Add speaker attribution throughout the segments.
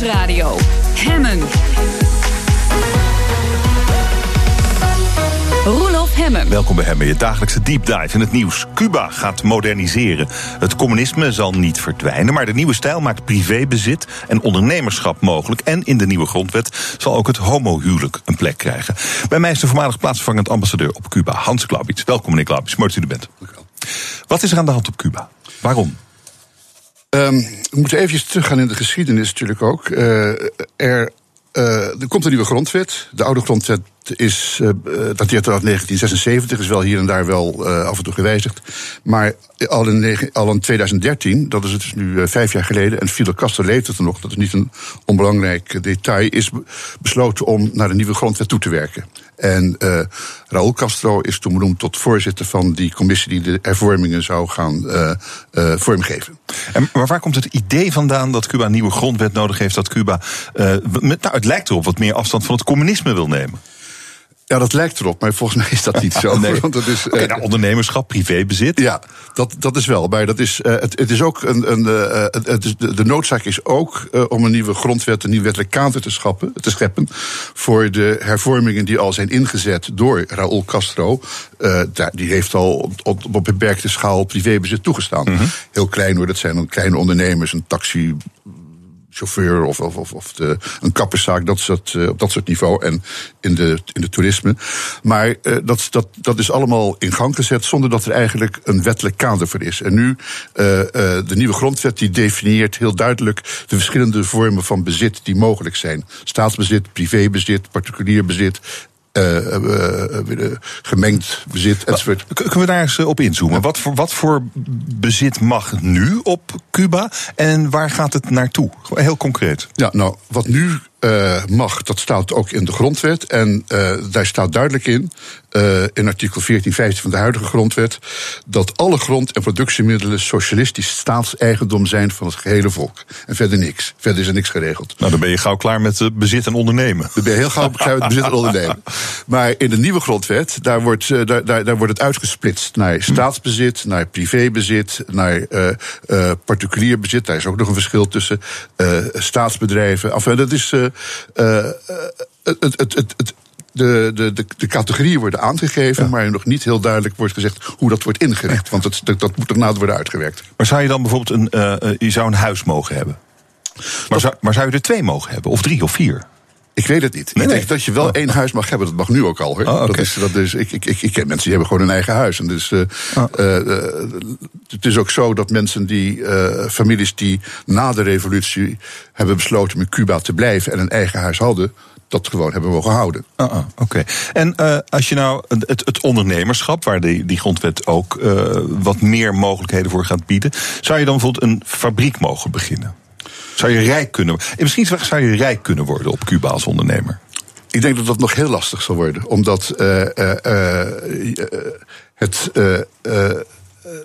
Speaker 1: Nieuwsradio. Hemmen. Roelof Hemmen.
Speaker 2: Welkom bij Hemmen, je dagelijkse deep dive in het nieuws. Cuba gaat moderniseren. Het communisme zal niet verdwijnen, maar de nieuwe stijl maakt privébezit en ondernemerschap mogelijk. En in de nieuwe grondwet zal ook het homohuwelijk een plek krijgen. Bij mij is de voormalig plaatsvervangend ambassadeur op Cuba, Hans Glaubitz. Welkom meneer Glaubitz, mooi dat u er bent. Wat is er aan de hand op Cuba? Waarom?
Speaker 3: Um, we moeten even teruggaan in de geschiedenis natuurlijk ook. Uh, er, uh, er komt een nieuwe grondwet. De oude grondwet is, uh, dateert uit 1976, is wel hier en daar wel af en toe gewijzigd. Maar al in, al in 2013, dat is het dus nu vijf jaar geleden, en Fidel Castro leeft het er nog, dat is niet een onbelangrijk detail, is besloten om naar de nieuwe grondwet toe te werken. En uh, Raúl Castro is toen benoemd tot voorzitter van die commissie die de hervormingen zou gaan uh, uh, vormgeven.
Speaker 2: En maar waar komt het idee vandaan dat Cuba een nieuwe grondwet nodig heeft, dat Cuba, nou, het lijkt erop, wat meer afstand van het communisme wil nemen?
Speaker 3: Ja, dat lijkt erop, maar volgens mij is dat niet zo.
Speaker 2: nee. Want het is, okay, nou, ondernemerschap, privébezit.
Speaker 3: Ja, dat, dat is wel. Maar dat is, uh, het, het is ook een. een uh, het is, de, de noodzaak is ook uh, om een nieuwe grondwet, een nieuwe wettelijk kader te, schappen, te scheppen. voor de hervormingen die al zijn ingezet door Raúl Castro. Die heeft al op, op beperkte schaal privébezit toegestaan. Mm -hmm. Heel klein hoor, dat zijn dan kleine ondernemers, een taxi chauffeur of, of, of, de, een kapperszaak, dat soort, uh, op dat soort niveau. En in de, in de toerisme. Maar uh, dat, dat, dat is allemaal in gang gezet zonder dat er eigenlijk een wettelijk kader voor is. En nu, uh, de nieuwe grondwet die definieert heel duidelijk de verschillende vormen van bezit die mogelijk zijn. Staatsbezit, privébezit, particulier bezit, uh, uh, gemengd bezit enzovoort.
Speaker 2: Kunnen we daar eens op inzoomen? Ja. Wat, voor, wat voor bezit mag nu op Cuba en waar gaat het naartoe? Heel concreet.
Speaker 3: Ja, nou, wat nu uh, mag, dat staat ook in de grondwet. En uh, daar staat duidelijk in, uh, in artikel 14, 15 van de huidige grondwet, dat alle grond- en productiemiddelen socialistisch staatseigendom zijn van het gehele volk. En verder niks. Verder is er niks geregeld.
Speaker 2: Nou, dan ben je gauw klaar met bezit en ondernemen.
Speaker 3: Dan ben je heel gauw klaar met bezit en ondernemen. Maar in de nieuwe grondwet, daar wordt, daar, daar, daar wordt het uitgesplitst naar staatsbezit, naar privébezit, naar particulier bezit. Daar is ook nog een verschil tussen staatsbedrijven. Enfin, dat is uh, het, het, het, het de, de, de, de categorieën worden aangegeven, ja. maar nog niet heel duidelijk wordt gezegd hoe dat wordt ingericht. Want dat, dat, dat moet nader worden uitgewerkt.
Speaker 2: Maar zou je dan bijvoorbeeld een, uh, je zou een huis mogen hebben? Maar, dat, zou, maar zou je er twee mogen hebben? Of drie of vier?
Speaker 3: Ik weet het niet. Nee, ik denk dat je wel oh. één huis mag hebben. Dat mag nu ook al. Hoor. Oh, okay. dat is, dat is, ik, ik, ik, ik ken mensen die hebben gewoon een eigen huis. En dus, uh, oh. uh, het is ook zo dat mensen die, families die na de revolutie hebben besloten met Cuba te blijven en een eigen huis hadden, dat gewoon hebben mogen houden.
Speaker 2: Uh -uh, Oké. Okay. En uh, als je nou het, het ondernemerschap, waar die, die grondwet ook uh, wat meer mogelijkheden voor gaat bieden, zou je dan bijvoorbeeld een fabriek mogen beginnen? Zou je rijk kunnen worden? Misschien zou je rijk kunnen worden op Cuba als ondernemer.
Speaker 3: Ik denk dat dat nog heel lastig zal worden, omdat uh, het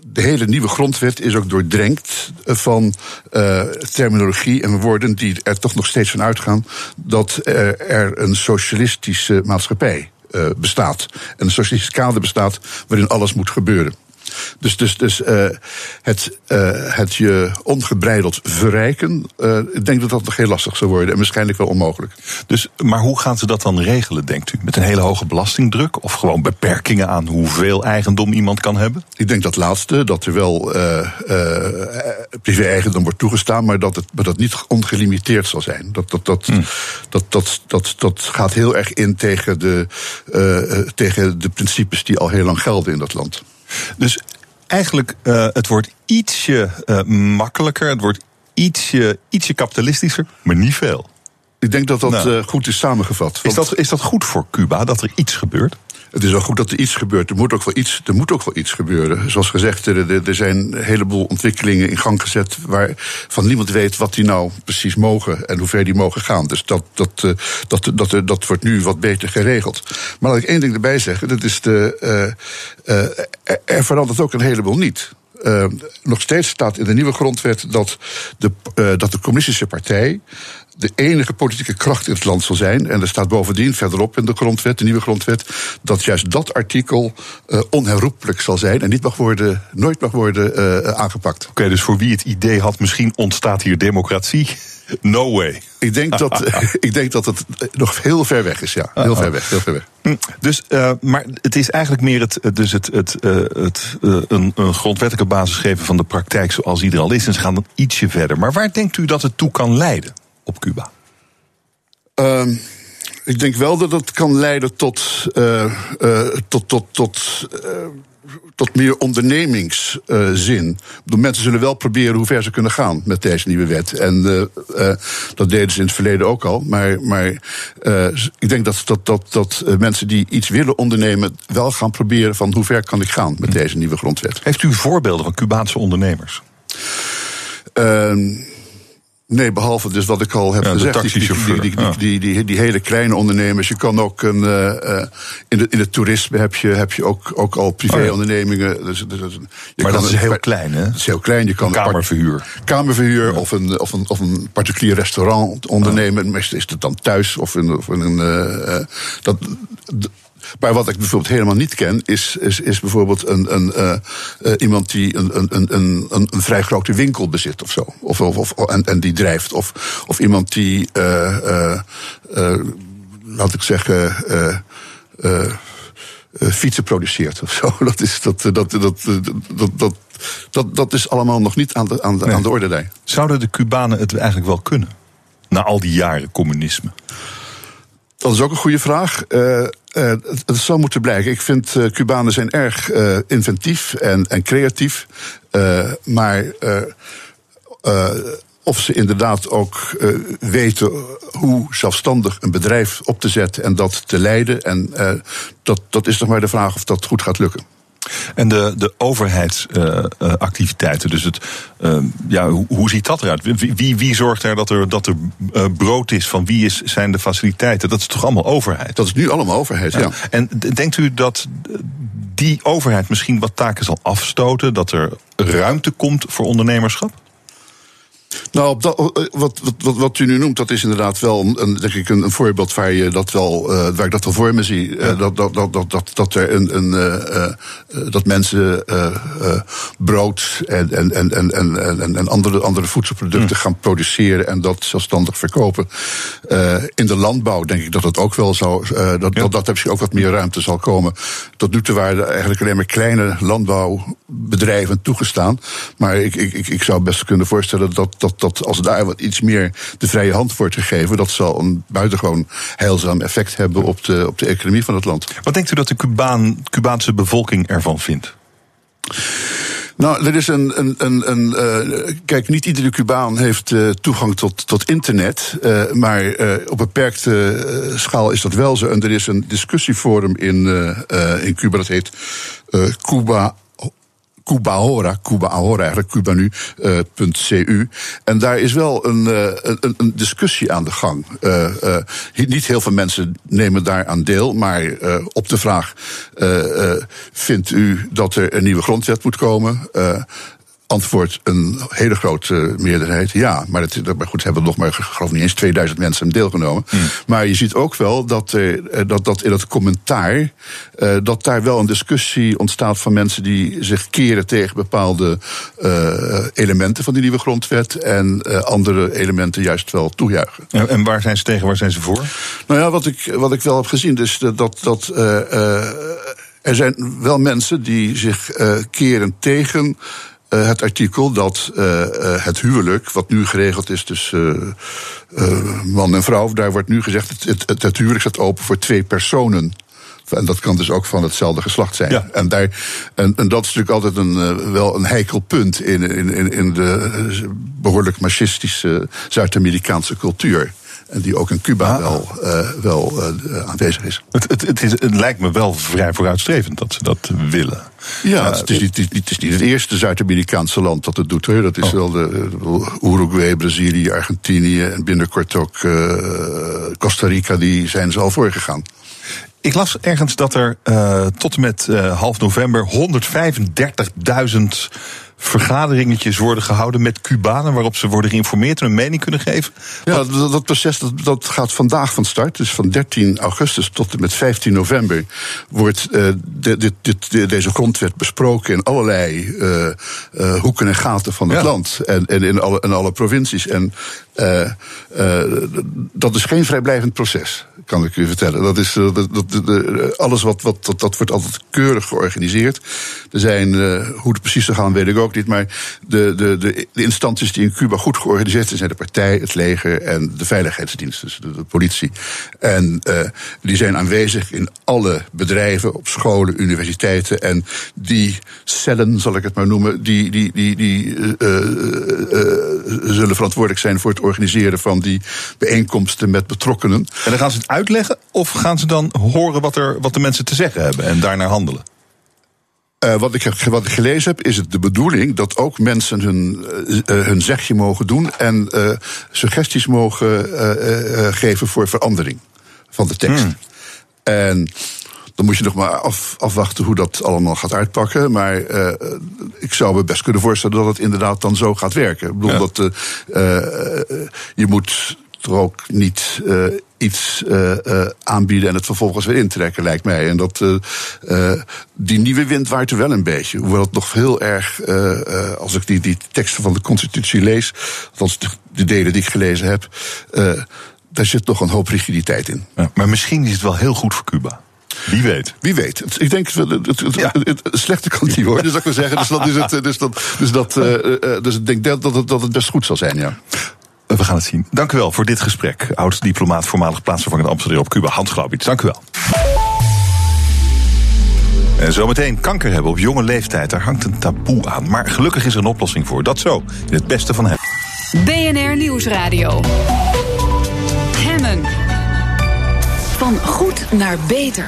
Speaker 3: de hele nieuwe grondwet is ook doordrenkt van uh, terminologie en woorden die er toch nog steeds van uitgaan dat er, er een socialistische maatschappij bestaat. En een socialistisch kader bestaat waarin alles moet gebeuren. Dus, dus, dus uh, het, uh, het je ongebreideld verrijken, uh, ik denk dat dat nog heel lastig zou worden en waarschijnlijk wel onmogelijk.
Speaker 2: Dus, maar hoe gaan ze dat dan regelen, denkt u? Met een hele hoge belastingdruk of gewoon beperkingen aan hoeveel eigendom iemand kan hebben?
Speaker 3: Ik denk dat laatste, dat er wel privé-eigendom wordt toegestaan, maar dat het maar dat niet ongelimiteerd zal zijn. Dat, dat, dat, hmm. dat, dat, dat, dat gaat heel erg in tegen de, tegen de principes die al heel lang gelden in dat land.
Speaker 2: Dus eigenlijk, uh, het wordt ietsje uh, makkelijker, het wordt ietsje, ietsje kapitalistischer, maar niet veel.
Speaker 3: Ik denk dat dat nou, uh, goed is samengevat.
Speaker 2: Is dat, is dat goed voor Cuba, dat er iets gebeurt?
Speaker 3: Het is wel goed dat er iets gebeurt. Er moet ook wel iets, er moet ook wel iets gebeuren. Zoals gezegd, er, er zijn een heleboel ontwikkelingen in gang gezet... waarvan niemand weet wat die nou precies mogen en hoe ver die mogen gaan. Dus dat, dat, dat, dat, dat, dat wordt nu wat beter geregeld. Maar laat ik één ding erbij zeggen. Dat is de, uh, uh, er verandert ook een heleboel niet. Uh, nog steeds staat in de nieuwe grondwet dat de, uh, dat de communistische partij de enige politieke kracht in het land zal zijn. En er staat bovendien verderop in de grondwet, de nieuwe grondwet, dat juist dat artikel uh, onherroepelijk zal zijn en niet mag worden, nooit mag worden uh, aangepakt.
Speaker 2: Oké, dus voor wie het idee had, misschien ontstaat hier democratie. No way.
Speaker 3: Ik denk dat, ik denk dat het nog heel ver weg is, ja. Heel ver weg, heel ver weg.
Speaker 2: Hm, dus, uh, maar het is eigenlijk meer het, dus het, het, uh, het uh, een, een, grondwettelijke basis geven van de praktijk zoals die er al is. En ze gaan dan ietsje verder. Maar waar denkt u dat het toe kan leiden op Cuba?
Speaker 3: Um, ik denk wel dat het kan leiden tot, tot, tot, tot tot meer ondernemingszin. De mensen zullen wel proberen hoe ver ze kunnen gaan met deze nieuwe wet. En dat deden ze in het verleden ook al. Maar, maar ik denk dat, dat, dat, dat mensen die iets willen ondernemen... wel gaan proberen van hoe ver kan ik gaan met deze nieuwe grondwet.
Speaker 2: Heeft u voorbeelden van Cubaanse ondernemers?
Speaker 3: Ehm, Nee, behalve dus wat ik al heb
Speaker 2: ja,
Speaker 3: gezegd.
Speaker 2: Die,
Speaker 3: die, die, die, die, die, hele kleine ondernemers. Je kan ook een, uh, in, de, in het toerisme heb je, heb je ook, ook al privéondernemingen. Oh,
Speaker 2: dus, dus, je maar dat is heel klein, hè?
Speaker 3: Dat is heel klein. Je kan
Speaker 2: een kamerverhuur.
Speaker 3: Een kamerverhuur ja. of, een, of, een, of een particulier restaurant ondernemen. Meestal is het dan thuis of in, of in een. Uh, dat, maar wat ik bijvoorbeeld helemaal niet ken, is, is, is bijvoorbeeld een, een, uh, uh, iemand die een, een, een, een, een vrij grote winkel bezit of zo. Of, of, of, en, en die drijft. Of, of iemand die, uh, laat ik zeggen, fietsen produceert of zo. Dat is, dat, dat, dat, dat, dat, dat, dat is allemaal nog niet aan de, aan de, nee. aan de orde. Daar.
Speaker 2: Zouden de Cubanen het eigenlijk wel kunnen? Na al die jaren communisme.
Speaker 3: Dat is ook een goede vraag. Uh, uh, het, zal moeten blijken. Ik vind uh, Cubanen zijn erg inventief en, en creatief. maar of ze inderdaad ook weten hoe zelfstandig een bedrijf op te zetten en dat te leiden. En dat, dat is nog maar de vraag of dat goed gaat lukken.
Speaker 2: En de, de overheidsactiviteiten, uh, dus het, uh, ja, hoe, hoe, ziet dat eruit? Wie, wie zorgt er dat er, dat er uh, brood is? Van wie is, zijn de faciliteiten? Dat is toch allemaal overheid?
Speaker 3: Dat is nu allemaal overheid, ja. ja.
Speaker 2: En denkt u dat die overheid misschien wat taken zal afstoten? Dat er ruimte komt voor ondernemerschap?
Speaker 3: Nou, dat, wat, wat, wat u nu noemt, dat is inderdaad wel een, denk ik, een, een voorbeeld waar, je dat wel, uh, waar ik dat wel voor me zie. Ja. Dat, dat, dat, dat, dat, dat er een, een uh, dat mensen brood en, en, en, en, en, en andere, andere voedselproducten mm. gaan produceren en dat zelfstandig verkopen. in de landbouw denk ik dat het ook wel zou, dat, ja. dat, dat er misschien ook wat meer ruimte zal komen. Tot nu toe waren er eigenlijk alleen maar kleine landbouwbedrijven toegestaan. Maar ik, ik, ik zou best kunnen voorstellen dat dat, dat als daar wat iets meer de vrije hand wordt gegeven, dat zal een buitengewoon heilzaam effect hebben op de, op de economie van het land.
Speaker 2: Wat denkt u dat de Cubaan, Cubaanse bevolking ervan vindt?
Speaker 3: Nou, er is een. een, een, een uh, kijk, niet iedere Cubaan heeft uh, toegang tot, tot internet. Uh, maar op beperkte schaal is dat wel zo. En er is een discussieforum in, in Cuba, dat heet Cuba Cuba Ahora, Cuba Ahora eigenlijk, Cuba nu, uh, .cu. En daar is wel een, uh, een, een, discussie aan de gang. Uh, niet heel veel mensen nemen daar aan deel, maar op de vraag: vindt u dat er een nieuwe grondwet moet komen? Antwoord een hele grote meerderheid. Ja, maar, het, maar goed, hebben nog maar, geloof niet eens 2000 mensen deelgenomen. Hmm. Maar je ziet ook wel dat, er, dat, dat in het commentaar, uh, dat daar wel een discussie ontstaat van mensen die zich keren tegen bepaalde uh, elementen van die nieuwe grondwet en uh, andere elementen juist wel toejuichen.
Speaker 2: Ja, en waar zijn ze tegen, waar zijn ze voor?
Speaker 3: Nou ja, wat ik, wat ik wel heb gezien, is dat. dat er zijn wel mensen die zich keren tegen uh, het artikel dat uh, het huwelijk, wat nu geregeld is tussen man en vrouw, daar wordt nu gezegd: het, het, het huwelijk staat open voor twee personen. En dat kan dus ook van hetzelfde geslacht zijn.
Speaker 2: Ja.
Speaker 3: En, daar, en, en, dat is natuurlijk altijd een, wel een heikel punt in, in, in de behoorlijk machistische Zuid-Amerikaanse cultuur. En die ook in Cuba ah. wel, uh, wel uh, aanwezig is.
Speaker 2: Het, het, het, is. het lijkt me wel vrij vooruitstrevend dat ze dat willen.
Speaker 3: Ja, het, is niet, het, is niet, het eerste Zuid-Amerikaanse land dat het doet. Dat is oh. wel de, Uruguay, Brazilië, Argentinië en binnenkort ook uh, Costa Rica. Die zijn ze al voorgegaan.
Speaker 2: Ik las ergens dat er uh, tot en met uh, half november 135.000 vergaderingetjes worden gehouden met Cubanen waarop ze worden geïnformeerd en een mening kunnen geven?
Speaker 3: Ja, dat, dat proces dat, dat gaat vandaag van start. Dus van 13 augustus tot en met 15 november wordt uh, de, dit, dit, deze grondwet besproken in allerlei uh, uh, hoeken en gaten van het ja. land. En, en in, alle, in alle provincies. En dat is geen vrijblijvend proces, kan ik u vertellen. Dat is, dat, dat, alles wat, wat dat, dat wordt altijd keurig georganiseerd. Er zijn, hoe het precies zou gaan, weet ik ook niet. Maar de, de, de, instanties die in Cuba goed georganiseerd zijn, zijn de partij, het leger en de veiligheidsdiensten, dus de, politie. En uh, die zijn aanwezig in alle bedrijven, op scholen, universiteiten. En die cellen, zal ik het maar noemen, die, die, die, die uh, uh, zullen verantwoordelijk zijn voor het organiseren van die bijeenkomsten met betrokkenen.
Speaker 2: En dan gaan ze het uitleggen of gaan ze dan horen wat, er, wat de mensen te zeggen hebben en daarnaar handelen?
Speaker 3: Uh, wat, ik, wat ik gelezen heb, is het de bedoeling dat ook mensen hun, uh, hun zegje mogen doen en uh, suggesties mogen geven voor verandering van de tekst. Hmm. En dan moet je nog maar af, afwachten hoe dat allemaal gaat uitpakken. Maar ik zou me best kunnen voorstellen dat het inderdaad dan zo gaat werken. Ik bedoel, ja. dat je moet er ook niet uh, iets uh, uh, aanbieden en het vervolgens weer intrekken, lijkt mij. En dat die nieuwe wind waait er wel een beetje. Hoewel het nog heel erg, als ik die, die teksten van de Constitutie lees, althans de, de delen die ik gelezen heb, daar zit nog een hoop rigiditeit in.
Speaker 2: Ja, maar misschien is het wel heel goed voor Cuba. Wie weet.
Speaker 3: Wie weet. Ik denk, het, het, het, ja. het slechte kan niet hoor. Dus dat ik wil zeggen. Dus dat is het. Dus dat, dus dat, uh, dus ik denk dat het, dat het best goed zal zijn, ja.
Speaker 2: We gaan het zien. Dank u wel voor dit gesprek. Oud-diplomaat, voormalig plaatsvervangend ambassadeur op Cuba, Hans Glaubitz. Dank u wel. En zometeen kanker hebben op jonge leeftijd, daar hangt een taboe aan. Maar gelukkig is er een oplossing voor. Dat zo, in het beste van hem.
Speaker 1: BNR Nieuwsradio. Van goed naar beter.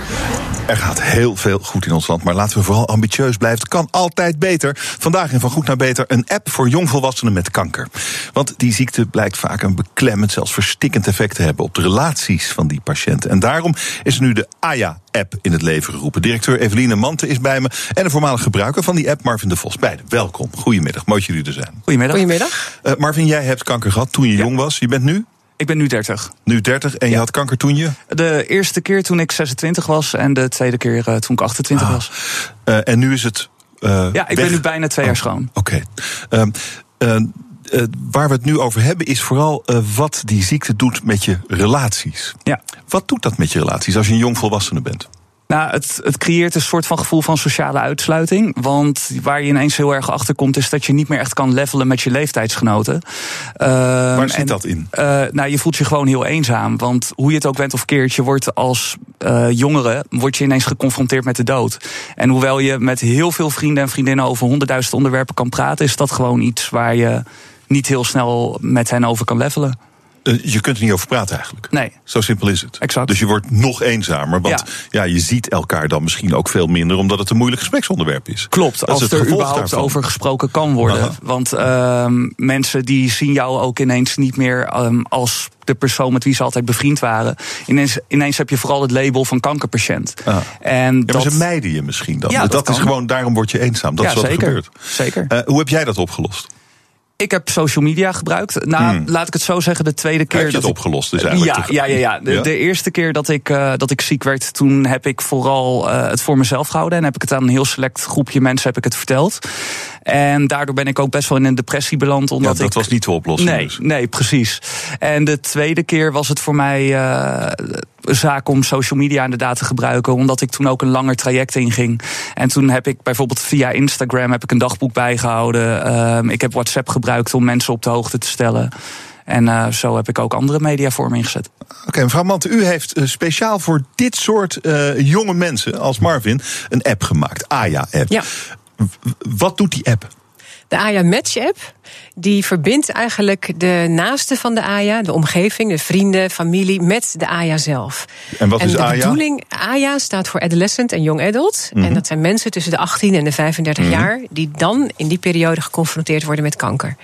Speaker 2: Er gaat heel veel goed in ons land, maar laten we vooral ambitieus blijven. Het kan altijd beter. Vandaag in Van Goed naar Beter een app voor jongvolwassenen met kanker. Want die ziekte blijkt vaak een beklemmend, zelfs verstikkend effect te hebben op de relaties van die patiënten. En daarom is er nu de AYA-app in het leven geroepen. Directeur Eveline Mante is bij me en een voormalig gebruiker van die app, Marvin de Vos. Beide, welkom. Goedemiddag, mooi dat jullie er zijn.
Speaker 4: Goedemiddag.
Speaker 5: Goedemiddag.
Speaker 2: Uh, Marvin, jij hebt kanker gehad toen je ja. jong was. Je bent nu?
Speaker 4: Ik ben nu 30.
Speaker 2: Nu 30 en je had kanker toen je?
Speaker 4: De eerste keer toen ik 26 was en de tweede keer uh, toen ik 28 ah. was.
Speaker 2: Uh, en nu is het. Uh,
Speaker 4: ja, ik
Speaker 2: weg.
Speaker 4: ben nu bijna twee
Speaker 2: oh,
Speaker 4: jaar schoon.
Speaker 2: Oké. Okay. waar we het nu over hebben is vooral wat die ziekte doet met je relaties.
Speaker 4: Ja.
Speaker 2: Wat doet dat met je relaties als je een jong volwassene bent?
Speaker 4: Nou, het, het creëert een soort van gevoel van sociale uitsluiting. Want waar je ineens heel erg achter komt, is dat je niet meer echt kan levelen met je leeftijdsgenoten.
Speaker 2: Uh, waar zit
Speaker 4: en,
Speaker 2: dat in?
Speaker 4: Uh, nou, je voelt je gewoon heel eenzaam. Want hoe je het ook bent of keert, je wordt als uh, jongere word je ineens geconfronteerd met de dood. En hoewel je met heel veel vrienden en vriendinnen over honderdduizend onderwerpen kan praten, is dat gewoon iets waar je niet heel snel met hen over kan levelen.
Speaker 2: Je kunt er niet over praten eigenlijk.
Speaker 4: Nee.
Speaker 2: Zo simpel is het.
Speaker 4: Exact.
Speaker 2: Dus je wordt nog eenzamer. Want ja. ja. je ziet elkaar dan misschien ook veel minder, omdat het een moeilijk gespreksonderwerp is.
Speaker 4: Klopt,
Speaker 2: Dat
Speaker 4: als
Speaker 2: is
Speaker 4: er überhaupt
Speaker 2: daarvan.
Speaker 4: over gesproken kan worden.
Speaker 2: Aha.
Speaker 4: Want uh, mensen die zien jou ook ineens niet meer um, als de persoon met wie ze altijd bevriend waren. Ineens, ineens heb je vooral het label van kankerpatiënt.
Speaker 2: Ah.
Speaker 4: En
Speaker 2: ja,
Speaker 4: dat,
Speaker 2: ze mijden je misschien dan.
Speaker 4: Ja,
Speaker 2: dat
Speaker 4: dat
Speaker 2: is gewoon, daarom word je eenzaam. Dat
Speaker 4: ja,
Speaker 2: is wat
Speaker 4: zeker.
Speaker 2: er gebeurt.
Speaker 4: Zeker.
Speaker 2: Uh, hoe heb jij dat opgelost?
Speaker 4: Ik heb social media gebruikt. Nou,
Speaker 2: Hmm.
Speaker 4: laat ik het zo zeggen, de tweede keer.
Speaker 2: heb je
Speaker 4: dat
Speaker 2: het
Speaker 4: ik-
Speaker 2: opgelost dus eigenlijk?
Speaker 4: Ja, ja, ja, ja. De,
Speaker 2: Ja?
Speaker 4: de eerste keer dat ik, uh, dat ik ziek werd, toen heb ik vooral uh, het voor mezelf gehouden. En heb ik het aan een heel select groepje mensen heb ik het verteld. En daardoor ben ik ook best wel in een depressie beland. Omdat
Speaker 2: Ja, dat
Speaker 4: ik,
Speaker 2: was niet de oplossing.
Speaker 4: Nee,
Speaker 2: dus.
Speaker 4: nee, precies. En de tweede keer was het voor mij uh, een zaak om social media inderdaad te gebruiken. Omdat ik toen ook een langer traject inging. En toen heb ik bijvoorbeeld via Instagram heb ik een dagboek bijgehouden. Uh, ik heb WhatsApp gebruikt om mensen op de hoogte te stellen. En uh, zo heb ik ook andere mediavormen ingezet.
Speaker 2: Oké, okay, mevrouw Mante, u heeft uh, speciaal voor dit soort uh, jonge mensen als Marvin een app gemaakt. AYA-app.
Speaker 5: Ja.
Speaker 2: Wat doet die app?
Speaker 5: De AYA Match app die verbindt eigenlijk de naaste van de AYA, de omgeving, de vrienden, familie, met de AYA zelf.
Speaker 2: En wat is
Speaker 5: de
Speaker 2: AYA?
Speaker 5: bedoeling, AYA staat voor Adolescent en Young Adult.
Speaker 2: Mhm.
Speaker 5: En dat zijn mensen tussen de 18 en de 35 jaar, die dan in die periode geconfronteerd worden met kanker.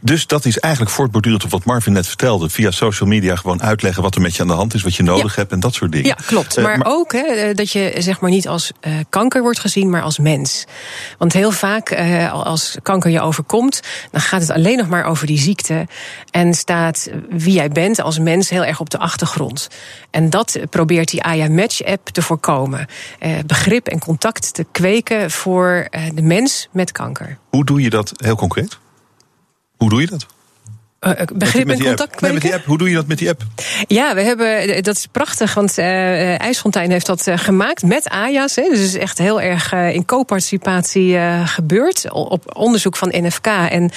Speaker 2: Dus dat is eigenlijk voortbordurend op wat Marvin net vertelde. Via social media gewoon uitleggen wat er met je aan de hand is, wat je nodig hebt en dat soort dingen.
Speaker 5: Ja, klopt.
Speaker 2: Eh,
Speaker 5: maar, ook hè, eh, dat je zeg maar niet als eh, kanker wordt gezien, maar als mens. Want heel vaak eh, als kanker je overkomt, dan gaat het alleen nog maar over die ziekte. En staat wie jij bent als mens heel erg op de achtergrond. En dat probeert die AYA Match app te voorkomen. Eh, begrip en contact te kweken voor eh, de mens met kanker.
Speaker 2: Hoe doe je dat heel concreet? Hoe doe je dat?
Speaker 5: Eh, eh, begrip en contact.
Speaker 2: Nee, met die
Speaker 5: kweken?
Speaker 2: app. Hoe doe je dat met die app?
Speaker 5: Ja, we hebben, dat is prachtig, want eh IJsfontein heeft dat eh, gemaakt met AJA's. Hè, dus het is echt heel erg eh, in co-participatie eh, gebeurd. Op onderzoek van NFK en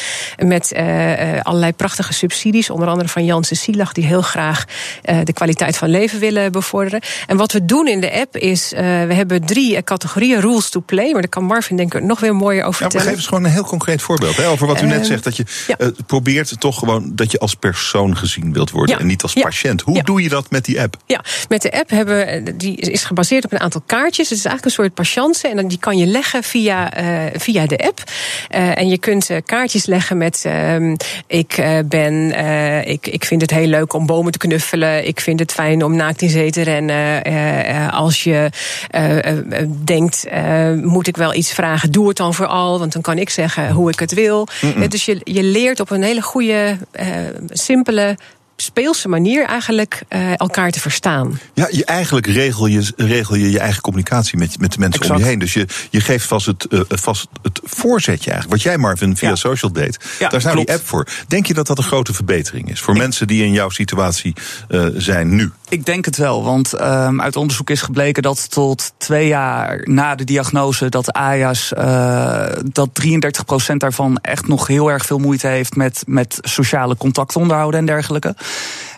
Speaker 5: met eh, eh, allerlei prachtige subsidies. Onder andere van Janssen Silag, die heel graag eh, de kwaliteit van leven willen bevorderen. En wat we doen in de app is, eh, we hebben drie eh, categorieën rules to play. Maar daar kan Marvin denk ik nog weer mooier over
Speaker 2: Ja,
Speaker 5: vertellen.
Speaker 2: geef eens gewoon een heel concreet voorbeeld. Hè, over wat u net
Speaker 5: Ehm,
Speaker 2: zegt. Dat je
Speaker 5: ja.
Speaker 2: eh, probeert toch gewoon dat je als persoon gezien wilt worden.
Speaker 5: Ja.
Speaker 2: En niet als
Speaker 5: Ja.
Speaker 2: patiënt. Hoe
Speaker 5: Ja.
Speaker 2: doe je dat met die app?
Speaker 5: Ja, met de app hebben we, die is gebaseerd op een aantal kaartjes. Het is eigenlijk een soort patiënten en dan die kan je leggen via, eh, via de app. Eh, en je kunt eh, kaartjes leggen met ehm, ik eh, ben, eh, ik, ik vind het heel leuk om bomen te knuffelen. Ik vind het fijn om naakt in zee te rennen. Eh, eh, als je eh, eh, denkt, eh, moet ik wel iets vragen, doe het dan vooral. Want dan kan ik zeggen hoe ik het wil. Eh, dus je, je leert op een hele goede, eh, simpele speelse manier eigenlijk eh, elkaar te verstaan.
Speaker 2: Ja, je, eigenlijk regel je, regel je je eigen communicatie met, met de mensen om je heen. Dus je, je geeft vast het, eh, vast het voorzetje eigenlijk. Wat jij Marvin via
Speaker 4: Ja.
Speaker 2: social deed.
Speaker 4: Ja,
Speaker 2: daar is nou die app voor. Denk je dat dat een grote verbetering is? Voor mensen die in jouw situatie eh, zijn nu?
Speaker 4: Ik denk het wel, want um, uit onderzoek is gebleken dat tot twee jaar na de diagnose dat AJA's, uh, dat 33% daarvan echt nog heel erg veel moeite heeft met, met sociale contacten onderhouden en dergelijke.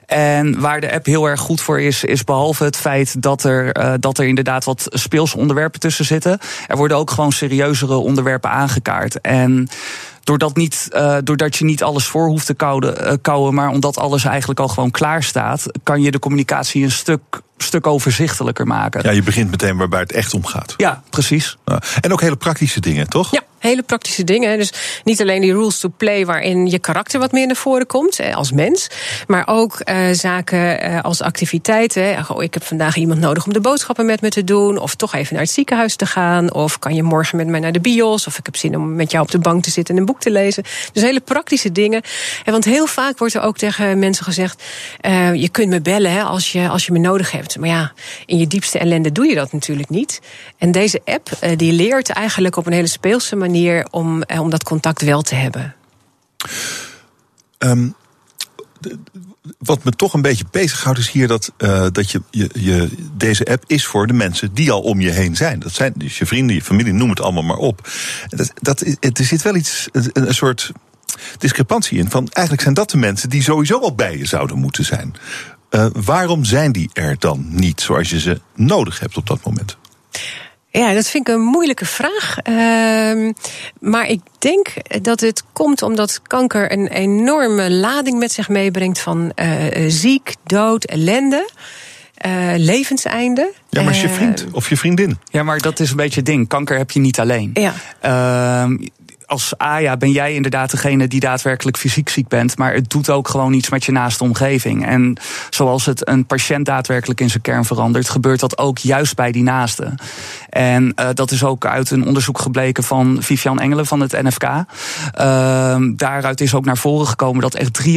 Speaker 4: En waar de app heel erg goed voor is, is behalve het feit dat er, uh, dat er inderdaad wat speelse onderwerpen tussen zitten, er worden ook gewoon serieuzere onderwerpen aangekaart. En doordat, niet, uh, doordat je niet alles voor hoeft te kouwen, uh, kouwen, maar omdat alles eigenlijk al gewoon klaar staat, kan je de communicatie een stuk, stuk overzichtelijker maken.
Speaker 2: Ja, je begint meteen waarbij het echt om gaat.
Speaker 4: Ja, precies.
Speaker 2: Ja. En ook hele praktische dingen, toch?
Speaker 5: Ja. Hele praktische dingen. Dus niet alleen die rules to play, waarin je karakter wat meer naar voren komt eh, als mens. Maar ook uh, zaken uh, als activiteiten. Oh, ik heb vandaag iemand nodig om de boodschappen met me te doen. Of toch even naar het ziekenhuis te gaan. Of kan je morgen met mij naar de bios. Of ik heb zin om met jou op de bank te zitten en een boek te lezen. Dus hele praktische dingen. En want heel vaak wordt er ook tegen mensen gezegd: uh, je kunt me bellen hè, als, je, als je me nodig hebt. Maar ja, in je diepste ellende doe je dat natuurlijk niet. En deze app uh, die leert eigenlijk op een hele speelse manier om, om dat contact wel te hebben.
Speaker 2: De, wat me toch een beetje bezighoudt is hier dat, uh, dat je, je, deze app is voor de mensen die al om je heen zijn. Dat zijn dus je vrienden, je familie, noem het allemaal maar op. Dat, dat, er zit wel iets, een, een soort discrepantie in. Van eigenlijk zijn dat de mensen die sowieso al bij je zouden moeten zijn. Uh, waarom zijn die er dan niet zoals je ze nodig hebt op dat moment?
Speaker 5: Ja, dat vind ik een moeilijke vraag. Uh, maar ik denk dat het komt omdat kanker een enorme lading met zich meebrengt van uh, ziek, dood, ellende. Uh, levenseinde.
Speaker 2: Ja, maar is je vriend of je vriendin?
Speaker 4: Ja, maar dat is een beetje het ding. Kanker heb je niet alleen.
Speaker 5: Ja.
Speaker 4: Als AJA ben jij inderdaad degene die daadwerkelijk fysiek ziek bent. Maar het doet ook gewoon iets met je naaste omgeving. En zoals het een patiënt daadwerkelijk in zijn kern verandert, gebeurt dat ook juist bij die naaste. En uh, dat is ook uit een onderzoek gebleken van Vivian Engelen van het NFK. Uh, daaruit is ook naar voren gekomen dat echt 53%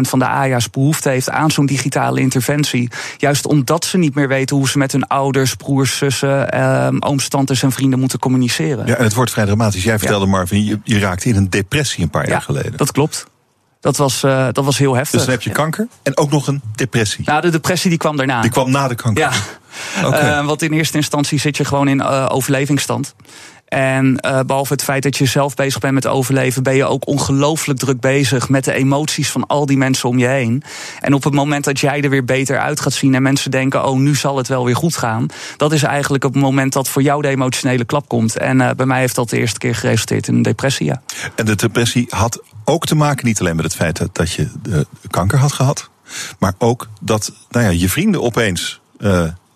Speaker 4: van de AJA's behoefte heeft aan zo'n digitale interventie. Juist omdat ze niet meer weten hoe ze met hun ouders, broers, zussen, uh, ooms, tantes en vrienden moeten communiceren.
Speaker 2: Ja, en het wordt vrij dramatisch. Jij vertelde ja. Marvin, je, je raakte in een depressie een paar
Speaker 4: ja,
Speaker 2: jaar geleden.
Speaker 4: Dat klopt. Dat was, uh, dat was heel heftig.
Speaker 2: Dus dan heb je kanker en ook nog een depressie.
Speaker 4: Nou, de depressie die kwam daarna.
Speaker 2: Die kwam na de kanker.
Speaker 4: Ja. Okay. Uh, want in eerste instantie zit je gewoon in uh, overlevingsstand. En uh, behalve het feit dat je zelf bezig bent met overleven, ben je ook ongelooflijk druk bezig met de emoties van al die mensen om je heen. En op het moment dat jij er weer beter uit gaat zien en mensen denken: oh, nu zal het wel weer goed gaan. Dat is eigenlijk het moment dat voor jou de emotionele klap komt. En uh, bij mij heeft dat de eerste keer geresulteerd in een depressie. Ja.
Speaker 2: En de depressie had ook te maken niet alleen met het feit dat je de kanker had gehad, maar ook dat nou ja, je vrienden opeens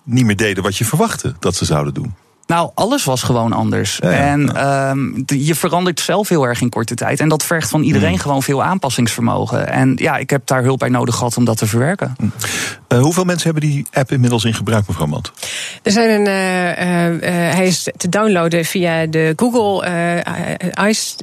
Speaker 2: niet meer deden wat je verwachtte dat ze zouden doen.
Speaker 4: Nou, alles was gewoon anders. en ehm, je verandert zelf heel erg in korte tijd. En dat vergt van iedereen mm. gewoon veel aanpassingsvermogen. En ja, ik heb daar hulp bij nodig gehad om dat te verwerken. Mm.
Speaker 2: Uh, hoeveel mensen hebben die app inmiddels in gebruik, mevrouw Mant?
Speaker 5: Er zijn een, uh, uh, hij is te downloaden via de Google Ice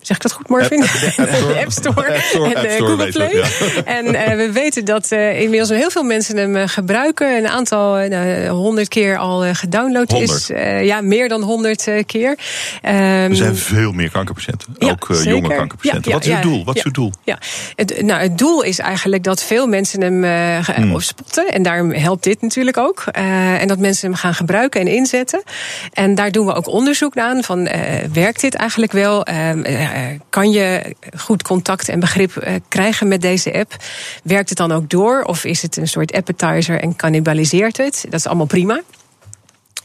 Speaker 5: Zeg ik dat goed, Marvin? de App Store, en uh, Google Play. En uh, we weten dat uh, inmiddels heel veel mensen hem gebruiken. Een aantal, nou, honderd keer al gedownload 100. is. ja, meer dan honderd keer.
Speaker 2: Um, er zijn veel meer kankerpatiënten. Ja, ook jonge kankerpatiënten. Ja, Wat is uw doel? Wat is uw doel?
Speaker 5: Ja, het, nou, het doel is eigenlijk dat veel mensen hem hmm. spotten. En daarom helpt dit natuurlijk ook. en dat mensen hem gaan gebruiken en inzetten. En daar doen we ook onderzoek aan. Van, werkt dit eigenlijk wel? Ehm, eh, kan je goed contact en begrip eh, krijgen met deze app? Werkt het dan ook door? Of is het een soort appetizer en cannibaliseert het? Dat is allemaal prima.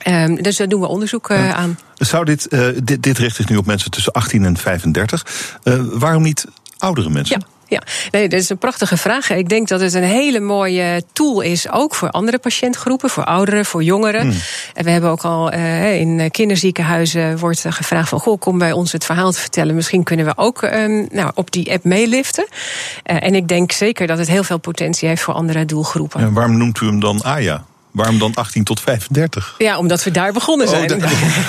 Speaker 5: Um, dus daar doen we onderzoek uh, aan.
Speaker 2: Zou dit, uh, dit, dit richt zich nu op mensen tussen 18 en 35. Uh, waarom niet oudere mensen?
Speaker 5: Ja. Ja, nee, dat is een prachtige vraag. Ik denk dat het een hele mooie tool is, ook voor andere patiëntgroepen, voor ouderen, voor jongeren. Hmm. En we hebben ook al uh, in kinderziekenhuizen wordt gevraagd van, goh, kom bij ons het verhaal te vertellen. Misschien kunnen we ook um, nou, op die app meeliften. Uh, en ik denk zeker dat het heel veel potentie heeft voor andere doelgroepen.
Speaker 2: En waarom noemt u hem dan AYA? Waarom dan 18 tot 35?
Speaker 5: Ja, omdat we daar begonnen zijn.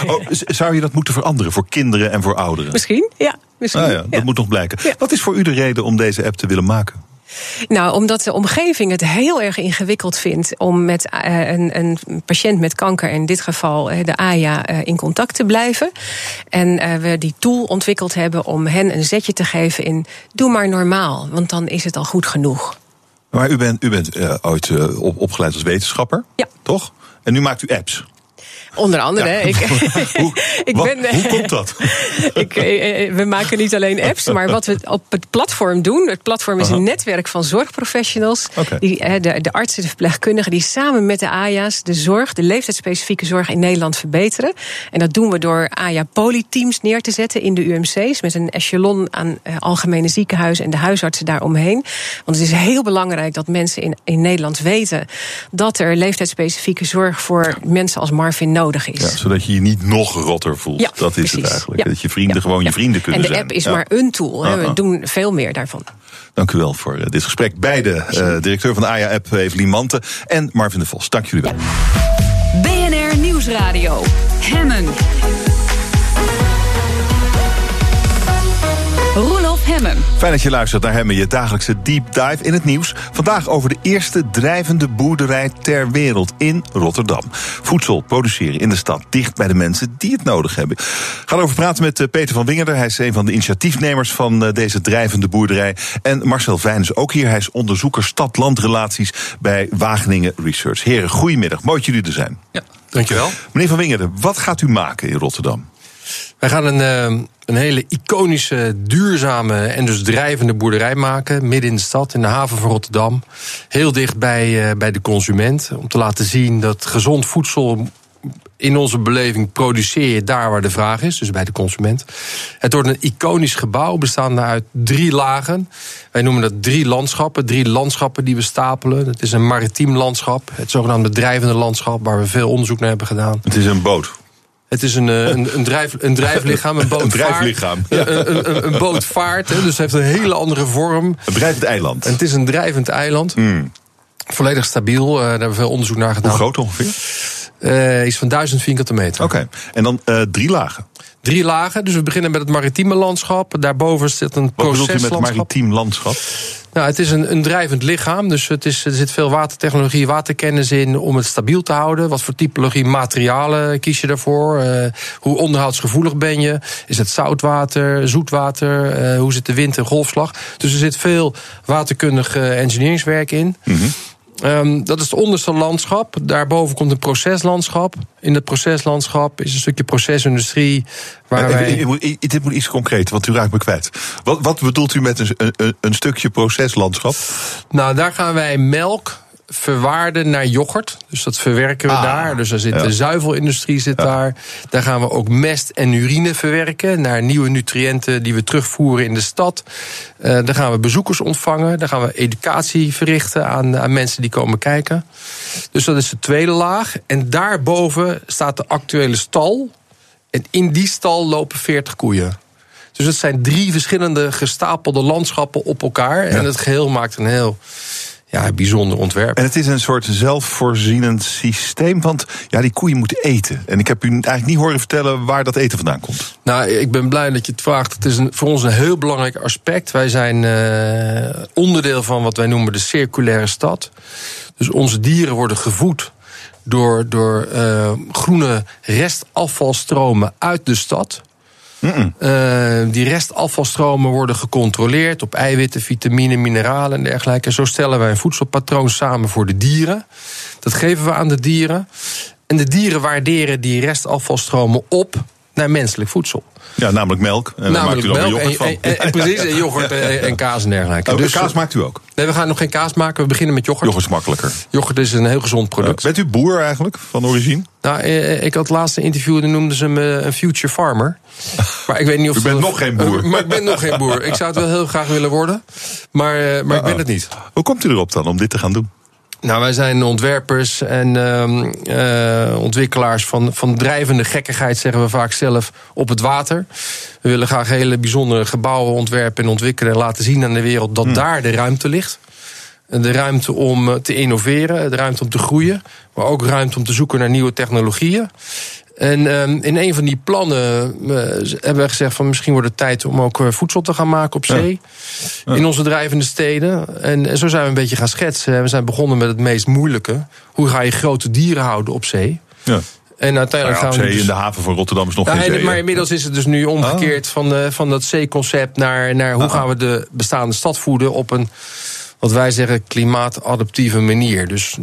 Speaker 5: Oh,
Speaker 2: oh, zou je dat moeten veranderen voor kinderen en voor ouderen?
Speaker 5: Misschien, ja. Misschien,
Speaker 2: ah ja dat moet nog blijken. Wat is voor u de reden om deze app te willen maken?
Speaker 5: Nou, omdat de omgeving het heel erg ingewikkeld vindt om met uh, een, een, patiënt met kanker, in dit geval uh, de AYA, uh, in contact te blijven. En we die tool ontwikkeld hebben om hen een zetje te geven in doe maar normaal, want dan is het al goed genoeg.
Speaker 2: Maar u bent, u bent uh, ooit uh, opgeleid als wetenschapper,
Speaker 5: ja.
Speaker 2: toch? En nu maakt u apps.
Speaker 5: Onder andere. Ja. Ik,
Speaker 2: hoe, ik ben, hoe komt dat?
Speaker 5: ik, eh, we maken niet alleen apps, maar wat we op het platform doen. Het platform is een netwerk van zorgprofessionals. Die, de, de artsen, de verpleegkundigen, die samen met de AJA's de zorg, de leeftijdsspecifieke zorg in Nederland verbeteren. En dat doen we door AJA-polyteams neer te zetten in de UMC's. Met een echelon aan uh, algemene ziekenhuizen en de huisartsen daaromheen. Want het is heel belangrijk dat mensen in, in Nederland weten dat er leeftijdsspecifieke zorg voor mensen als Marvin nodig is.
Speaker 2: Ja, zodat je je niet nog rotter voelt. Ja, dat is het eigenlijk. Dat je vrienden gewoon je vrienden kunnen
Speaker 5: zijn.
Speaker 2: En
Speaker 5: de app is maar een tool. We doen veel meer daarvan.
Speaker 2: Dank u wel voor eh, dit gesprek. Beide, uh, directeur van de AYA-app Evelien Mante en Marvin de Vos. Dank jullie wel.
Speaker 1: BNR Nieuwsradio. Hemmen. Hemmen.
Speaker 2: Fijn dat je luistert naar Hemmen, je dagelijkse deep dive in het nieuws. Vandaag over de eerste drijvende boerderij ter wereld in Rotterdam. Voedsel produceren in de stad, dicht bij de mensen die het nodig hebben. Ik ga erover praten met eh, Peter van Wingerder. Hij is een van de initiatiefnemers van eh, deze drijvende boerderij. En Marcel Vijn is ook hier. Hij is onderzoeker stad-landrelaties bij Wageningen Research. Heren, goedemiddag. Mooi dat jullie er zijn.
Speaker 6: Ja, dankjewel.
Speaker 2: Meneer van Wingerder, wat gaat u maken in Rotterdam?
Speaker 6: Wij gaan een, eh, een hele iconische, duurzame en dus drijvende boerderij maken. Midden in de stad, in de haven van Rotterdam. Heel dicht bij, eh, bij de consument. Om te laten zien dat gezond voedsel in onze beleving produceer daar waar de vraag is, dus bij de consument. Het wordt een iconisch gebouw bestaande uit drie lagen. Wij noemen dat drie landschappen, drie landschappen die we stapelen. Het is een maritiem landschap, het zogenaamde drijvende landschap, waar we veel onderzoek naar hebben gedaan.
Speaker 2: Het is een boot.
Speaker 6: Het is een, eh, een, een, drijf, een drijflichaam, een boot
Speaker 2: Een drijflichaam.
Speaker 6: Ja. Een, een, een, boot vaart, dus het heeft een hele andere vorm.
Speaker 2: Een drijvend eiland.
Speaker 6: En het is een drijvend eiland. Hmm. Volledig stabiel, uh, daar hebben we veel onderzoek naar gedaan.
Speaker 2: Hoe groot ongeveer?
Speaker 6: Uh, iets van duizend vierkante meter.
Speaker 2: Oké, en dan uh, drie lagen?
Speaker 6: Drie lagen, dus we beginnen met het maritieme landschap. Daarboven zit een proceslandschap.
Speaker 2: Wat bedoelt u met maritiem landschap?
Speaker 6: Nou, het is een, een drijvend lichaam, dus het is, er zit veel watertechnologie, waterkennis in om het stabiel te houden. Wat voor typologie materialen kies je daarvoor? Uh, hoe onderhoudsgevoelig ben je? Is het zoutwater, zoetwater? Uh, hoe zit de wind en golfslag? Dus er zit veel waterkundig uh, engineeringswerk in. Mm -hmm. Um, dat is het onderste landschap. Daarboven komt een proceslandschap. In het proceslandschap is een stukje procesindustrie. Waar wij...
Speaker 2: Dit moet iets concreet, want u raakt me kwijt. Wat, wat bedoelt u met een, een, een stukje proceslandschap?
Speaker 6: Nou, daar gaan wij melk verwaarden naar yoghurt. Dus dat verwerken we
Speaker 2: Ah,
Speaker 6: daar. Dus daar zit
Speaker 2: ja.
Speaker 6: de zuivelindustrie zit daar. Daar gaan we ook mest en urine verwerken naar nieuwe nutriënten die we terugvoeren in de stad. Eh daar gaan we bezoekers ontvangen. Daar gaan we educatie verrichten aan, aan mensen die komen kijken. Dus dat is de tweede laag. En daarboven staat de actuele stal. En in die stal lopen 40 koeien. Dus het zijn drie verschillende gestapelde landschappen op elkaar. En het geheel maakt een heel ja, bijzonder ontwerp.
Speaker 2: En het is een soort zelfvoorzienend systeem, want ja, die koeien moeten eten. En ik heb u eigenlijk niet horen vertellen waar dat eten vandaan komt.
Speaker 6: Nou, ik ben blij dat je het vraagt. Het is een, voor ons een heel belangrijk aspect. Wij zijn eh, onderdeel van wat wij noemen de circulaire stad. Dus onze dieren worden gevoed door, door eh, groene restafvalstromen uit de stad. Eh, die restafvalstromen worden gecontroleerd op eiwitten, vitamine, mineralen en dergelijke. Zo stellen wij een voedselpatroon samen voor de dieren. Dat geven we aan de dieren. En de dieren waarderen die restafvalstromen op naar menselijk voedsel.
Speaker 2: Ja, namelijk melk. En daar maakt u
Speaker 6: melk
Speaker 2: yoghurt van.
Speaker 6: en, en, en precies, en yoghurt en, en kaas en dergelijke.
Speaker 2: Oh,
Speaker 6: Dus,
Speaker 2: kaas maakt u ook.
Speaker 6: Nee, we gaan nog geen kaas maken. We beginnen met yoghurt.
Speaker 2: Yoghurt is makkelijker.
Speaker 6: Yoghurt is een heel gezond product.
Speaker 2: Bent u boer eigenlijk, van origine?
Speaker 6: Nou, eh, ik had het laatste interview, dan noemden ze me een future farmer. Maar ik weet niet of
Speaker 2: U bent nog geen boer.
Speaker 6: Maar ik ben nog geen boer. Ik zou het wel heel graag willen worden. Maar, eh, maar ik ben het niet.
Speaker 2: Hoe komt u erop dan om dit te gaan doen?
Speaker 6: Nou, wij zijn ontwerpers en ehm, eh, ontwikkelaars van, van drijvende gekkigheid, zeggen we vaak zelf, op het water. We willen graag hele bijzondere gebouwen ontwerpen en ontwikkelen en laten zien aan de wereld dat daar de ruimte ligt. De ruimte om te innoveren, de ruimte om te groeien, maar ook ruimte om te zoeken naar nieuwe technologieën. En ehm, in een van die plannen eh, hebben we gezegd van misschien wordt het tijd om ook eh, voedsel te gaan maken op zee. In onze drijvende steden. En, en zo zijn we een beetje gaan schetsen. We zijn begonnen met het meest moeilijke. Hoe ga je grote dieren houden op zee?
Speaker 2: Ja.
Speaker 6: En uiteindelijk
Speaker 2: Nou ja,
Speaker 6: gaan we dus-
Speaker 2: in de haven van Rotterdam is nog geen
Speaker 6: en-
Speaker 2: zee.
Speaker 6: maar inmiddels is het dus nu omgekeerd van, de, van dat zeeconcept naar, naar hoe gaan we de bestaande stad voeden op een, wat wij zeggen, klimaatadaptieve manier. Dus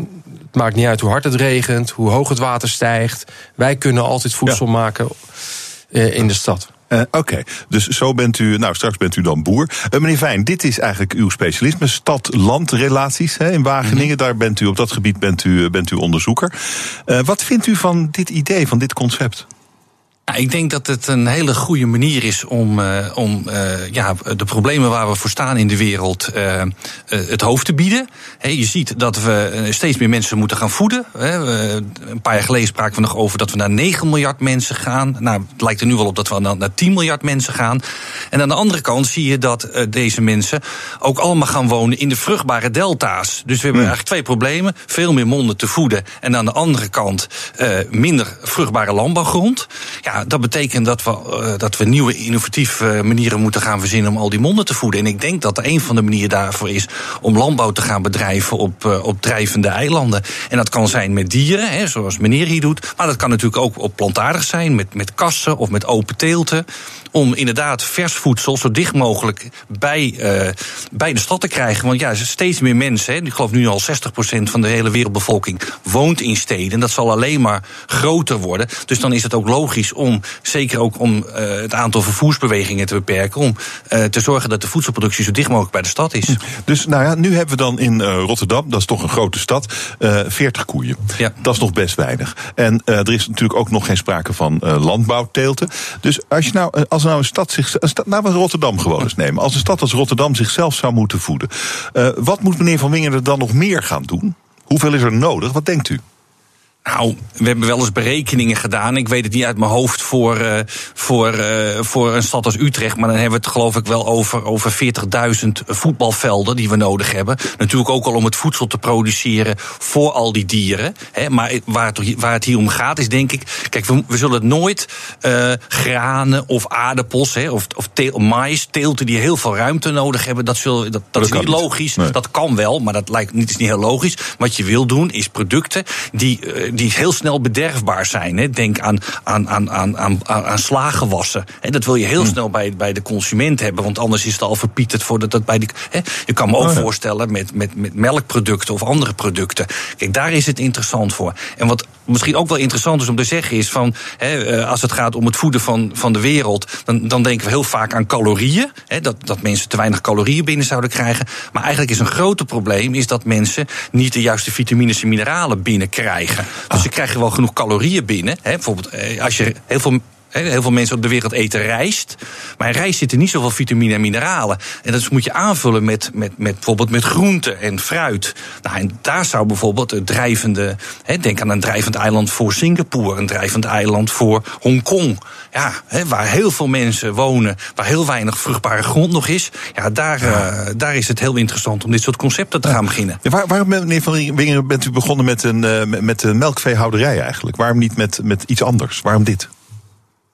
Speaker 6: het maakt niet uit hoe hard het regent, hoe hoog het water stijgt. Wij kunnen altijd voedsel maken eh, in de stad.
Speaker 2: Eh, Oké, dus zo bent u, nou straks bent u dan boer. Eh, meneer Vijn, dit is eigenlijk uw specialisme, stad-land relaties hè, in Wageningen.
Speaker 6: Mhm.
Speaker 2: Daar bent u, op dat gebied bent u, bent u onderzoeker. Wat vindt u van dit idee, van dit concept?
Speaker 7: Ja, ik denk dat het een hele goede manier is om, eh, om eh, ja, de problemen waar we voor staan in de wereld eh, het hoofd te bieden. He, je ziet dat we steeds meer mensen moeten gaan voeden. We- een paar jaar geleden spraken we nog over dat we naar 9 miljard mensen gaan. Nou, het lijkt er nu wel op dat we naar, naar 10 miljard mensen gaan. En aan de andere kant zie je dat deze mensen ook allemaal gaan wonen in de vruchtbare delta's. Dus we hebben eigenlijk twee problemen. Veel meer monden te voeden. En aan de andere kant minder vruchtbare landbouwgrond. Ja, dat betekent dat we, eh, dat we nieuwe innovatieve manieren moeten gaan verzinnen om al die monden te voeden. En ik denk dat een van de manieren daarvoor is om landbouw te gaan bedrijven op, eh, op drijvende eilanden. En dat kan zijn met dieren, hè, zoals meneer hier doet. Maar dat kan natuurlijk ook op plantaardig zijn, met, met kassen of met open teelten. Om inderdaad vers voedsel zo dicht mogelijk bij, eh, bij de stad te krijgen. Want ja, steeds meer mensen, hè, ik geloof nu al 60% van de hele wereldbevolking woont in steden. En dat zal alleen maar groter worden. Dus dan is het ook logisch om, zeker ook om eh, het aantal vervoersbewegingen te beperken. Om eh, te zorgen dat de voedselproductie zo dicht mogelijk bij de stad is.
Speaker 2: Dus nou ja, nu hebben we dan in Rotterdam, dat is toch een grote stad, eh 40 koeien.
Speaker 7: Ja.
Speaker 2: Dat is nog best weinig. En er is natuurlijk ook nog geen sprake van landbouwteelten. Dus als, je nou, eh, als nou een stad zich. Een stad, Rotterdam gewoon eens nemen. Als een stad als Rotterdam zichzelf zou moeten voeden. eh, wat moet meneer Van Wingen er dan nog meer gaan doen? Hoeveel is er nodig? Wat denkt u?
Speaker 7: Nou, we hebben wel eens berekeningen gedaan. Ik weet het niet uit mijn hoofd voor, uh, voor, uh, voor een stad als Utrecht. Maar dan hebben we het geloof ik wel over, over 40.000 voetbalvelden die we nodig hebben. Natuurlijk ook al om het voedsel te produceren voor al die dieren. Hè. Maar waar het, waar het hier om gaat is denk ik... Kijk, we, we zullen het nooit uh, granen of aardappels hè, of, of teel, mais, teelten die heel veel ruimte nodig hebben. Dat, zullen, dat, dat, dat is niet logisch. Nee. Dat kan wel, maar dat lijkt niet, is niet heel logisch. Wat je wil doen is producten die die heel snel bederfbaar zijn. Hè. Denk aan, aan, aan, aan, aan, aan slagenwassen. Hè. Dat wil je heel hm. snel bij, bij de consument hebben, want anders is het al verpieterd voordat dat bij de. Hè. Je kan me ook oh, ja. voorstellen met, met, met melkproducten of andere producten. Kijk, daar is het interessant voor. En wat misschien ook wel interessant is om te zeggen is van hè, eh, als het gaat om het voeden van, van de wereld, dan, dan denken we heel vaak aan calorieën. Hè, dat, dat mensen te weinig calorieën binnen zouden krijgen. Maar eigenlijk is een groter probleem is dat mensen niet de juiste vitamines en mineralen binnenkrijgen. Dus ze krijgen wel genoeg calorieën binnen. Hè, bijvoorbeeld eh, als je heel veel Heel veel mensen op de wereld eten rijst. Maar in rijst zitten niet zoveel vitamine en mineralen. En dat moet je aanvullen met, met, met bijvoorbeeld met groenten en fruit. Nou, en daar zou bijvoorbeeld het drijvende. Hè, denk aan een drijvend eiland voor Singapore, een drijvend eiland voor Hongkong. Ja, hè, waar heel veel mensen wonen, waar heel weinig vruchtbare grond nog is. Ja, daar, Uh, daar is het heel interessant om dit soort concepten te gaan beginnen.
Speaker 2: Ja, waar, waarom, meneer Van Wingeren, bent u begonnen met een, uh, met een melkveehouderij eigenlijk? Waarom niet met, met iets anders? Waarom dit?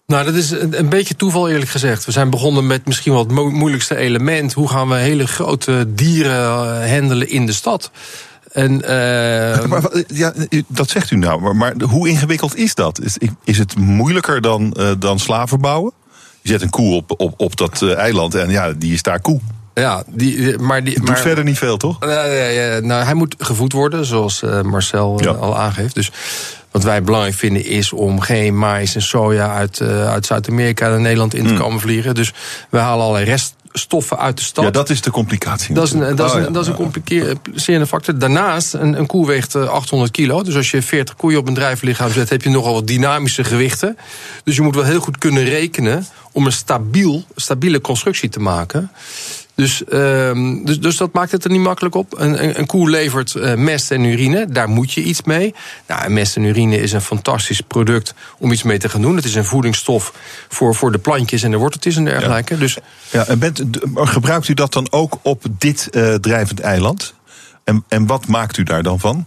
Speaker 6: Nou, dat is een, een, beetje toeval eerlijk gezegd. We zijn begonnen met misschien wel het mo moeilijkste element. Hoe gaan we hele grote dieren uh, handelen in de stad? En, uh...
Speaker 2: maar, ja, dat zegt u nou, maar, maar, hoe ingewikkeld is dat? Is, is het moeilijker dan, uh, dan slaven bouwen? Je zet een koe op, op, op dat uh, eiland en ja, die is daar koe.
Speaker 6: Ja, die, maar die.
Speaker 2: Het doet
Speaker 6: maar,
Speaker 2: verder niet veel, toch?
Speaker 6: Uh, ja, ja, nou, hij moet gevoed worden, zoals Marcel ja. al aangeeft. Dus wat wij belangrijk vinden is om geen mais en soja uit, uh, uit Zuid-Amerika naar Nederland in te mm. komen vliegen. Dus we halen allerlei reststoffen uit de stad.
Speaker 2: Ja, dat is de complicatie.
Speaker 6: Dat is een, dat is een, oh, ja. dat is een complicerende factor. Daarnaast, een, een koe weegt 800 kilo. Dus als je 40 koeien op een drijflichaam zet, heb je nogal wat dynamische gewichten. Dus je moet wel heel goed kunnen rekenen om een stabiel, stabiele constructie te maken. Dus, um, dus, dus dat maakt het er niet makkelijk op. Een, een, een koe levert uh, mest en urine, daar moet je iets mee. Nou, mest en urine is een fantastisch product om iets mee te gaan doen. Het is een voedingsstof voor, voor de plantjes en de worteltjes en dergelijke.
Speaker 2: Ja.
Speaker 6: Dus,
Speaker 2: ja, en bent, gebruikt u dat dan ook op dit uh, drijvend eiland? En, en wat maakt u daar dan van?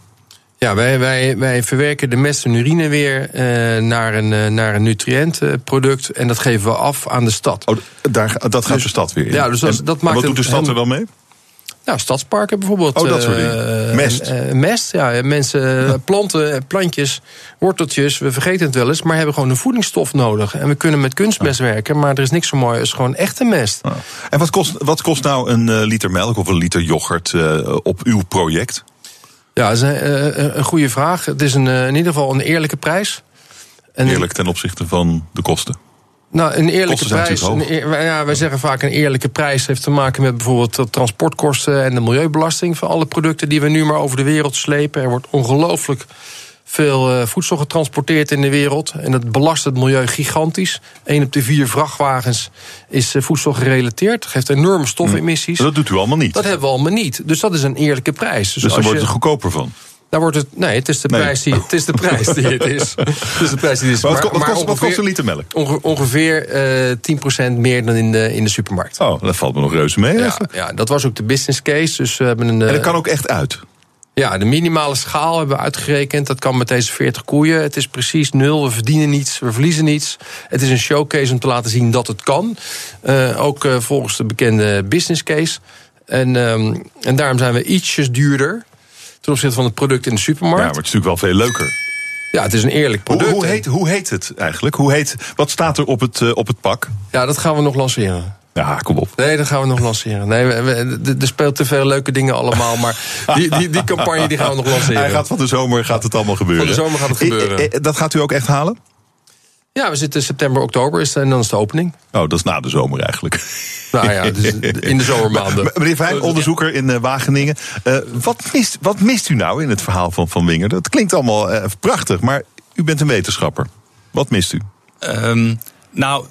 Speaker 6: Ja, wij, wij, wij verwerken de mest en urine weer uh, naar een, uh, naar een nutriëntenproduct. En dat geven we af aan de stad.
Speaker 2: Oh, daar, dat gaat dus, de stad weer in.
Speaker 6: Ja, dus dat,
Speaker 2: en,
Speaker 6: dat maakt
Speaker 2: wat doet de stad er dan mee?
Speaker 6: Nou, stadsparken bijvoorbeeld.
Speaker 2: Oh, dat soort dingen. Uh, mest.
Speaker 6: Uh, mest, ja. Mensen, ja. planten, plantjes, worteltjes. We vergeten het wel eens, maar hebben gewoon een voedingsstof nodig. En we kunnen met kunstmest ja. werken, maar er is niks zo mooi als gewoon echte mest.
Speaker 2: Ja. En wat kost, wat kost nou een liter melk of een liter yoghurt op uw project?
Speaker 6: Ja, dat is een, een goede vraag. Het is een, in ieder geval een eerlijke prijs.
Speaker 2: En Eerlijk ten opzichte van de kosten?
Speaker 6: Nou, een eerlijke prijs. Een eer, ja, wij zeggen vaak een eerlijke prijs heeft te maken met bijvoorbeeld de transportkosten en de milieubelasting van alle producten die we nu maar over de wereld slepen. Er wordt ongelooflijk veel uh, voedsel getransporteerd in de wereld. En dat belast het milieu gigantisch. Eén op de vier vrachtwagens is uh, voedsel gerelateerd. Geeft enorme stofemissies.
Speaker 2: Dat doet u allemaal niet.
Speaker 6: Dat hebben we allemaal niet. Dus dat is een eerlijke prijs.
Speaker 2: Dus, dus daar wordt het goedkoper van?
Speaker 6: Daar wordt het, nee, het is de nee. prijs die het is. De prijs die het is. Het is de prijs die het is.
Speaker 2: Maar, wat, maar, kost, wat kost een liter melk?
Speaker 6: Onge, ongeveer uh, 10% meer dan in de, in de supermarkt.
Speaker 2: Oh, dat valt me nog reuze mee.
Speaker 6: Ja, ja, dat was ook de business case. Dus we hebben een,
Speaker 2: en dat kan ook echt uit?
Speaker 6: Ja, de minimale schaal hebben we uitgerekend. Dat kan met deze 40 koeien. Het is precies nul. We verdienen niets, we verliezen niets. Het is een showcase om te laten zien dat het kan. Uh, ook uh, volgens de bekende business case. En, um, en daarom zijn we ietsjes duurder ten opzichte van het product in de supermarkt.
Speaker 2: Ja, maar het is natuurlijk wel veel leuker.
Speaker 6: Ja, het is een eerlijk product.
Speaker 2: Hoe, hoe, heet, hoe heet het eigenlijk? Hoe heet, wat staat er op het, uh, op het pak?
Speaker 6: Ja, dat gaan we nog lanceren.
Speaker 2: Ja, kom op.
Speaker 6: Nee, dat gaan we nog lanceren. Nee, we, we, er speelt te veel leuke dingen allemaal. Maar die, die, die campagne die gaan we nog lanceren.
Speaker 2: Hij gaat van de zomer gaat het allemaal gebeuren.
Speaker 6: Van de zomer gaat het gebeuren.
Speaker 2: I, I, dat gaat u ook echt halen?
Speaker 6: Ja, we zitten september, oktober is, en dan is de opening.
Speaker 2: Oh, dat is na de zomer eigenlijk.
Speaker 6: Nou ja, dus in de zomermaanden.
Speaker 2: Meneer Vijn, onderzoeker in uh, Wageningen. Uh, wat, mist, wat mist u nou in het verhaal van Van Winger? Dat klinkt allemaal uh, prachtig, maar u bent een wetenschapper. Wat mist u?
Speaker 7: Um, nou,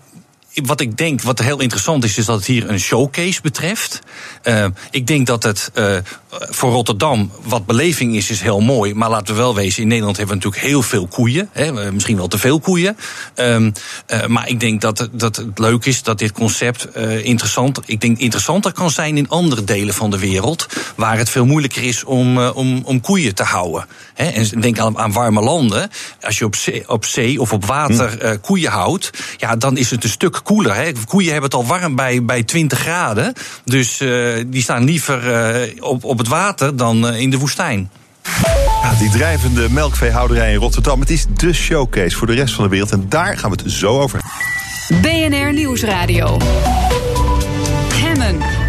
Speaker 7: wat ik denk, wat heel interessant is, is dat het hier een showcase betreft. Uh, ik denk dat het uh, voor Rotterdam, wat beleving is, is heel mooi. Maar laten we wel wezen, in Nederland hebben we natuurlijk heel veel koeien. Hè, misschien wel te veel koeien. Um, uh, maar ik denk dat, dat het leuk is dat dit concept interessant, ik denk interessanter kan zijn in andere delen van de wereld. Waar het veel moeilijker is om, om, om koeien te houden. Hè, en denk aan, aan warme landen. Als je op zee, op zee of op water hm. koeien houdt, ja, dan is het een stuk koeler. Hè. Koeien hebben het al warm bij, bij 20 graden. Dus die staan liever op, op het water dan uh, in de woestijn.
Speaker 2: Ja, die drijvende melkveehouderij in Rotterdam. Het is de showcase voor de rest van de wereld. En daar gaan we het zo over
Speaker 1: BNR Nieuwsradio. Hemmen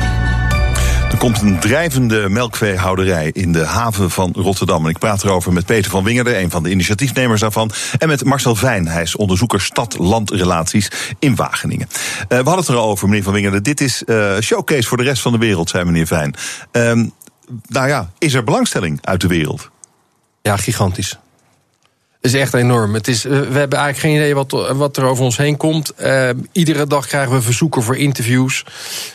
Speaker 2: komt een drijvende melkveehouderij in de haven van Rotterdam. En ik praat erover met Peter van Wingerden, een van de initiatiefnemers daarvan. En met Marcel Vijn, hij is onderzoeker stad-landrelaties in Wageningen. Uh, we hadden het erover, meneer van Wingerden. Dit is uh, showcase voor de rest van de wereld, zei meneer Vijn. Uh, nou ja, is er belangstelling uit de wereld?
Speaker 6: Ja, gigantisch is echt enorm. Het is, eh, we hebben eigenlijk geen idee wat, wat er over ons heen komt. Uh, iedere dag krijgen we verzoeken voor interviews.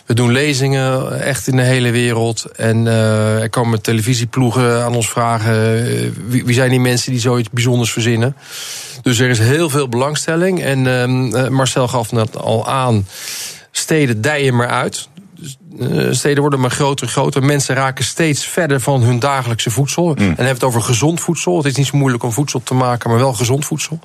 Speaker 6: We doen lezingen echt in de hele wereld. En er komen televisieploegen aan ons vragen... wie, zijn die mensen die zoiets bijzonders verzinnen. Dus er is heel veel belangstelling. En uh, Marcel gaf net al aan... steden dijen maar uit. Uh, steden worden maar groter en groter. Mensen raken steeds verder van hun dagelijkse voedsel. Mm. En dan hebben we het over gezond voedsel. Het is niet zo moeilijk om voedsel te maken, maar wel gezond voedsel.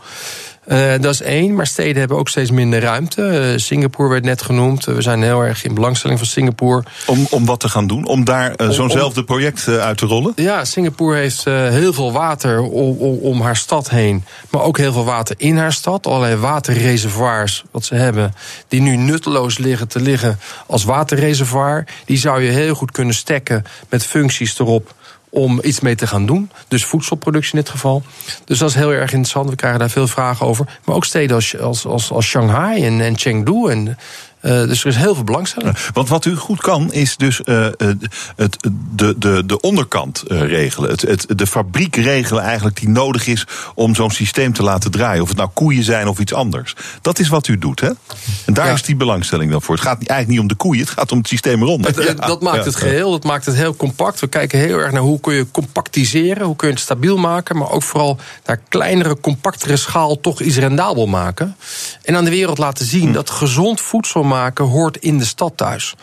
Speaker 6: Uh, dat is één, maar steden hebben ook steeds minder ruimte. Uh, Singapore werd net genoemd. we zijn heel erg in belangstelling van Singapore.
Speaker 2: Om, om wat te gaan doen? Om daar zo'nzelfde project uit te rollen?
Speaker 6: Ja, Singapore heeft heel veel water om, om, haar stad heen. Maar ook heel veel water in haar stad. Allerlei waterreservoirs wat ze hebben. Die nu nutteloos liggen te liggen als waterreservoir. Die zou je heel goed kunnen stekken met functies erop om iets mee te gaan doen. Dus voedselproductie in dit geval. Dus dat is heel erg interessant. We krijgen daar veel vragen over. Maar ook steden als, als, als, als Shanghai en, en Chengdu en uh, dus er is heel veel belangstelling.
Speaker 2: Want wat u goed kan, is dus uh, het, de, de, de onderkant uh, regelen. Het, het, de fabriek regelen eigenlijk die nodig is om zo'n systeem te laten draaien. Of het nou koeien zijn of iets anders. Dat is wat u doet, hè? En daar ja. is die belangstelling dan voor. Het gaat eigenlijk niet om de koeien, het gaat om het systeem.
Speaker 6: Het, ja. Dat maakt het geheel, dat maakt het heel compact. We kijken heel erg naar hoe kun je compactiseren, hoe kun je het stabiel maken. Maar ook vooral naar kleinere, compactere schaal toch iets rendabel maken. En aan de wereld laten zien hm. dat gezond voedsel maken hoort in de stad thuis.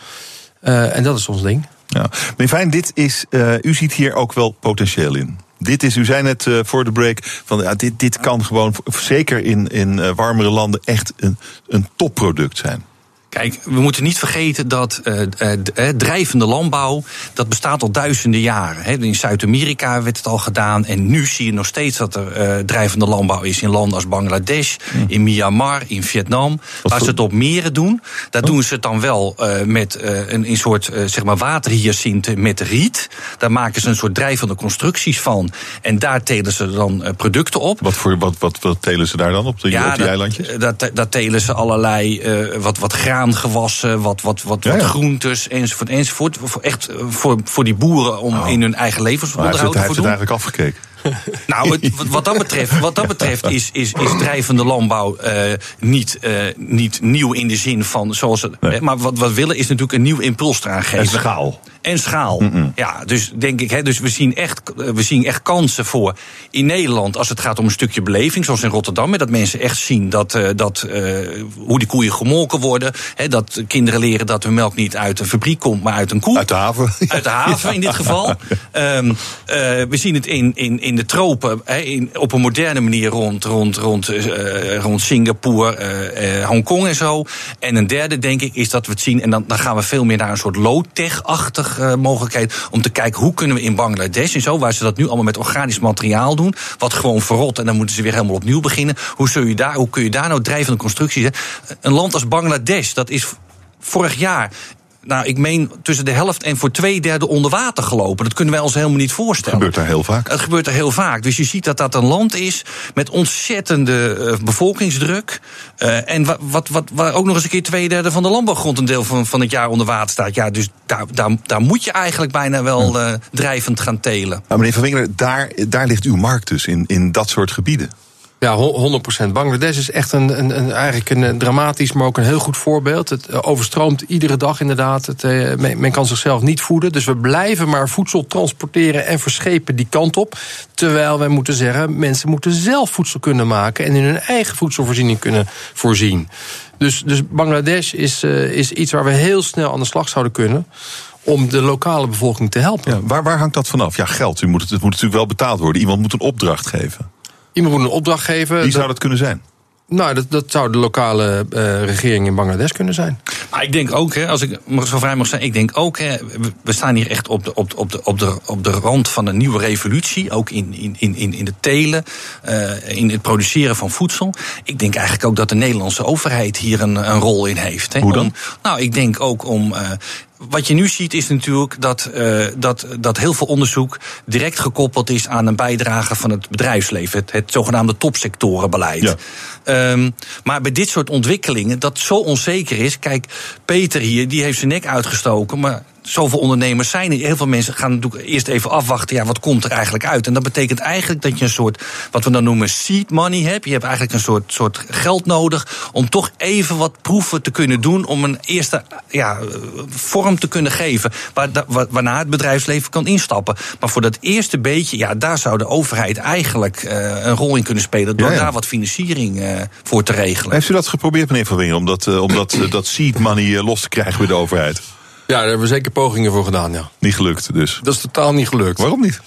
Speaker 6: Uh, en dat is ons ding.
Speaker 2: Ja. Fijn, dit is, uh, u ziet hier ook wel potentieel in. Dit is, u zei net uh, voor de break, van dit, dit kan gewoon, zeker in, in warmere landen, echt een, een topproduct zijn.
Speaker 7: Kijk, we moeten niet vergeten dat uh, uh, drijvende landbouw, dat bestaat al duizenden jaren. He, in Zuid-Amerika werd het al gedaan. En nu zie je nog steeds dat er uh, drijvende landbouw is in landen als Bangladesh, mm. in Myanmar, in Vietnam. Wat waar ze het op meren doen. Daar oh. doen ze het dan wel met een, een soort zeg maar waterhyacinten met riet. Daar maken ze een soort drijvende constructies van. En daar telen ze dan producten op.
Speaker 2: Wat, voor, wat, wat, wat telen ze daar dan op, de,
Speaker 7: ja,
Speaker 2: op die
Speaker 7: dat,
Speaker 2: eilandjes?
Speaker 7: Dat, dat telen ze allerlei wat, wat graan gewassen, wat, wat, wat, ja, ja. wat groentes enzovoort. enzovoort. Echt voor, voor die boeren om oh. in hun eigen levensonderhoud te
Speaker 2: voldoen. Hij heeft het eigenlijk afgekeken.
Speaker 7: Nou, het, wat dat betreft, wat dat betreft is, is, is drijvende landbouw uh, niet, uh, niet nieuw in de zin van zoals het. Nee. Maar wat we willen is natuurlijk een nieuw impuls eraan geven.
Speaker 2: En schaal.
Speaker 7: En schaal. Mm -mm. Ja, dus denk ik, hè, dus we zien, echt, we zien echt kansen voor in Nederland als het gaat om een stukje beleving, zoals in Rotterdam. Dat mensen echt zien dat, uh, dat uh, hoe die koeien gemolken worden. Hè, dat kinderen leren dat hun melk niet uit een fabriek komt, maar uit een koe.
Speaker 2: Uit de haven.
Speaker 7: Uit de haven in dit geval. Um, uh, we zien het in, in, in de tropen hè, in, op een moderne manier rond, rond, rond, rond Singapore, Hongkong en zo. En een derde, denk ik, is dat we het zien. En dan, dan gaan we veel meer naar een soort low-tech-achtig uh, mogelijkheid om te kijken hoe kunnen we in Bangladesh en zo, waar ze dat nu allemaal met organisch materiaal doen, wat gewoon verrot en dan moeten ze weer helemaal opnieuw beginnen. Hoe, zul je daar, hoe kun je daar nou drijvende constructies? Een land als Bangladesh, dat is vorig jaar nou, ik meen tussen de helft en voor twee derde onder water gelopen. Dat kunnen wij ons helemaal niet voorstellen.
Speaker 2: Het gebeurt er heel vaak.
Speaker 7: Het gebeurt er heel vaak. Dus je ziet dat dat een land is met ontzettende uh, bevolkingsdruk. Uh, en wat, wat, wat, waar ook nog eens een keer twee derde van de landbouwgrond een deel van, van het jaar onder water staat. Ja, dus daar, daar, daar moet je eigenlijk bijna wel uh, drijvend gaan telen.
Speaker 2: Maar meneer Van Wingler, daar, daar ligt uw markt dus in, in dat soort gebieden.
Speaker 6: Ja, 100%. Bangladesh is echt een, een, een, eigenlijk een dramatisch, maar ook een heel goed voorbeeld. Het eh, overstroomt iedere dag inderdaad. Het, uh, men, kan zichzelf niet voeden. Dus we blijven maar voedsel transporteren en verschepen die kant op. Terwijl wij moeten zeggen, mensen moeten zelf voedsel kunnen maken... en in hun eigen voedselvoorziening kunnen voorzien. Dus, dus Bangladesh is, is iets waar we heel snel aan de slag zouden kunnen om de lokale bevolking te helpen.
Speaker 2: Waar, waar hangt dat vanaf? Ja, geld. U moet het moet natuurlijk wel betaald worden. Iemand moet een opdracht geven.
Speaker 6: Iemand moet een opdracht geven.
Speaker 2: Wie zou dat kunnen zijn?
Speaker 6: Nou, dat, dat zou de lokale uh, regering in Bangladesh kunnen zijn.
Speaker 7: Maar ik denk ook, hè, als ik zo vrij mag zijn, ik denk ook, hè, we staan hier echt op de, op, de, op, de, op, de, op de rand van een nieuwe revolutie. Ook in, in, in, in de telen, uh, in het produceren van voedsel. Ik denk eigenlijk ook dat de Nederlandse overheid hier een, een rol in heeft. Hè.
Speaker 2: Hoe dan?
Speaker 7: Om, nou, ik denk ook om. Uh, wat je nu ziet is natuurlijk dat, uh, dat, dat heel veel onderzoek direct gekoppeld is aan een bijdrage van het bedrijfsleven, het, het zogenaamde topsectorenbeleid. Ja. Um, maar bij dit soort ontwikkelingen, dat zo onzeker is. Kijk, Peter hier, die heeft zijn nek uitgestoken, maar zoveel ondernemers zijn. Heel veel mensen gaan natuurlijk eerst even afwachten. Ja, wat komt er eigenlijk uit? En dat betekent eigenlijk dat je een soort, wat we dan noemen, seed money hebt. Je hebt eigenlijk een soort, soort geld nodig om toch even wat proeven te kunnen doen. Om een eerste ja, vorm te kunnen geven. Waar, waarna het bedrijfsleven kan instappen. Maar voor dat eerste beetje, ja, daar zou de overheid eigenlijk uh, een rol in kunnen spelen. Door daar wat financiering uh, voor te regelen.
Speaker 2: Heeft u dat geprobeerd, meneer Van Winger, om dat, uh, om dat, dat seed money los te krijgen bij de overheid?
Speaker 6: Ja, daar hebben we zeker pogingen voor gedaan, ja.
Speaker 2: Niet gelukt dus?
Speaker 6: Dat is totaal niet gelukt.
Speaker 2: Waarom niet?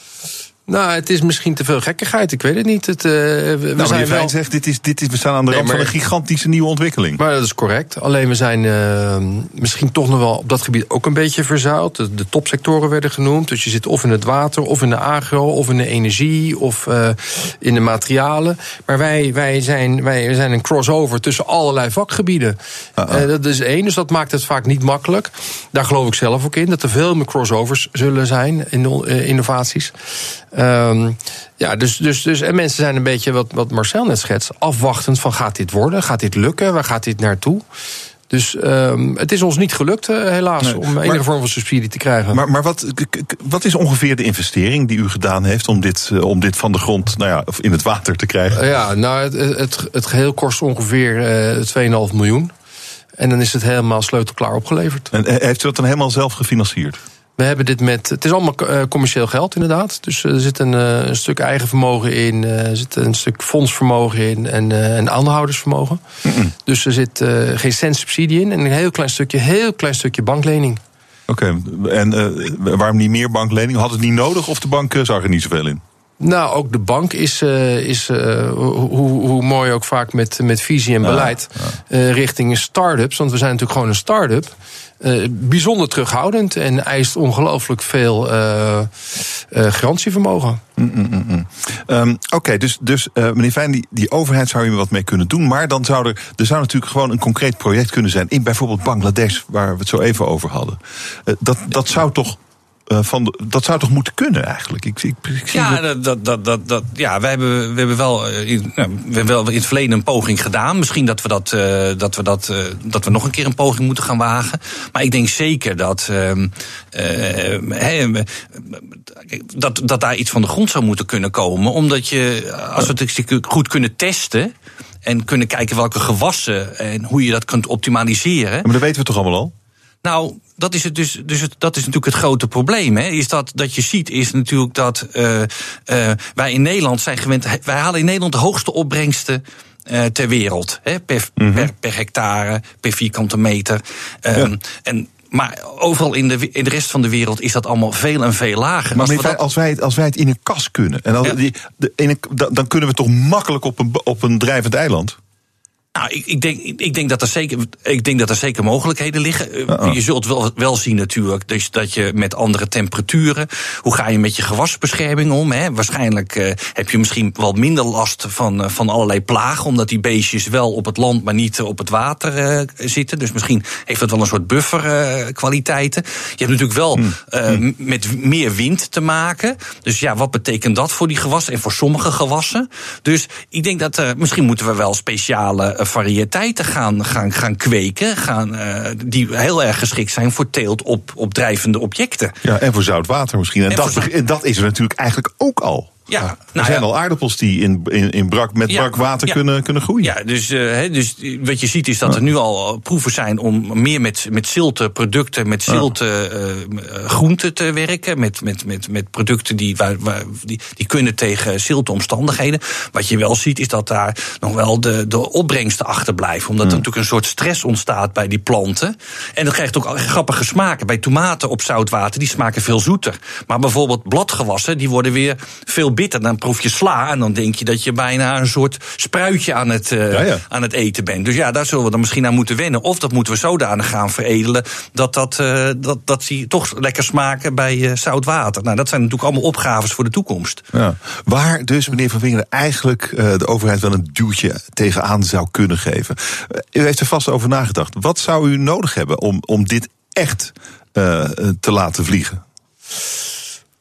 Speaker 6: Nou, het is misschien te veel gekkigheid. Ik weet het niet. Het, uh,
Speaker 2: we nou, zijn wel... zegt, dit is, dit is, we staan aan de nee, rand maar... van een gigantische nieuwe ontwikkeling.
Speaker 6: Maar dat is correct. Alleen we zijn uh, misschien toch nog wel op dat gebied ook een beetje verzuild. De, de, topsectoren werden genoemd. Dus je zit of in het water, of in de agro, of in de energie, of uh, in de materialen. Maar wij, wij, zijn, wij zijn een crossover tussen allerlei vakgebieden. -uh. dat is één, dus dat maakt het vaak niet makkelijk. Daar geloof ik zelf ook in, dat er veel meer crossovers zullen zijn in de innovaties. Um, ja, dus, dus, dus en mensen zijn een beetje, wat, wat Marcel net schetst, afwachtend van gaat dit worden? Gaat dit lukken? Waar gaat dit naartoe? Dus um, het is ons niet gelukt, uh, helaas, nee, om enige maar, vorm van subsidie te krijgen.
Speaker 2: Maar, maar wat, wat is ongeveer de investering die u gedaan heeft om dit, uh, om dit van de grond nou ja, in het water te krijgen?
Speaker 6: Uh, ja, nou, het, het, het geheel kost ongeveer 2,5 miljoen. En dan is het helemaal sleutelklaar opgeleverd.
Speaker 2: En heeft u dat dan helemaal zelf gefinancierd?
Speaker 6: We hebben dit met. Het is allemaal commercieel geld, inderdaad. Dus er zit een, een stuk eigen vermogen in, er zit een stuk fondsvermogen in en, en aandeelhoudersvermogen. Mm -mm. Dus er zit uh, geen cent subsidie in en een heel klein stukje, heel klein stukje banklening.
Speaker 2: Oké, okay. en uh, waarom niet meer banklening? Had het niet nodig of de bank zag er niet zoveel in?
Speaker 6: Nou, ook de bank is, uh, is uh, hoe, hoe mooi ook vaak met, met visie en beleid, ja, ja. Uh, richting start-ups. Want we zijn natuurlijk gewoon een start-up. Uh, bijzonder terughoudend en eist ongelooflijk veel uh, uh, garantievermogen.
Speaker 2: Mm, mm, mm. um, Oké, dus, dus meneer Fijn, die, die overheid zou hier wat mee kunnen doen. Maar dan zou er, er zou natuurlijk gewoon een concreet project kunnen zijn. In bijvoorbeeld Bangladesh, waar we het zo even over hadden. dat, dat zou toch van de, dat zou toch moeten kunnen eigenlijk? Ik, ik, ik zie
Speaker 7: ja, dat... Dat, dat, dat, dat, ja, we hebben, we hebben wel in, we hebben wel in het verleden een poging gedaan. Misschien dat we, dat, uh, dat, we dat, uh, dat we nog een keer een poging moeten gaan wagen. Maar ik denk zeker dat, dat, dat daar iets van de grond zou moeten kunnen komen. Omdat je, als we het goed kunnen testen en kunnen kijken welke gewassen en hoe je dat kunt optimaliseren.
Speaker 2: Maar dat weten we toch allemaal al?
Speaker 7: Nou, dat is het dus, dus het, dat is natuurlijk het grote probleem. Hè? Is dat, dat je ziet, is natuurlijk dat uh, uh, wij in Nederland zijn gewend. Wij halen in Nederland de hoogste opbrengsten. Uh, ter wereld. Hè? Per, mm -hmm. per, per, hectare, per vierkante meter. Um, ja. En maar overal in de, in de rest van de wereld is dat allemaal veel en veel lager.
Speaker 2: Maar als, wij, als, wij, het, als wij het in een kas kunnen, en ja. die, de, in een, dan kunnen we toch makkelijk op een, op een drijvend eiland?
Speaker 7: Nou, ik, ik, denk, ik, denk dat er zeker, ik denk dat er zeker mogelijkheden liggen. Uh-oh. Je zult wel, wel zien natuurlijk dus dat je met andere temperaturen. Hoe ga je met je gewasbescherming om? Hè? Waarschijnlijk uh, heb je misschien wel minder last van, uh, van allerlei plagen. Omdat die beestjes wel op het land, maar niet op het water zitten. Dus misschien heeft dat wel een soort bufferkwaliteiten. je hebt natuurlijk wel hmm. met meer wind te maken. Dus ja, wat betekent dat voor die gewassen en voor sommige gewassen? Dus ik denk dat misschien moeten we wel speciale variëteiten gaan, gaan, gaan kweken. Gaan, uh, die heel erg geschikt zijn voor teelt op, op drijvende objecten.
Speaker 2: Ja, en voor zout water misschien. En, en dat, en dat is er natuurlijk eigenlijk ook al.
Speaker 7: Ja,
Speaker 2: nou, er zijn ja. al aardappels die in, in, in brak, met ja, brak water ja. kunnen, kunnen groeien.
Speaker 7: Ja, dus, uh, dus wat je ziet is dat er nu al proeven zijn om meer met, met zilte producten, met zilte uh, groenten te werken. Met, met, met, met producten die, waar, waar, die, die kunnen tegen zilte omstandigheden. Wat je wel ziet is dat daar nog wel de, de opbrengsten achterblijven. Omdat er natuurlijk een soort stress ontstaat bij die planten. En dat krijgt ook grappige smaken. Bij tomaten op zoutwater, die smaken veel zoeter. Maar bijvoorbeeld bladgewassen, die worden weer veel bitter. Dan proef je sla en dan denk je dat je bijna een soort spruitje aan het, uh, ja, ja. aan het eten bent. Dus ja, daar zullen we dan misschien aan moeten wennen. Of dat moeten we zodanig gaan veredelen dat, dat, uh, dat, dat die toch lekker smaken bij uh, zout water. Nou, dat zijn natuurlijk allemaal opgaves voor de toekomst.
Speaker 2: Ja. Waar dus, meneer Van Wingeren, eigenlijk de overheid wel een duwtje tegenaan zou kunnen geven. u heeft er vast over nagedacht. Wat zou u nodig hebben om, om dit echt te laten vliegen?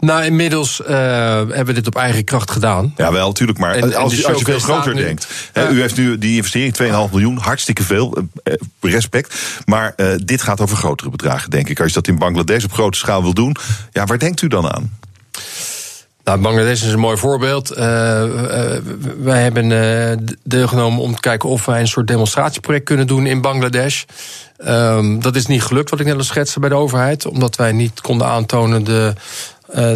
Speaker 6: Nou, inmiddels uh, hebben we dit op eigen kracht gedaan.
Speaker 2: Ja, wel, natuurlijk. Maar en, als, als, je veel groter denkt. U heeft nu die investering, 2,5 miljoen, hartstikke veel. Uh, respect. Maar dit gaat over grotere bedragen, denk ik. Als je dat in Bangladesh op grote schaal wil doen, ja, waar denkt u dan aan?
Speaker 6: Nou, Bangladesh is een mooi voorbeeld. Uh, uh, wij hebben uh, deelgenomen om te kijken of wij een soort demonstratieproject kunnen doen in Bangladesh. Um, dat is niet gelukt, wat ik net al schetste bij de overheid, omdat wij niet konden aantonen de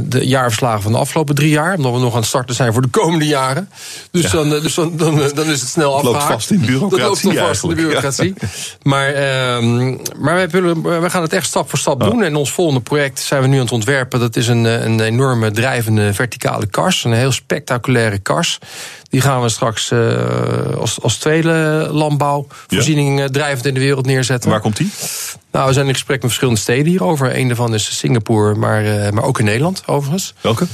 Speaker 6: de jaarverslagen van de afgelopen drie jaar. Omdat we nog aan het starten zijn voor de komende jaren. Dus, ja. dan, dus dan, dan, dan, is het snel afgehaakt.
Speaker 2: loopt vast in de bureaucratie.
Speaker 6: Dat loopt vast in de bureaucratie. Ja. Maar, uh, maar wij, willen, wij gaan het echt stap voor stap oh. doen. En ons volgende project zijn we nu aan het ontwerpen. Dat is een, een enorme drijvende verticale kars. Een heel spectaculaire kars. Die gaan we straks uh, als, als tweede landbouwvoorziening ja. drijvend in de wereld neerzetten.
Speaker 2: Waar komt die?
Speaker 6: Nou, we zijn in gesprek met verschillende steden hierover. Een daarvan is Singapore, maar, uh, maar ook in Nederland overigens.
Speaker 2: Welke?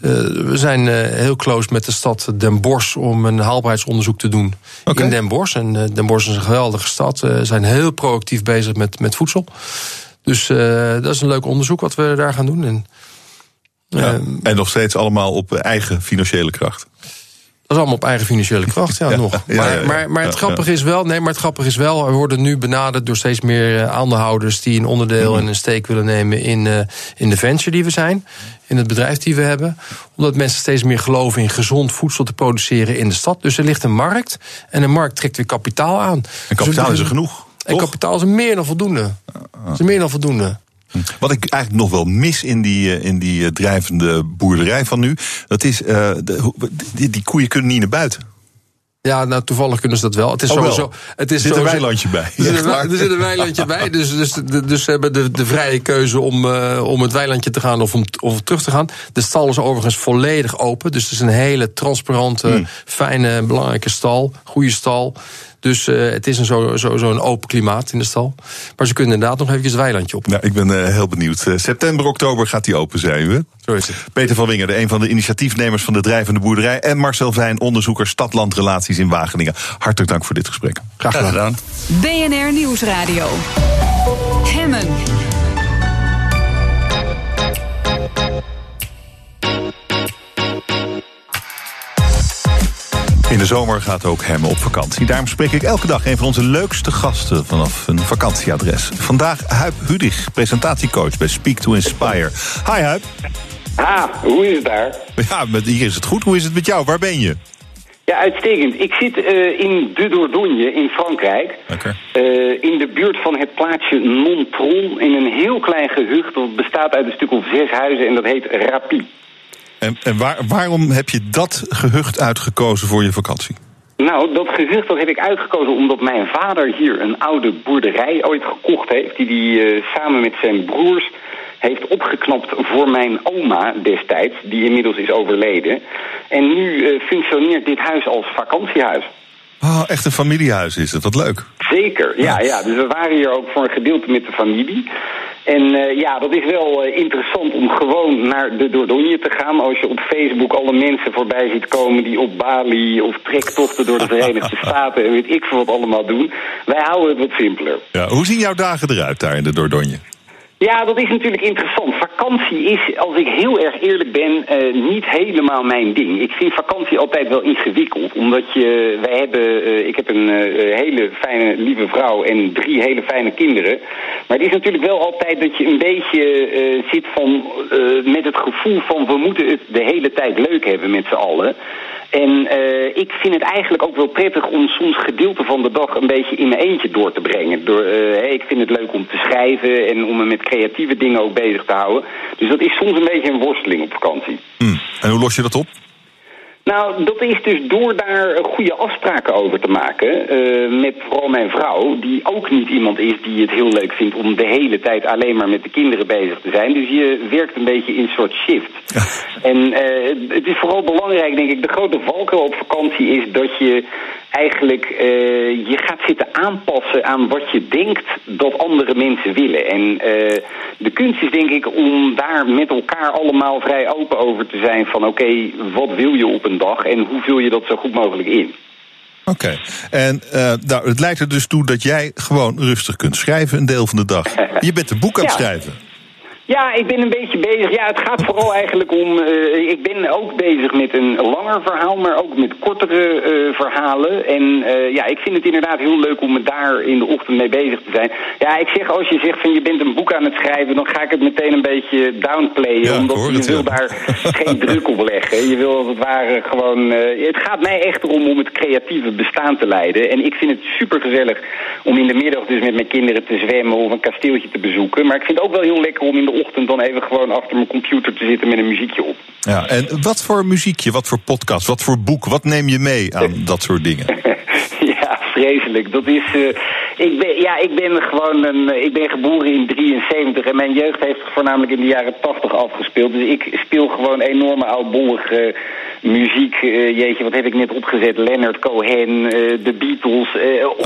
Speaker 6: Uh, we zijn uh, heel close met de stad Den Bosch om een haalbaarheidsonderzoek te doen okay. in Den Bosch. En uh, Den Bosch is een geweldige stad. We zijn heel proactief bezig met, met voedsel. Dus dat is een leuk onderzoek wat we daar gaan doen. En,
Speaker 2: ja, en nog steeds allemaal op eigen financiële kracht.
Speaker 6: Dat is allemaal op eigen financiële kracht, ja, ja nog. Maar, ja, maar, maar het grappige is wel, nee, maar het grappige is wel, we worden nu benaderd door steeds meer uh, aandeelhouders die een onderdeel mm. en een steek willen nemen in, uh, in de venture die we zijn, in het bedrijf die we hebben. Omdat mensen steeds meer geloven in gezond voedsel te produceren in de stad. Dus er ligt een markt en de markt trekt weer kapitaal aan.
Speaker 2: En kapitaal dus, is er genoeg.
Speaker 6: En toch? kapitaal is er meer dan voldoende. Is er meer dan voldoende.
Speaker 2: Wat ik eigenlijk nog wel mis in die, in die drijvende boerderij van nu, dat is, uh, de, die, die koeien kunnen niet naar buiten.
Speaker 6: Ja, nou toevallig kunnen ze dat wel. Het is oh, sowieso. Het is
Speaker 2: er zit een weilandje bij.
Speaker 6: Er zit, er zit een weilandje bij. Dus, dus, dus ze hebben de, de vrije keuze om, uh, om het weilandje te gaan of om of terug te gaan. De stal is overigens volledig open. Dus het is een hele transparante, hmm. fijne, belangrijke stal. Goede stal. Dus uh, het is een zo, zo, zo een open klimaat in de stal. Maar ze kunnen inderdaad nog eventjes het weilandje op.
Speaker 2: Nou, ik ben uh, heel benieuwd. Uh, september, oktober gaat die open zijn. Hè?
Speaker 6: Zo is het.
Speaker 2: Peter van Winger, een van de initiatiefnemers van de Drijvende Boerderij. En Marcel Vijn, onderzoeker stad-landrelaties in Wageningen. Hartelijk dank voor dit gesprek.
Speaker 6: Graag gedaan.
Speaker 1: BNR Nieuwsradio. Hemmen.
Speaker 2: In de zomer gaat ook hem op vakantie. Daarom spreek ik elke dag een van onze leukste gasten vanaf een vakantieadres. Vandaag Huip Hudig, presentatiecoach bij Speak to Inspire. Hi Huip.
Speaker 8: Ha, hoe is het daar?
Speaker 2: Ja, met, hier is het goed. Hoe is het met jou? Waar ben je?
Speaker 8: Ja, uitstekend. Ik zit uh, in de Dordogne in Frankrijk.
Speaker 2: Okay.
Speaker 8: Uh, in de buurt van het plaatsje Nontron. In een heel klein gehucht dat bestaat uit een stuk of zes huizen en dat heet Rapie.
Speaker 2: En, en waar, waarom heb je dat gehucht uitgekozen voor je vakantie?
Speaker 8: Nou, dat gezicht heb ik uitgekozen omdat mijn vader hier een oude boerderij ooit gekocht heeft. Die hij uh, samen met zijn broers heeft opgeknapt voor mijn oma destijds, die inmiddels is overleden. En nu uh, functioneert dit huis als vakantiehuis.
Speaker 2: Oh, echt een familiehuis is het, wat leuk.
Speaker 8: Zeker, ja, ja. Dus we waren hier ook voor een gedeelte met de familie. En uh, ja, dat is wel uh, interessant om gewoon naar de Dordogne te gaan. Als je op Facebook alle mensen voorbij ziet komen die op Bali of trektochten door de Verenigde Staten en weet ik veel wat allemaal doen. Wij houden het wat simpeler.
Speaker 2: Ja, hoe zien jouw dagen eruit daar in de Dordogne?
Speaker 8: Ja, dat is natuurlijk interessant. Vakantie is, als ik heel erg eerlijk ben, uh, niet helemaal mijn ding. Ik vind vakantie altijd wel ingewikkeld. Omdat je, wij hebben, uh, ik heb een uh, hele fijne, lieve vrouw en drie hele fijne kinderen. Maar het is natuurlijk wel altijd dat je een beetje zit van, met het gevoel van we moeten het de hele tijd leuk hebben met z'n allen. En uh, ik vind het eigenlijk ook wel prettig om soms gedeelte van de dag een beetje in mijn eentje door te brengen. Door, hey, ik vind het leuk om te schrijven en om me met creatieve dingen ook bezig te houden. Dus dat is soms een beetje een worsteling op vakantie.
Speaker 2: Hmm. En hoe los je dat op?
Speaker 8: Nou, dat is dus door daar goede afspraken over te maken. Uh, met vooral mijn vrouw, die ook niet iemand is die het heel leuk vindt om de hele tijd alleen maar met de kinderen bezig te zijn. Dus je werkt een beetje in een soort shift. en uh, het is vooral belangrijk, denk ik, de grote valkuil op vakantie is dat je eigenlijk uh, je gaat zitten aanpassen aan wat je denkt dat andere mensen willen. En uh, de kunst is denk ik om daar met elkaar allemaal vrij open over te zijn van oké, okay, wat wil je op een dag en hoe vul je dat zo goed mogelijk in.
Speaker 2: Oké, okay. en uh, nou, het lijkt er dus toe dat jij gewoon rustig kunt schrijven een deel van de dag. Je bent een boek aan het ja. schrijven.
Speaker 8: Ja, ik ben een beetje bezig. Ja, het gaat vooral eigenlijk om. Uh, ik ben ook bezig met een langer verhaal, maar ook met kortere uh, verhalen. En uh, ja, ik vind het inderdaad heel leuk om me daar in de ochtend mee bezig te zijn. Ja, ik zeg als je zegt van je bent een boek aan het schrijven, dan ga ik het meteen een beetje downplayen.
Speaker 2: Ja,
Speaker 8: omdat je wil
Speaker 2: ja.
Speaker 8: daar geen druk op leggen. Je wil als het ware gewoon. het gaat mij echt erom om het creatieve bestaan te leiden. En ik vind het super gezellig om in de middag dus met mijn kinderen te zwemmen of een kasteeltje te bezoeken. Maar ik vind het ook wel heel lekker om in de ochtend dan even gewoon achter mijn computer te zitten met een muziekje op.
Speaker 2: Ja, en wat voor muziekje, wat voor podcast, wat voor boek, wat neem je mee aan dat soort dingen?
Speaker 8: ja, vreselijk. Dat is. Uh, ik ben, ja, ik ben gewoon een. Ik ben geboren in 73 en mijn jeugd heeft voornamelijk in de jaren 80 afgespeeld. Dus ik speel gewoon enorme oudbollige muziek. Uh, jeetje, wat heb ik net opgezet? Leonard Cohen, de Beatles.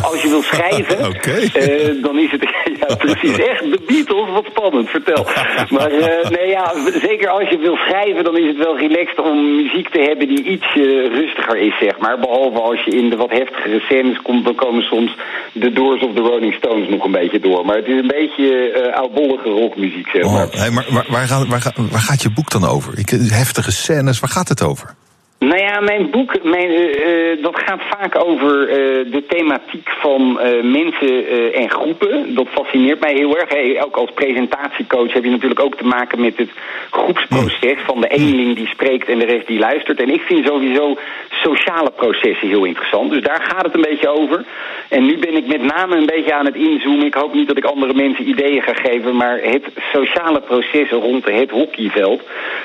Speaker 8: als je wil schrijven,
Speaker 2: okay.
Speaker 8: dan is het. ja, precies. Echt, de Beatles, wat spannend. Vertel. Maar nee, ja, zeker als je wil schrijven, dan is het wel relaxed om muziek te hebben die iets rustiger is, zeg maar. Behalve als je in de wat heftigere scènes komt, dan komen soms de Doors of the Rolling Stones nog een beetje door. Maar het is een beetje uh, oudbollige rockmuziek, zeg maar.
Speaker 2: Oh, hey, maar waar, waar, gaat, waar, gaat, waar, gaat je boek dan over? Ik, heftige scènes, waar gaat het over?
Speaker 8: Nou ja, mijn boek, mijn, uh, dat gaat vaak over uh, de thematiek van uh, mensen en groepen. Dat fascineert mij heel erg. Hey, ook als presentatiecoach heb je natuurlijk ook te maken met het groepsproces van de eenling die spreekt en de rest die luistert. En ik vind sowieso sociale processen heel interessant. Dus daar gaat het een beetje over. En nu ben ik met name een beetje aan het inzoomen. Ik hoop niet dat ik andere mensen ideeën ga geven, maar het sociale proces rond het hockeyveld.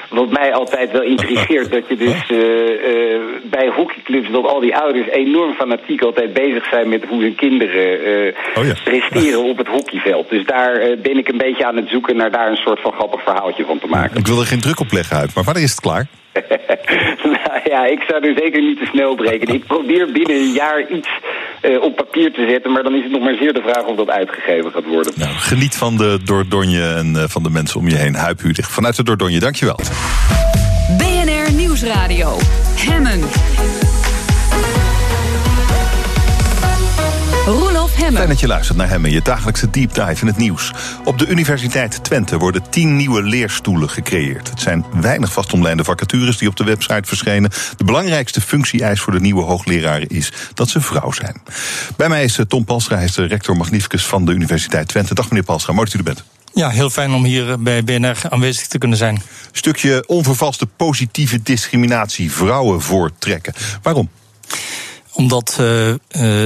Speaker 8: Wat mij altijd wel intrigeert, dat je dus uh, bij hockeyclubs dat al die ouders enorm fanatiek altijd bezig zijn met hoe hun kinderen uh,
Speaker 2: oh ja.
Speaker 8: presteren op het hockeyveld. Dus daar uh, ben ik een beetje aan het zoeken naar daar een soort van grappig verhaaltje van te maken.
Speaker 2: Ik wil er geen druk op leggen uit, maar wanneer is het klaar?
Speaker 8: nou ja, ik zou er zeker niet te snel breken. Ik probeer binnen een jaar iets uh, op papier te zetten, maar dan is het nog maar zeer de vraag of dat uitgegeven gaat worden.
Speaker 2: Nou, geniet van de Dordogne en van de mensen om je heen. Huip Hudig vanuit de Dordogne, dankjewel.
Speaker 1: BNR Nieuwsradio. Hemmen. Roelof Hemmen.
Speaker 2: Fijn dat je luistert naar Hemmen, je dagelijkse deep dive in het nieuws. Op de Universiteit Twente worden tien nieuwe leerstoelen gecreëerd. Het zijn weinig vastomlijnde vacatures die op de website verschenen. De belangrijkste functie-eis voor de nieuwe hoogleraren is dat ze vrouw zijn. Bij mij is Tom Palstra, hij is de rector magnificus van de Universiteit Twente. Dag meneer Palstra, mooi dat u er bent.
Speaker 9: Ja, heel fijn om hier bij BNR aanwezig te kunnen zijn.
Speaker 2: Stukje onvervalste positieve discriminatie vrouwen voortrekken. Waarom?
Speaker 9: Omdat uh, uh,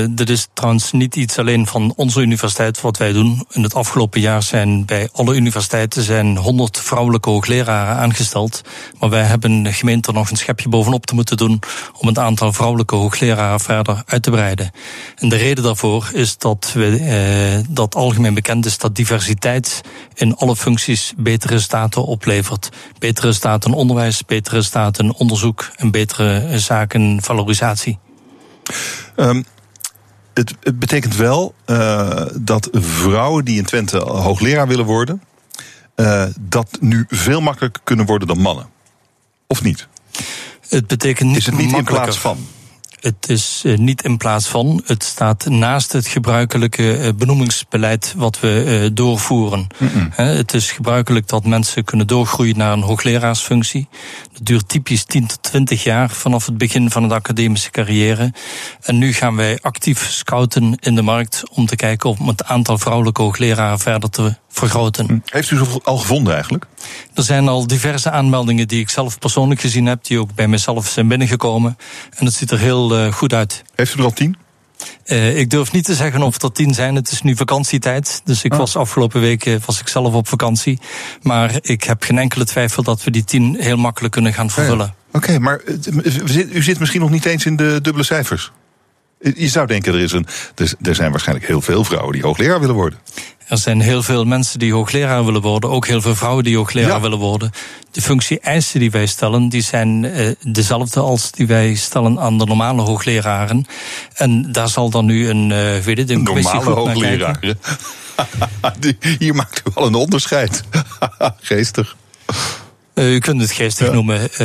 Speaker 9: dit is trouwens niet iets alleen van onze universiteit wat wij doen. In het afgelopen jaar zijn bij alle universiteiten zijn 100 vrouwelijke hoogleraren aangesteld. Maar wij hebben de gemeente nog een schepje bovenop te moeten doen om het aantal vrouwelijke hoogleraren verder uit te breiden. En de reden daarvoor is dat we uh, dat algemeen bekend is dat diversiteit in alle functies betere resultaten oplevert. Betere resultaten onderwijs, betere resultaten onderzoek en betere zaken valorisatie.
Speaker 2: Um, het, het, betekent wel uh, dat vrouwen die in Twente hoogleraar willen worden, uh, dat nu veel makkelijker kunnen worden dan mannen. Of niet?
Speaker 9: Het betekent niet
Speaker 2: Is het niet in plaats van?
Speaker 9: Het is uh, niet in plaats van. Het staat naast het gebruikelijke benoemingsbeleid wat we doorvoeren.
Speaker 2: Mm -mm.
Speaker 9: het is gebruikelijk dat mensen kunnen doorgroeien naar een hoogleraarsfunctie. Dat duurt typisch 10 tot 20 jaar vanaf het begin van de academische carrière. En nu gaan wij actief scouten in de markt om te kijken om het aantal vrouwelijke hoogleraren verder te vergroten.
Speaker 2: Heeft u ze al gevonden eigenlijk?
Speaker 9: Er zijn al diverse aanmeldingen die ik zelf persoonlijk gezien heb, die ook bij mezelf zijn binnengekomen. En het ziet er heel uh, goed uit.
Speaker 2: Heeft u er al tien?
Speaker 9: Uh, ik durf niet te zeggen of er tien zijn. Het is nu vakantietijd. Dus ik oh. was afgelopen week was ik zelf op vakantie. Maar ik heb geen enkele twijfel dat we die tien heel makkelijk kunnen gaan vervullen.
Speaker 2: Ja, Oké, okay, maar u zit misschien nog niet eens in de dubbele cijfers. Je zou denken, er, is een, er zijn waarschijnlijk heel veel vrouwen die hoogleraar willen worden.
Speaker 9: Er zijn heel veel mensen die hoogleraar willen worden. Ook heel veel vrouwen die hoogleraar ja. willen worden. De functie-eisen die wij stellen, die zijn uh, dezelfde als die wij stellen aan de normale hoogleraren. En daar zal dan nu een, uh, weet het, een
Speaker 2: normale hoogleraar. Hier maakt u al een onderscheid. Geestig.
Speaker 9: Uh, u kunt het geestig
Speaker 2: Ja.
Speaker 9: noemen. Uh,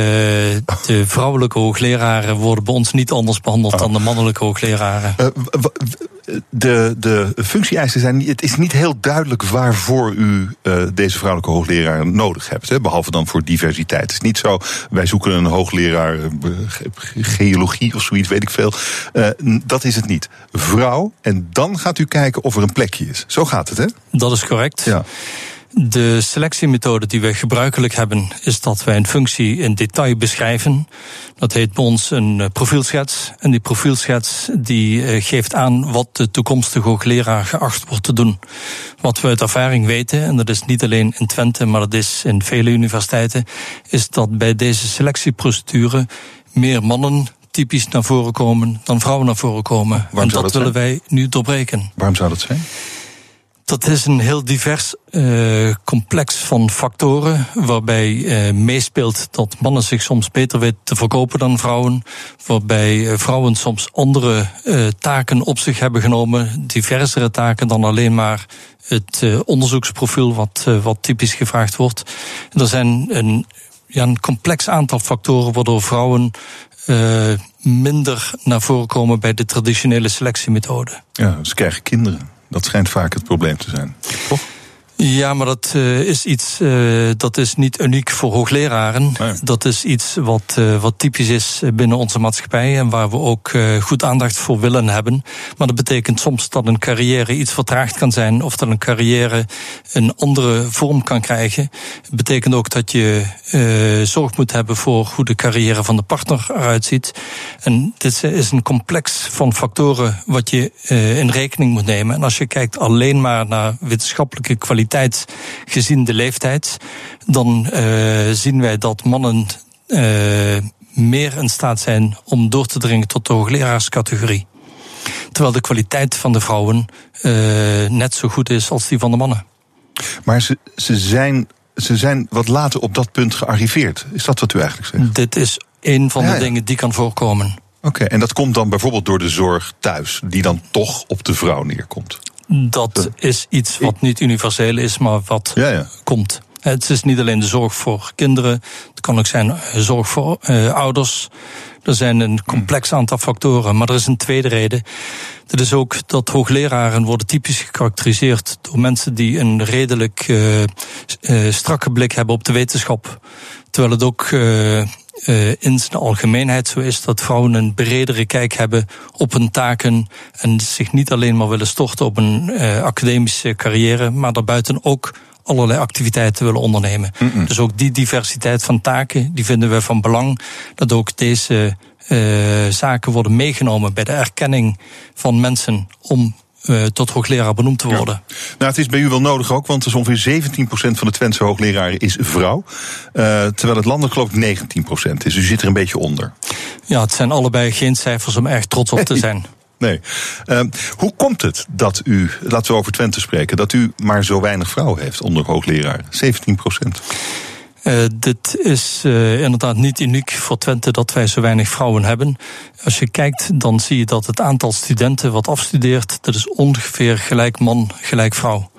Speaker 9: de vrouwelijke hoogleraren worden bij ons niet anders behandeld
Speaker 2: Oh.
Speaker 9: dan de mannelijke hoogleraren.
Speaker 2: Eh, de, de functie-eisen zijn. Het is niet heel duidelijk waarvoor u eh, deze vrouwelijke hoogleraar nodig hebt. Hè, behalve dan voor diversiteit. Het is niet zo. Wij zoeken een hoogleraar eh, ge- geologie of zoiets, weet ik veel. Eh, dat is het niet. Vrouw. En dan gaat u kijken of er een plekje is. Zo gaat het, hè?
Speaker 9: Dat is correct.
Speaker 2: Ja.
Speaker 9: De selectiemethode die wij gebruikelijk hebben, is dat wij een functie in detail beschrijven. Dat heet bij ons een eh, profielschets. En die profielschets die eh, geeft aan wat de toekomstige hoogleraar geacht wordt te doen. Wat we uit ervaring weten, en dat is niet alleen in Twente, maar dat is in vele universiteiten, is dat bij deze selectieprocedure meer mannen typisch naar voren komen dan vrouwen naar voren komen.
Speaker 2: Waarom
Speaker 9: en
Speaker 2: zou
Speaker 9: dat
Speaker 2: dat
Speaker 9: willen wij nu doorbreken.
Speaker 2: Waarom zou dat zijn?
Speaker 9: Dat is een heel divers uh, complex van factoren, waarbij uh, meespeelt dat mannen zich soms beter weten te verkopen dan vrouwen, waarbij uh, vrouwen soms andere taken op zich hebben genomen, diversere taken dan alleen maar het onderzoeksprofiel wat, wat typisch gevraagd wordt. Er zijn een, ja, een complex aantal factoren waardoor vrouwen minder naar voren komen bij de traditionele selectiemethode.
Speaker 2: Ja, ze krijgen kinderen. Dat schijnt vaak het probleem te zijn. Toch?
Speaker 9: Ja, maar dat uh, is iets uh, dat is niet uniek voor hoogleraren.
Speaker 2: Nee.
Speaker 9: Dat is iets wat, uh, wat typisch is binnen onze maatschappij en waar we ook goed aandacht voor willen hebben. Maar dat betekent soms dat een carrière iets vertraagd kan zijn of dat een carrière een andere vorm kan krijgen. Het betekent ook dat je zorg moet hebben voor hoe de carrière van de partner eruit ziet. En dit is een complex van factoren wat je in rekening moet nemen. En als je kijkt alleen maar naar wetenschappelijke kwaliteit gezien de leeftijd, dan uh, zien wij dat mannen uh, meer in staat zijn om door te dringen tot de hoogleraarscategorie. Terwijl de kwaliteit van de vrouwen uh, net zo goed is als die van de mannen.
Speaker 2: Maar ze, ze, zijn, ze zijn wat later op dat punt gearriveerd. Is dat wat u eigenlijk zegt?
Speaker 9: Dit is een van
Speaker 2: Ja,
Speaker 9: de dingen die kan voorkomen.
Speaker 2: Oké, en dat komt dan bijvoorbeeld door de zorg thuis, die dan toch op de vrouw neerkomt.
Speaker 9: Dat is iets wat niet universeel is, maar wat
Speaker 2: Ja, ja.
Speaker 9: komt. Het is niet alleen de zorg voor kinderen, het kan ook zijn eh, zorg voor uh, ouders. Er zijn een complex aantal factoren, maar er is een tweede reden. Dat is ook dat hoogleraren worden typisch gekarakteriseerd door mensen die een redelijk uh, uh, strakke blik hebben op de wetenschap. Terwijl het ook uh, uh, in zijn algemeenheid zo is dat vrouwen een bredere kijk hebben op hun taken en zich niet alleen maar willen storten op een uh, academische carrière, maar daarbuiten ook allerlei activiteiten willen ondernemen.
Speaker 2: Mm -mm.
Speaker 9: Dus ook die diversiteit van taken, die vinden we van belang. Dat ook deze uh, zaken worden meegenomen bij de erkenning van mensen om uh, tot hoogleraar benoemd te worden.
Speaker 2: Ja. Nou, het is bij u wel nodig ook, want dus ongeveer 17% van de Twentse hoogleraren is vrouw. Uh, terwijl het landelijk geloof ik 19% is. Dus u zit er een beetje onder.
Speaker 9: Ja, het zijn allebei geen cijfers om erg trots op te zijn.
Speaker 2: Nee. Uh, hoe komt het dat u, laten we over Twente spreken, dat u maar zo weinig vrouwen heeft onder hoogleraar? 17 procent.
Speaker 9: Uh, dit is uh, inderdaad niet uniek voor Twente dat wij zo weinig vrouwen hebben. Als je kijkt, dan zie je dat het aantal studenten wat afstudeert, dat is ongeveer gelijk man, gelijk vrouw.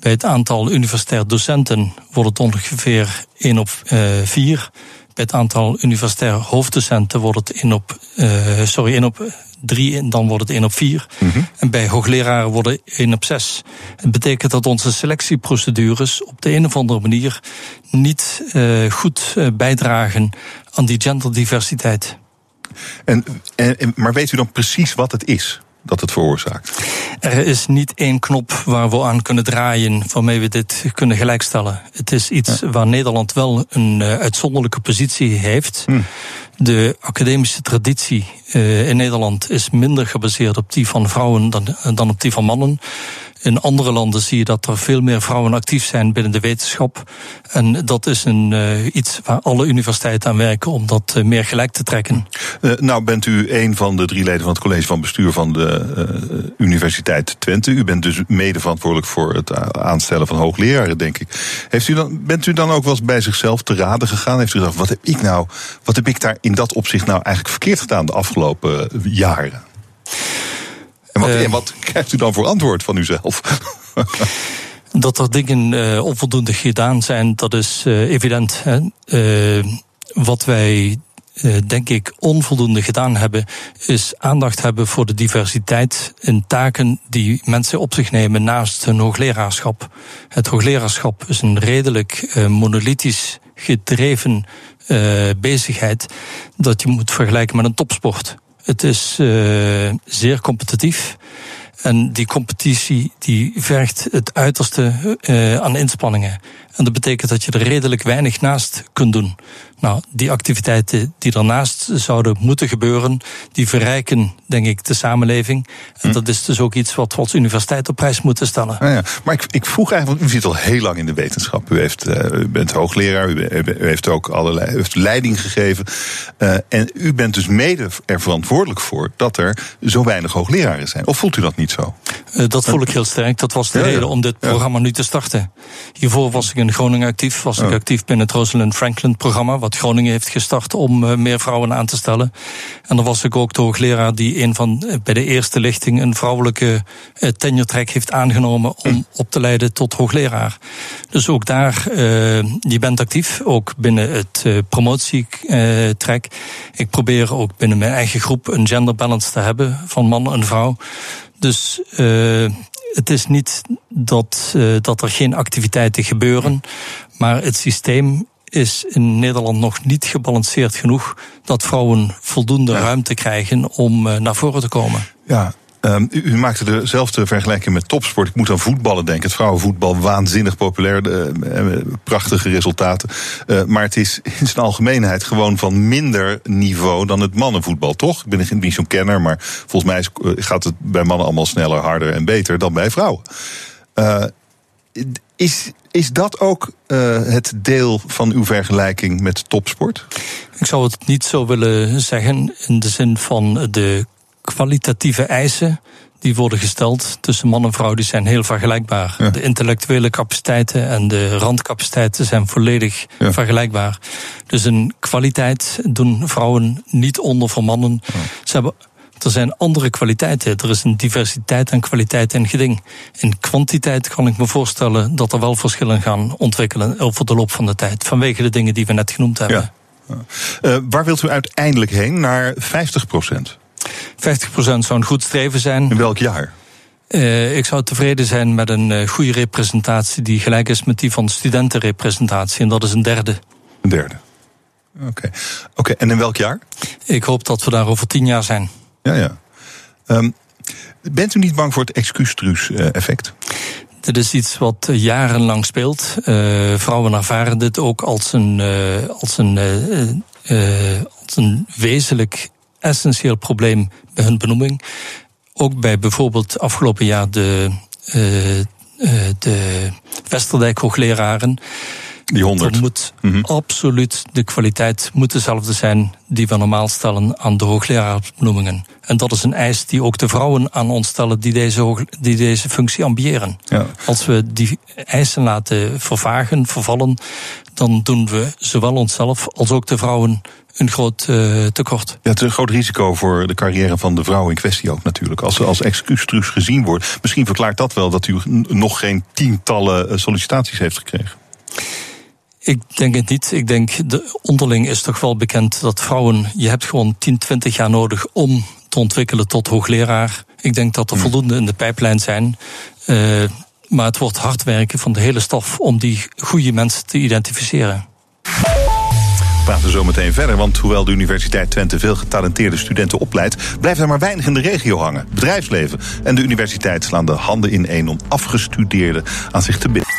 Speaker 9: Bij het aantal universitair docenten wordt het ongeveer 1 op uh, 4. Bij het aantal universitair hoofddocenten wordt het 1 op, sorry, 1 op 3 en dan wordt het 1 op 4.
Speaker 2: Mm -hmm.
Speaker 9: En bij hoogleraren wordt het 1 op 6. Het betekent dat onze selectieprocedures op de een of andere manier niet uh, goed uh, bijdragen aan die genderdiversiteit.
Speaker 2: En, en, maar weet u dan precies wat het is? Dat het veroorzaakt?
Speaker 9: Er is niet één knop waar we aan kunnen draaien waarmee we dit kunnen gelijkstellen. Het is iets ja. waar Nederland wel een uh, uitzonderlijke positie heeft.
Speaker 2: Hm.
Speaker 9: De academische traditie uh, in Nederland is minder gebaseerd op die van vrouwen dan, dan op die van mannen. In andere landen zie je dat er veel meer vrouwen actief zijn binnen de wetenschap. En dat is een, uh, iets waar alle universiteiten aan werken om dat uh, meer gelijk te trekken.
Speaker 2: Uh, nou bent u een van de drie leden van het college van bestuur van de Universiteit Twente. U bent dus mede verantwoordelijk voor het aanstellen van hoogleraren, denk ik. Heeft u dan, bent u dan ook wel eens bij zichzelf te raden gegaan? Heeft u gedacht, wat heb ik nou, wat heb ik daar in dat opzicht nou eigenlijk verkeerd gedaan de afgelopen jaren? En wat, uh, en wat, krijgt u dan voor antwoord van uzelf?
Speaker 9: Dat er dingen onvoldoende gedaan zijn, dat is evident. Hè? wat wij denk ik, onvoldoende gedaan hebben, is aandacht hebben voor de diversiteit in taken die mensen op zich nemen naast hun hoogleraarschap. Het hoogleraarschap is een redelijk monolithisch gedreven bezigheid dat je moet vergelijken met een topsport. Het is uh, zeer competitief. En die competitie die vergt het uiterste uh, aan inspanningen. En dat betekent dat je er redelijk weinig naast kunt doen. Nou, die activiteiten die daarnaast zouden moeten gebeuren, die verrijken, denk ik, de samenleving. En hm. dat is dus ook iets wat we als universiteit op prijs moeten stellen.
Speaker 2: Ja, ja. Maar ik, ik vroeg eigenlijk, want u zit al heel lang in de wetenschap. U, heeft, uh, u bent hoogleraar, u, u, heeft ook allerlei u heeft leiding gegeven. Uh, en u bent dus mede er verantwoordelijk voor dat er zo weinig hoogleraren zijn. Of voelt u dat niet zo?
Speaker 9: Uh, dat voel ik heel sterk. Dat was de ja, reden om dit programma nu te starten. Hiervoor was ik in Groningen actief, was ik actief binnen het Rosalind Franklin programma wat Groningen heeft gestart om uh, meer vrouwen aan te stellen. En dan was ik ook de hoogleraar die een van, uh, bij de eerste lichting een vrouwelijke uh, tenure track heeft aangenomen om hm. op te leiden tot hoogleraar. Dus ook daar, je bent actief, ook binnen het promotietrack. Ik probeer ook binnen mijn eigen groep een gender balance te hebben van man en vrouw. Dus het is niet dat, uh, dat er geen activiteiten gebeuren, maar het systeem is in Nederland nog niet gebalanceerd genoeg dat vrouwen voldoende ja. ruimte krijgen om uh, naar voren te komen.
Speaker 2: Ja, Um, u, u, maakte dezelfde vergelijking met topsport. Ik moet aan voetballen denken. Het vrouwenvoetbal waanzinnig populair. Uh, prachtige resultaten. Uh, maar het is in zijn algemeenheid gewoon van minder niveau dan het mannenvoetbal, toch? Ik ben niet zo'n kenner, maar volgens mij gaat het bij mannen allemaal sneller, harder en beter dan bij vrouwen. Is, is dat ook uh, het deel van uw vergelijking met topsport?
Speaker 9: Ik zou het niet zo willen zeggen in de zin van de kwalitatieve eisen die worden gesteld tussen man en vrouw, die zijn heel vergelijkbaar. Ja. De intellectuele capaciteiten en de randcapaciteiten zijn volledig ja. vergelijkbaar. Dus in kwaliteit doen vrouwen niet onder voor mannen. Ja. Ze hebben er zijn andere kwaliteiten. Er is een diversiteit aan kwaliteit en geding. In kwantiteit kan ik me voorstellen dat er wel verschillen gaan ontwikkelen over de loop van de tijd. Vanwege de dingen die we net genoemd hebben.
Speaker 2: Ja. Uh, waar wilt u uiteindelijk heen? Naar 50 procent?
Speaker 9: 50 procent zou een goed streven zijn.
Speaker 2: In welk jaar?
Speaker 9: Uh, ik zou tevreden zijn met een uh, goede representatie die gelijk is met die van studentenrepresentatie. En dat is een derde.
Speaker 2: Een derde. Oké. Okay. Oké, en in welk jaar?
Speaker 9: Ik hoop dat we daar over tien jaar zijn.
Speaker 2: Ja, ja. Um, bent u niet bang voor het excuustruus-effect?
Speaker 9: Dit is iets wat jarenlang speelt. Uh, vrouwen ervaren dit ook als een, uh, als een, als een wezenlijk essentieel probleem bij hun benoeming. Ook bij bijvoorbeeld afgelopen jaar de, de Westerdijk hoogleraren.
Speaker 2: Die 100.
Speaker 9: Moet mm -hmm. absoluut de kwaliteit moet dezelfde zijn die we normaal stellen aan de hoogleraarsbenoemingen. En dat is een eis die ook de vrouwen aan ons stellen die deze, die deze functie ambiëren. Ja. Als we die eisen laten vervagen, vervallen, dan doen we zowel onszelf als ook de vrouwen een groot uh, tekort.
Speaker 2: Ja, het is een groot risico voor de carrière van de vrouw in kwestie ook natuurlijk. Als ze als excuustruus gezien wordt. Misschien verklaart dat wel dat u nog geen tientallen eh, sollicitaties heeft gekregen.
Speaker 9: Ik denk het niet. Ik denk, de onderling is toch wel bekend dat vrouwen, je hebt gewoon 10, 20 jaar nodig om te ontwikkelen tot hoogleraar. Ik denk dat er voldoende in de pijplijn zijn. Uh, maar het wordt hard werken van de hele staf om die goede mensen te identificeren.
Speaker 2: We praten zo meteen verder, want hoewel de Universiteit Twente veel getalenteerde studenten opleidt, blijft er maar weinig in de regio hangen. Bedrijfsleven en de universiteit slaan de handen in één om afgestudeerden aan zich te binden.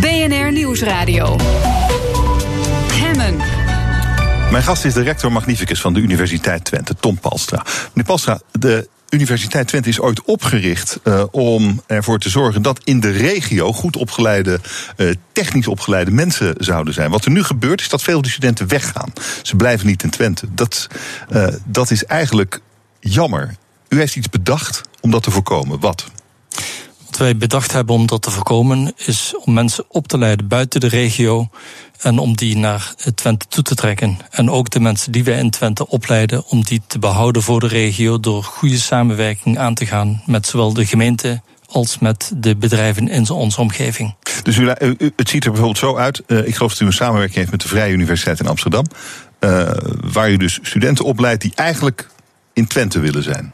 Speaker 1: BNR Nieuwsradio. Hemmen.
Speaker 2: Mijn gast is de rector magnificus van de Universiteit Twente, Tom Palstra. Meneer Palstra, de Universiteit Twente is ooit opgericht uh, om ervoor te zorgen dat in de regio goed opgeleide, uh, technisch opgeleide mensen zouden zijn. Wat er nu gebeurt is dat veel die studenten weggaan. Ze blijven niet in Twente. Dat, uh, dat is eigenlijk jammer. U heeft iets bedacht om dat te voorkomen. Wat?
Speaker 9: Wat wij bedacht hebben om dat te voorkomen, is om mensen op te leiden buiten de regio en om die naar Twente toe te trekken. En ook de mensen die wij in Twente opleiden, om die te behouden voor de regio door goede samenwerking aan te gaan met zowel de gemeente als met de bedrijven in onze omgeving.
Speaker 2: Dus u, u, het ziet er bijvoorbeeld zo uit. Uh, ik geloof dat u een samenwerking heeft met de Vrije Universiteit in Amsterdam. Uh, waar u dus studenten opleidt die eigenlijk in Twente willen zijn.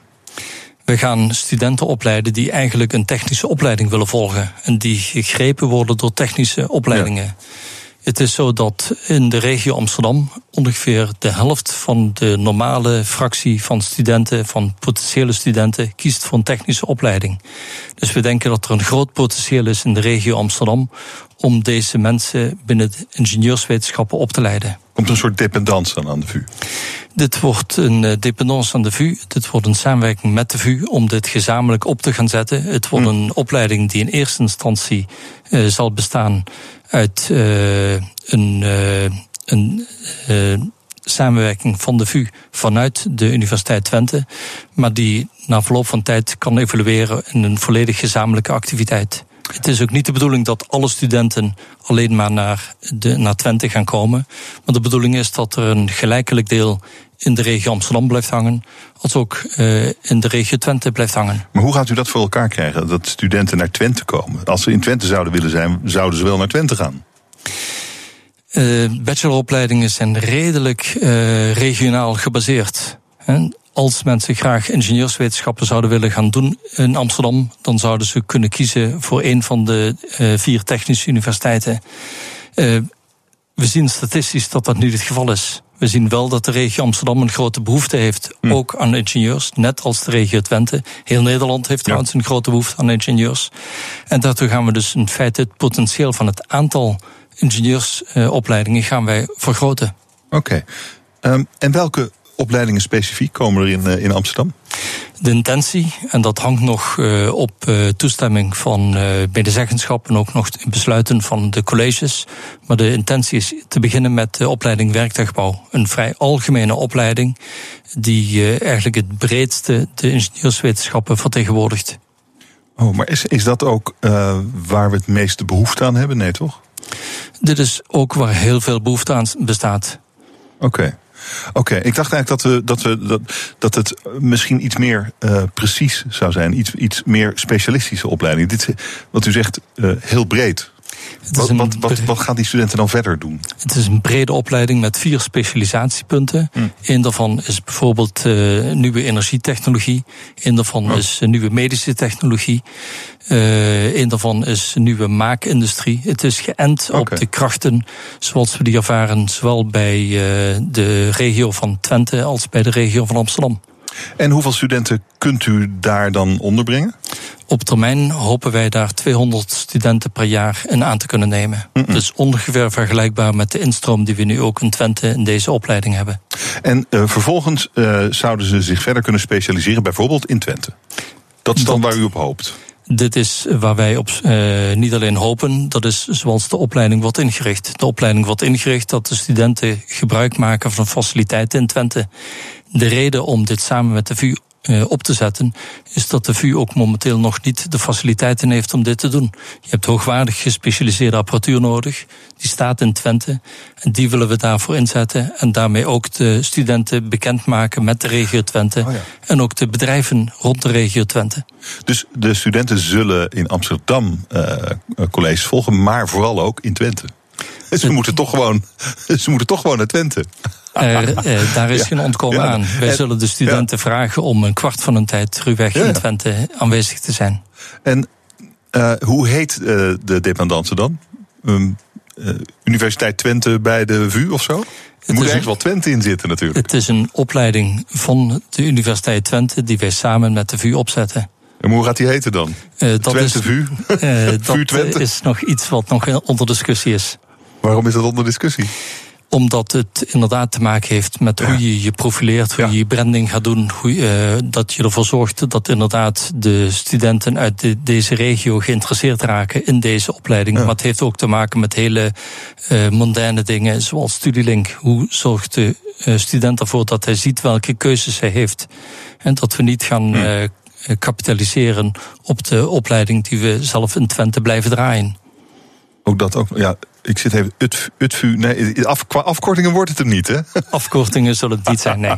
Speaker 9: We gaan studenten opleiden die eigenlijk een technische opleiding willen volgen. En die gegrepen worden door technische opleidingen. Ja. Het is zo dat in de regio Amsterdam ongeveer de helft van de normale fractie van studenten, van potentiële studenten, kiest voor een technische opleiding. Dus we denken dat er een groot potentieel is in de regio Amsterdam om deze mensen binnen de ingenieurswetenschappen op te leiden.
Speaker 2: Komt een soort dependance dan aan de VU?
Speaker 9: Dit wordt een eh, dependance aan de VU. Dit wordt een samenwerking met de VU om dit gezamenlijk op te gaan zetten. Het wordt een opleiding die in eerste instantie uh, zal bestaan uit uh, een, uh, een samenwerking van de VU vanuit de Universiteit Twente, maar die na verloop van tijd kan evolueren in een volledig gezamenlijke activiteit. Het is ook niet de bedoeling dat alle studenten alleen maar naar, de, naar Twente gaan komen. Maar de bedoeling is dat er een gelijkelijk deel in de regio Amsterdam blijft hangen, als ook uh, in de regio Twente blijft hangen.
Speaker 2: Maar hoe gaat u dat voor elkaar krijgen, dat studenten naar Twente komen? Als ze in Twente zouden willen zijn, zouden ze wel naar Twente gaan?
Speaker 9: Uh, bacheloropleidingen zijn redelijk uh, regionaal gebaseerd. Als mensen graag ingenieurswetenschappen zouden willen gaan doen in Amsterdam, dan zouden ze kunnen kiezen voor een van de uh, vier technische universiteiten. Uh, we zien statistisch dat dat niet het geval is. We zien wel dat de regio Amsterdam een grote behoefte heeft, hm. ook aan ingenieurs, net als de regio Twente. Heel Nederland heeft trouwens een grote behoefte aan ingenieurs. En daartoe gaan we dus in feite het potentieel van het aantal ingenieursopleidingen gaan wij vergroten.
Speaker 2: Oké. Okay. Um, en welke opleidingen specifiek komen er in, uh, in Amsterdam?
Speaker 9: De intentie, en dat hangt nog uh, op uh, toestemming van medezeggenschap en ook nog besluiten van de colleges. Maar de intentie is te beginnen met de opleiding werktuigbouw. Een vrij algemene opleiding die eigenlijk het breedste de ingenieurswetenschappen vertegenwoordigt.
Speaker 2: Oh, maar is, is dat ook waar we het meeste behoefte aan hebben? Nee, toch?
Speaker 9: Dit is ook waar heel veel behoefte aan bestaat.
Speaker 2: Oké. Okay. Oké, ik dacht eigenlijk dat, we, dat, we, dat, dat het misschien iets meer uh, precies zou zijn. Iets, iets meer specialistische opleiding. Dit wat u zegt, uh, heel breed. Wat, wat, wat, wat, gaan die studenten dan verder doen?
Speaker 9: Het is een brede opleiding met vier specialisatiepunten. Hm. Een daarvan is bijvoorbeeld uh, nieuwe energietechnologie. Een daarvan oh. is nieuwe medische technologie. Uh, een daarvan is nieuwe maakindustrie. Het is geënt okay. op de krachten zoals we die ervaren, zowel bij uh, de regio van Twente als bij de regio van Amsterdam.
Speaker 2: En hoeveel studenten kunt u daar dan onderbrengen?
Speaker 9: Op termijn hopen wij daar 200 studenten per jaar in aan te kunnen nemen. Mm -mm. Dus ongeveer vergelijkbaar met de instroom die we nu ook in Twente in deze opleiding hebben.
Speaker 2: En uh, vervolgens uh, zouden ze zich verder kunnen specialiseren, bijvoorbeeld in Twente. Dat is dan Dat, waar u op hoopt.
Speaker 9: Dit is waar wij op uh, niet alleen hopen, dat is zoals de opleiding wordt ingericht. De opleiding wordt ingericht dat de studenten gebruik maken van faciliteiten in Twente. De reden om dit samen met de VU uh, op te zetten, is dat de VU ook momenteel nog niet de faciliteiten heeft om dit te doen. Je hebt hoogwaardig gespecialiseerde apparatuur nodig. Die staat in Twente. En die willen we daarvoor inzetten. En daarmee ook de studenten bekendmaken met de regio Twente. Oh ja. En ook de bedrijven rond de regio Twente.
Speaker 2: Dus de studenten zullen in Amsterdam uh, colleges volgen, maar vooral ook in Twente. Ze moeten toch gewoon, ze moeten toch gewoon naar Twente.
Speaker 9: Er, eh, daar is ja. geen ontkomen ja. aan. Wij en, zullen de studenten ja. vragen om een kwart van hun tijd ruwweg in Twente aanwezig te zijn.
Speaker 2: En uh, hoe heet uh, de dependance dan? Um, Universiteit Twente bij de VU of zo? Er moet eigenlijk wel Twente in zitten natuurlijk.
Speaker 9: Het is een opleiding van de Universiteit Twente die wij samen met de VU opzetten.
Speaker 2: En hoe gaat die heten dan?
Speaker 9: dat
Speaker 2: Twente
Speaker 9: is,
Speaker 2: VU?
Speaker 9: VU Twente? is nog iets wat nog onder discussie is.
Speaker 2: Waarom is dat onder discussie?
Speaker 9: Omdat het inderdaad te maken heeft met ja. hoe je je profileert, hoe ja. je je branding gaat doen. Hoe, uh, dat je ervoor zorgt dat inderdaad de studenten uit de, deze regio geïnteresseerd raken in deze opleiding. Ja. Maar het heeft ook te maken met hele uh, mondaine dingen, zoals Studielink. Hoe zorgt de uh, student ervoor dat hij ziet welke keuzes hij heeft? En dat we niet gaan uh, kapitaliseren op de opleiding die we zelf in Twente blijven draaien.
Speaker 2: Ook dat ook, ja. Ik zit even. Ut, utfu. Nee, af, qua afkortingen wordt het er niet, hè?
Speaker 9: Afkortingen zullen het niet zijn, nee.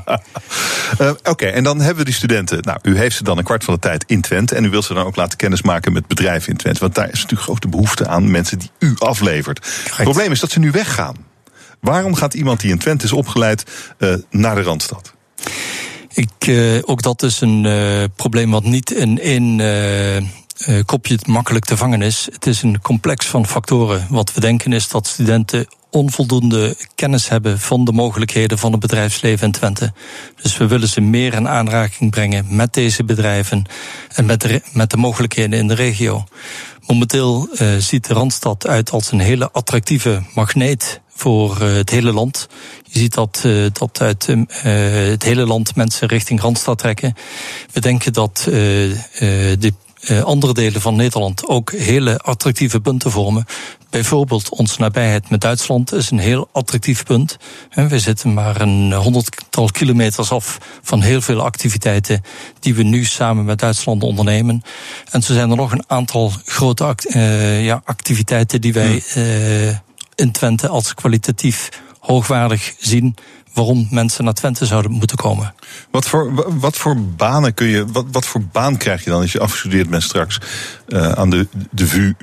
Speaker 2: uh, Oké, en dan hebben we die studenten. Nou, u heeft ze dan een kwart van de tijd in Twente. En u wilt ze dan ook laten kennismaken met bedrijven in Twente. Want daar is natuurlijk grote behoefte aan mensen die u aflevert. Het probleem is dat ze nu weggaan. Waarom gaat iemand die in Twente is opgeleid uh, naar de Randstad?
Speaker 9: Ik, uh, ook dat is een probleem wat niet in één uh, kopje makkelijk te vangen is. Het is een complex van factoren. Wat we denken is dat studenten onvoldoende kennis hebben van de mogelijkheden van het bedrijfsleven in Twente. Dus we willen ze meer in aanraking brengen met deze bedrijven en met de, met de mogelijkheden in de regio. Momenteel uh, ziet de Randstad uit als een hele attractieve magneet voor uh, het hele land. Je ziet dat, uh, dat uit het hele land mensen richting Randstad trekken. We denken dat de andere delen van Nederland ook hele attractieve punten vormen. Bijvoorbeeld onze nabijheid met Duitsland is een heel attractief punt. We zitten maar een honderdtal kilometers af van heel veel activiteiten die we nu samen met Duitsland ondernemen. En zo zijn er nog een aantal grote act uh, ja, activiteiten die wij uh, in Twente als kwalitatief hoogwaardig zien waarom mensen naar Twente zouden moeten komen.
Speaker 2: Wat voor, wat voor banen kun je, wat, wat voor baan krijg je dan als je afgestudeerd bent straks uh, aan de, de VU,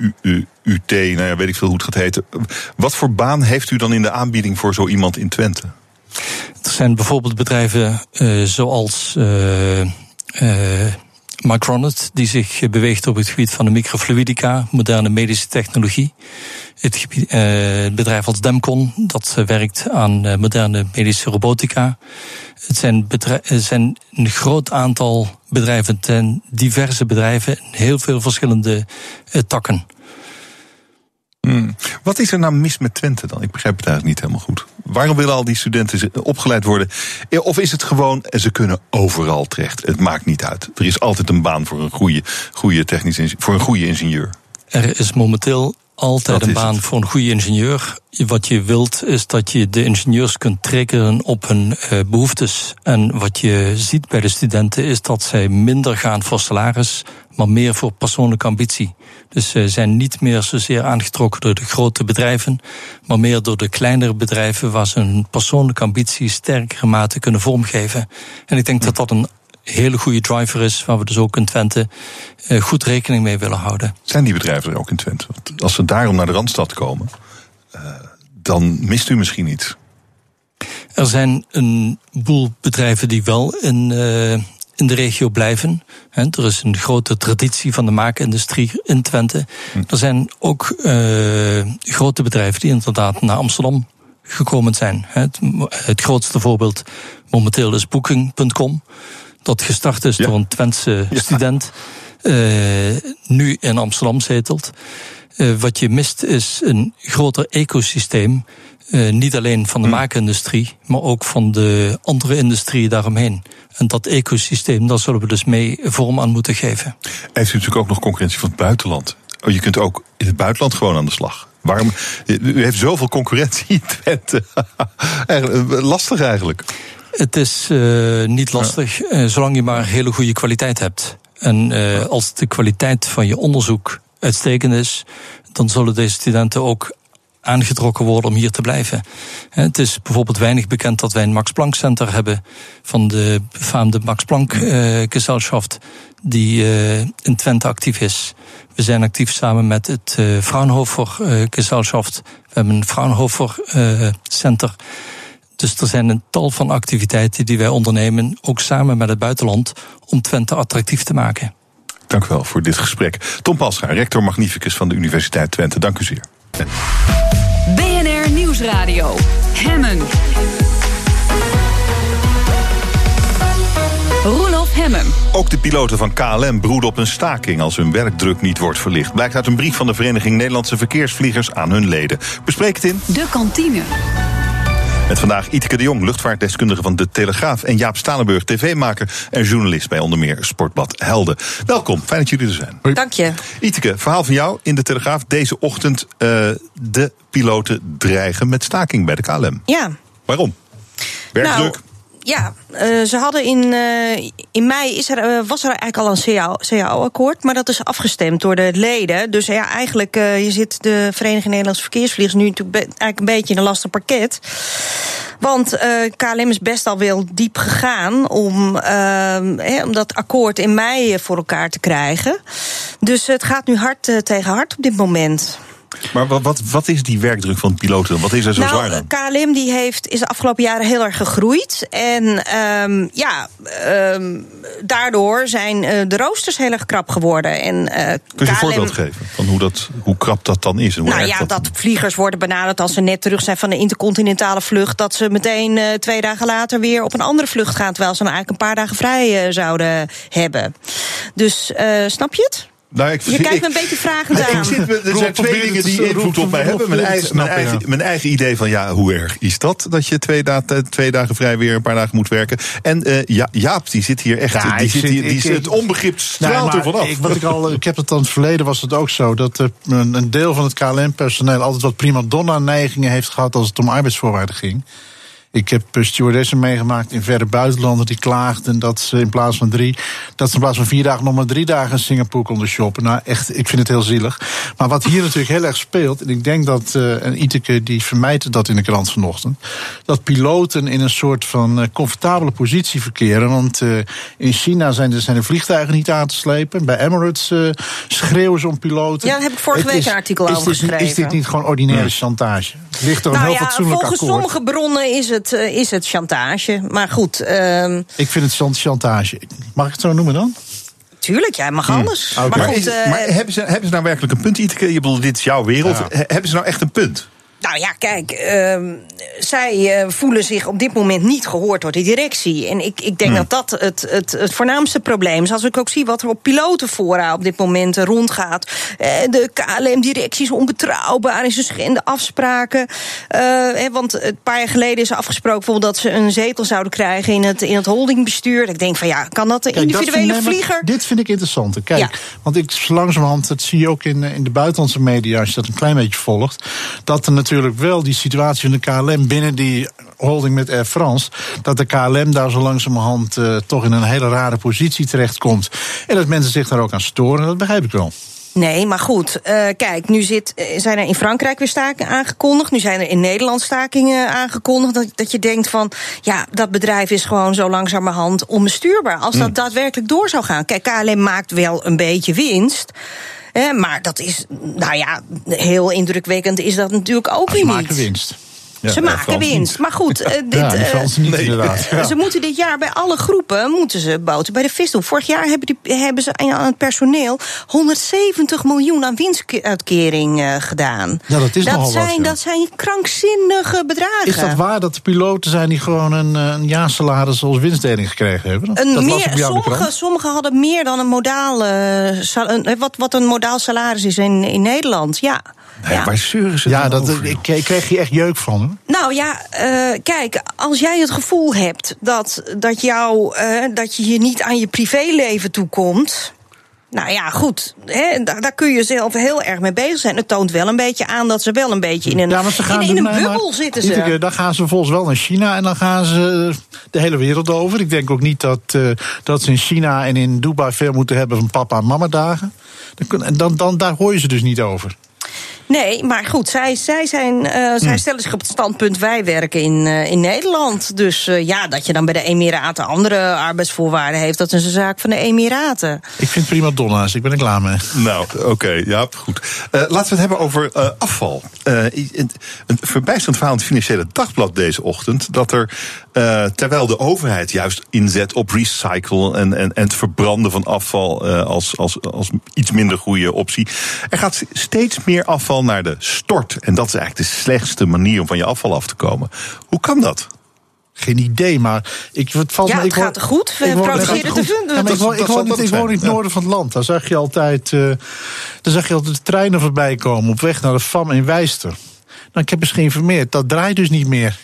Speaker 2: UT, nou ja, weet ik veel hoe het gaat heten. Wat voor baan heeft u dan in de aanbieding voor zo iemand in Twente?
Speaker 9: Er zijn bijvoorbeeld bedrijven uh, zoals uh, Micronet, die zich beweegt op het gebied van de microfluidica, moderne medische technologie. Het, gebied, het bedrijf als Demcon, dat werkt aan uh, moderne medische robotica. Het zijn, het zijn een groot aantal bedrijven, het zijn diverse bedrijven, heel veel verschillende takken.
Speaker 2: Hmm. Wat is er nou mis met Twente dan? Ik begrijp het eigenlijk niet helemaal goed. Waarom willen al die studenten opgeleid worden? Of is het gewoon, ze kunnen overal terecht? Het maakt niet uit. Er is altijd een baan voor een goede, goede technisch, voor een goede ingenieur.
Speaker 9: Er is momenteel altijd een baan voor een goede ingenieur. Wat je wilt is dat je de ingenieurs kunt triggeren op hun uh, behoeftes. En wat je ziet bij de studenten is dat zij minder gaan voor salaris, maar meer voor persoonlijke ambitie. Dus ze zijn niet meer zozeer aangetrokken door de grote bedrijven, maar meer door de kleinere bedrijven waar ze hun persoonlijke ambitie sterkere mate kunnen vormgeven. En ik denk dat dat een hele goede driver is, waar we dus ook in Twente uh, goed rekening mee willen houden.
Speaker 2: Zijn die bedrijven er ook in Twente? Want als ze daarom naar de Randstad komen, uh, dan mist u misschien iets.
Speaker 9: Er zijn een boel bedrijven die wel in, uh, in de regio blijven. He, er is een grote traditie van de maakindustrie in Twente. Hm. Er zijn ook grote bedrijven die inderdaad naar Amsterdam gekomen zijn. Het, het grootste voorbeeld momenteel is Booking.com dat gestart is ja. door een Twentse ja. student, uh, nu in Amsterdam zetelt. Uh, wat je mist is een groter ecosysteem. Uh, niet alleen van de hmm. maakindustrie, maar ook van de andere industrieën daaromheen. En dat ecosysteem, daar zullen we dus mee vorm aan moeten geven.
Speaker 2: Heeft u natuurlijk ook nog concurrentie van het buitenland? Oh, je kunt ook in het buitenland gewoon aan de slag. Waarom? U heeft zoveel concurrentie in Twente. Lastig eigenlijk.
Speaker 9: Het is uh, niet lastig, uh, zolang je maar hele goede kwaliteit hebt. En uh, als de kwaliteit van je onderzoek uitstekend is, dan zullen deze studenten ook aangetrokken worden om hier te blijven. Het is bijvoorbeeld weinig bekend dat wij een Max Planck Center hebben van de befaamde Max Planck uh, Gesellschaft, die uh, in Twente actief is. We zijn actief samen met het uh, Fraunhofer Gesellschaft. We hebben een Fraunhofer Center. Dus er zijn een tal van activiteiten die wij ondernemen, ook samen met het buitenland, om Twente attractief te maken.
Speaker 2: Dank u wel voor dit gesprek. Tom Pascha, rector magnificus van de Universiteit Twente. Dank u zeer.
Speaker 1: BNR Nieuwsradio. Hemmen. Roelof Hemmen.
Speaker 2: Ook de piloten van KLM broeden op een staking als hun werkdruk niet wordt verlicht. Blijkt uit een brief van de Vereniging Nederlandse Verkeersvliegers aan hun leden. Bespreek het in
Speaker 1: de kantine.
Speaker 2: Met vandaag Iteke de Jong, luchtvaartdeskundige van De Telegraaf... en Jaap Stalenburg, tv-maker en journalist bij onder meer Sportblad Helden. Welkom, fijn dat jullie er zijn.
Speaker 10: Hoi. Dank je.
Speaker 2: Iteke, verhaal van jou in De Telegraaf. Deze ochtend uh, de piloten dreigen met staking bij de KLM.
Speaker 10: Ja.
Speaker 2: Waarom? Werkdruk?
Speaker 10: Nou, ja, uh, ze hadden in, uh, in mei is er, uh, was er eigenlijk al een CAO-akkoord, maar dat is afgestemd door de leden. Dus ja, eigenlijk je zit de Vereniging Nederlandse Verkeersvliegers nu natuurlijk eigenlijk een beetje in een lastig pakket. Want KLM is best al wel diep gegaan om, he, om dat akkoord in mei voor elkaar te krijgen. Dus het gaat nu hard tegen hard op dit moment.
Speaker 2: Maar wat, wat, wat is die werkdruk van piloten? Wat is er zo
Speaker 10: nou,
Speaker 2: zwaar aan?
Speaker 10: KLM die heeft, is de afgelopen jaren heel erg gegroeid. En um, ja, um, daardoor zijn uh, de roosters heel erg krap geworden. En, uh,
Speaker 2: Kun je KLM... een voorbeeld geven van hoe, dat, hoe krap dat dan is? En hoe
Speaker 10: nou ja, dat, dat vliegers worden benaderd als ze net terug zijn van de intercontinentale vlucht. Dat ze meteen uh, twee dagen later weer op een andere vlucht gaan. Terwijl ze dan eigenlijk een paar dagen vrij zouden hebben. Dus snap je het?
Speaker 2: Nou, ik,
Speaker 10: je kijkt me een beetje vragend aan.
Speaker 2: Ik zit, er zijn twee dingen die invloed op mij hebben. Mijn eigen, mijn, eigen, mijn eigen idee van, ja, hoe erg is dat? Dat je twee, da twee dagen vrij weer een paar dagen moet werken. En uh, ja, Jaap, die zit hier echt... Ja, die zit hier, die zit, het onbegrip straalt er vanaf.
Speaker 11: Ik, wat ik, al, ik heb het dan het verleden was het ook zo... dat uh, een deel van het KLM-personeel altijd wat prima donna-neigingen heeft gehad... als het om arbeidsvoorwaarden ging. Ik heb stewardessen meegemaakt in verre buitenlanden die klaagden dat ze in plaats van drie, dat ze in plaats van vier dagen nog maar drie dagen in Singapore konden shoppen. Nou, echt, ik vind het heel zielig. Maar wat hier natuurlijk heel erg speelt, en ik denk dat, uh, en Iteke die vermijdt dat in de krant vanochtend, dat piloten in een soort van uh, comfortabele positie verkeren. Want uh, in China zijn de, zijn de vliegtuigen niet aan te slepen. Bij Emirates schreeuwen ze om piloten.
Speaker 10: Ja, daar heb ik vorige week een artikel over geschreven.
Speaker 11: Is dit niet gewoon ordinaire chantage? Ligt er een
Speaker 10: nou
Speaker 11: heel
Speaker 10: ja,
Speaker 11: fatsoenlijk
Speaker 10: volgens
Speaker 11: akkoord?
Speaker 10: sommige bronnen is het het, uh, is het chantage. Maar goed. Uh,
Speaker 11: ik vind het chantage. Mag ik het zo noemen dan?
Speaker 10: Tuurlijk, jij mag alles.
Speaker 2: Hmm. Okay. Maar, goed, maar, is, maar hebben, ze, hebben ze nou werkelijk een punt, Iteke? Je bedoelt, dit is jouw wereld. Ja. Hebben ze nou echt een punt?
Speaker 10: Nou ja, kijk, uh, zij uh, voelen zich op dit moment niet gehoord door de directie. En ik, ik denk hmm. dat dat het, het, het voornaamste probleem is. Als ik ook zie wat er op pilotenfora op dit moment rondgaat. Uh, de KLM-directie is onbetrouwbaar en ze schenden afspraken. Hè, want een paar jaar geleden is afgesproken bijvoorbeeld dat ze een zetel zouden krijgen in het, in het holdingbestuur. Ik denk van ja, kan dat de kijk, individuele
Speaker 11: dat
Speaker 10: vlieger.
Speaker 11: Dit vind ik interessant. Kijk, ja. want ik langzamerhand, dat zie je ook in, in de buitenlandse media, als je dat een klein beetje volgt, dat er natuurlijk natuurlijk wel die situatie van de KLM binnen die holding met Air France. Dat de KLM daar zo langzamerhand uh, toch in een hele rare positie terechtkomt. En dat mensen zich daar ook aan storen, dat begrijp ik wel.
Speaker 10: Nee, maar goed. Uh, kijk, nu zit, zijn er in Frankrijk weer stakingen aangekondigd. Nu zijn er in Nederland stakingen aangekondigd. Dat, dat je denkt van, ja, dat bedrijf is gewoon zo langzamerhand onbestuurbaar. Als dat mm. daadwerkelijk door zou gaan. Kijk, KLM maakt wel een beetje winst. Maar dat is, nou ja, heel indrukwekkend is dat natuurlijk ook weer niet.
Speaker 11: maken winst.
Speaker 10: Ja, ze maken winst. Maar goed, uh, dit,
Speaker 11: ja, uh, niet, nee. inderdaad.
Speaker 10: Ja. Ze moeten dit jaar bij alle groepen moeten ze boten bij de vis doen. Vorig jaar hebben, die, hebben ze aan het personeel 170 miljoen aan winstuitkering uh, gedaan.
Speaker 11: Ja, dat is
Speaker 10: dat
Speaker 11: nogal
Speaker 10: zijn,
Speaker 11: wat, ja.
Speaker 10: Dat zijn krankzinnige bedragen.
Speaker 11: Is dat waar dat de piloten zijn die gewoon een, een jaarsalaris als winstdeling gekregen hebben?
Speaker 10: Een
Speaker 11: dat
Speaker 10: meer, sommige, sommige hadden meer dan een modaal, een, wat, wat een modaal salaris is in, in Nederland. Ja.
Speaker 2: Nee, ja. Waar zeuren ze
Speaker 11: ja, dat,
Speaker 2: over?
Speaker 11: ik, ik kreeg hier echt jeuk van.
Speaker 10: Nou ja, uh, kijk, als jij het gevoel hebt dat, dat, jou, uh, dat je je niet aan je privéleven toekomt. Nou ja, goed. Hè, daar, daar, kun je zelf heel erg mee bezig zijn. Het toont wel een beetje aan dat ze wel een beetje in een, ja, ze gaan in, in, een nee, bubbel zitten. Ze.
Speaker 11: Keer, dan gaan ze volgens wel naar China en dan gaan ze de hele wereld over. Ik denk ook niet dat, uh, dat ze in China en in Dubai veel moeten hebben van papa en mama dagen. Dan, dan, dan, daar hoor je ze dus niet over.
Speaker 10: Nee, maar goed, zij, zij, zijn, uh, zij
Speaker 11: Hm.
Speaker 10: stellen zich op het standpunt wij werken in, uh, in Nederland. Dus uh, ja, dat je dan bij de Emiraten andere arbeidsvoorwaarden heeft, dat is een zaak van de Emiraten.
Speaker 11: Ik vind prima donna's, ik ben er klaar mee.
Speaker 2: Nou, oké, okay, ja, goed. laten we het hebben over afval. een verbijsterend verhaal in het Financiële Dagblad deze ochtend, dat er terwijl de overheid juist inzet op recycle en, en, en het verbranden van afval als, als, als iets minder goede optie, er gaat steeds meer afval naar de stort. En dat is eigenlijk de slechtste manier om van je afval af te komen. Hoe kan dat?
Speaker 11: Geen idee, maar ik, het valt
Speaker 10: ja,
Speaker 11: me,
Speaker 10: het
Speaker 11: ik
Speaker 10: gaat
Speaker 11: woon,
Speaker 10: goed. We produceren te veel.
Speaker 11: Ja, ik woon, ik woon, niet, ik woon in het noorden van het land. Daar zag je altijd, uh, daar zag je altijd de treinen voorbij komen op weg naar de FAM in Wijster. Nou, ik heb eens geïnformeerd, dat draait dus niet meer.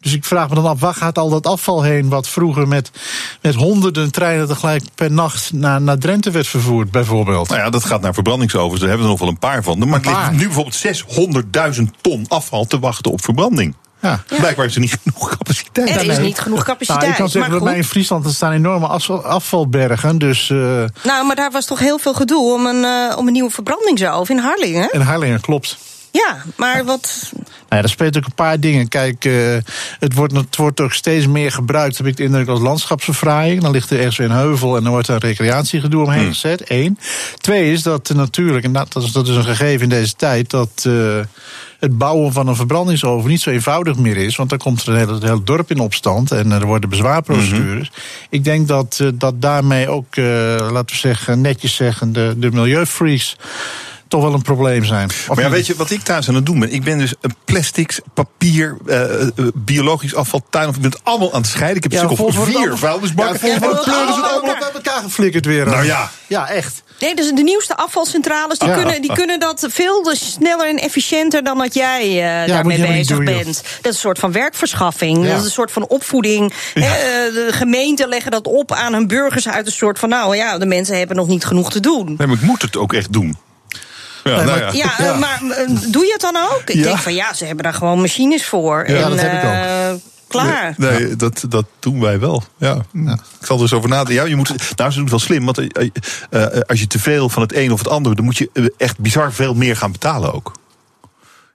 Speaker 11: Dus ik vraag me dan af, waar gaat al dat afval heen... wat vroeger met, met honderden treinen tegelijk per nacht naar, naar Drenthe werd vervoerd, bijvoorbeeld?
Speaker 2: Nou ja, dat gaat naar verbrandingsovens, daar hebben we er nog wel een paar van. Maar er ligt nu bijvoorbeeld 600.000 ton afval te wachten op verbranding.
Speaker 11: Ja.
Speaker 2: Blijkbaar is er niet genoeg capaciteit.
Speaker 10: Er is niet genoeg
Speaker 11: Nou,
Speaker 10: capaciteit.
Speaker 11: ik kan zeggen, bij mij in. Friesland er staan enorme afval- afvalbergen. Dus eh,
Speaker 10: Nou, maar daar was toch heel veel gedoe om een, eh, om een nieuwe verbrandingsoven in Harlingen?
Speaker 11: in Harlingen klopt.
Speaker 10: Ja, maar wat.
Speaker 11: Nou ja, er speelt ook een paar dingen. Kijk, eh, het, wordt, het wordt ook steeds meer gebruikt, heb ik de indruk, als landschapsverfraaiing. Dan ligt er ergens weer een heuvel en dan wordt er een recreatiegedoe omheen
Speaker 2: Hmm.
Speaker 11: gezet. Eén. Twee is dat er natuurlijk, en dat, dat, is, dat is een gegeven in deze tijd, dat eh, het bouwen van een verbrandingsoven niet zo eenvoudig meer is. Want dan komt er een hele dorp in opstand en er worden bezwaarprocedures. Ik denk dat, eh, dat daarmee ook, eh, laten we zeggen, netjes zeggen, de, de milieufreaks toch wel een probleem zijn. Of
Speaker 2: Maar ja, weet je wat ik thuis aan het doen ben? Ik ben dus een plastics, papier, eh, eh, biologisch afval, tuin. Ik ben het allemaal aan het scheiden. Ik heb een stuk of vier vuilnisbakken.
Speaker 11: Ja,
Speaker 2: en dan pleuren ze het
Speaker 11: allemaal op elkaar geflikkerd weer.
Speaker 2: Nou ja.
Speaker 11: Ja, echt.
Speaker 10: Nee, dus de nieuwste afvalcentrales die,
Speaker 11: Ja.
Speaker 10: kunnen, die kunnen dat veel sneller en efficiënter dan dat jij eh, daarmee bezig bent. Dat is een soort van werkverschaffing.
Speaker 11: Ja.
Speaker 10: Dat is een soort van opvoeding. Hè, de gemeenten leggen dat op aan hun burgers uit een soort van... nou ja, de mensen hebben nog niet genoeg te doen.
Speaker 2: Nee, maar ik moet het ook echt doen. Ja, nou
Speaker 11: maar-
Speaker 2: ja.
Speaker 10: Ja, eh, maar eh, doe je het dan ook? Ik
Speaker 2: Ja.
Speaker 10: denk van ja, ze hebben daar gewoon machines voor.
Speaker 11: Ja,
Speaker 10: en,
Speaker 11: dat heb ik ook.
Speaker 10: eh, Klaar.
Speaker 2: Nee, nee, dat, dat doen wij wel. Ja. Ik zal er eens over nadenken. Ja, je moet, nou, ze doen het wel slim. Want als je te veel van het een of het ander... dan moet je echt bizar veel meer gaan betalen ook.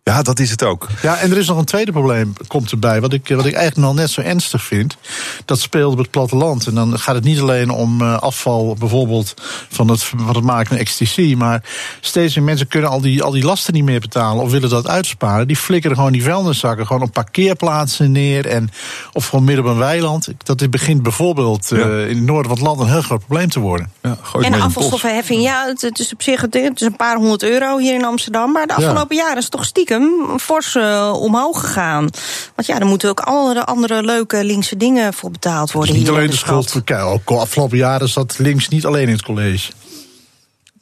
Speaker 2: Ja, dat is het ook.
Speaker 11: Ja, en er is nog een tweede probleem, komt erbij. Wat ik, wat ik eigenlijk nog net zo ernstig vind. Dat speelt op het platteland. En dan gaat het niet alleen om eh, afval, bijvoorbeeld van het, van het maken van ecstasy. Maar steeds meer mensen kunnen al die, al die lasten niet meer betalen. Of willen dat uitsparen. Die flikkeren gewoon die vuilniszakken gewoon op parkeerplaatsen neer. En, of gewoon midden op een weiland. Dat dit begint bijvoorbeeld eh, in het noorden van het land een heel groot probleem te worden.
Speaker 2: Ja, gooi
Speaker 10: En
Speaker 2: het
Speaker 10: de afvalstoffenheffing, ja, het, is op zich het, het is een paar honderd euro hier in Amsterdam. Maar de
Speaker 11: Ja.
Speaker 10: afgelopen jaren is het toch stiekem fors eh, omhoog gegaan. Want ja, er moeten ook alle andere leuke linkse dingen voor betaald worden
Speaker 11: niet
Speaker 10: hier
Speaker 11: alleen de
Speaker 10: de
Speaker 11: schuld ook afgelopen jaren zat links niet alleen in het college.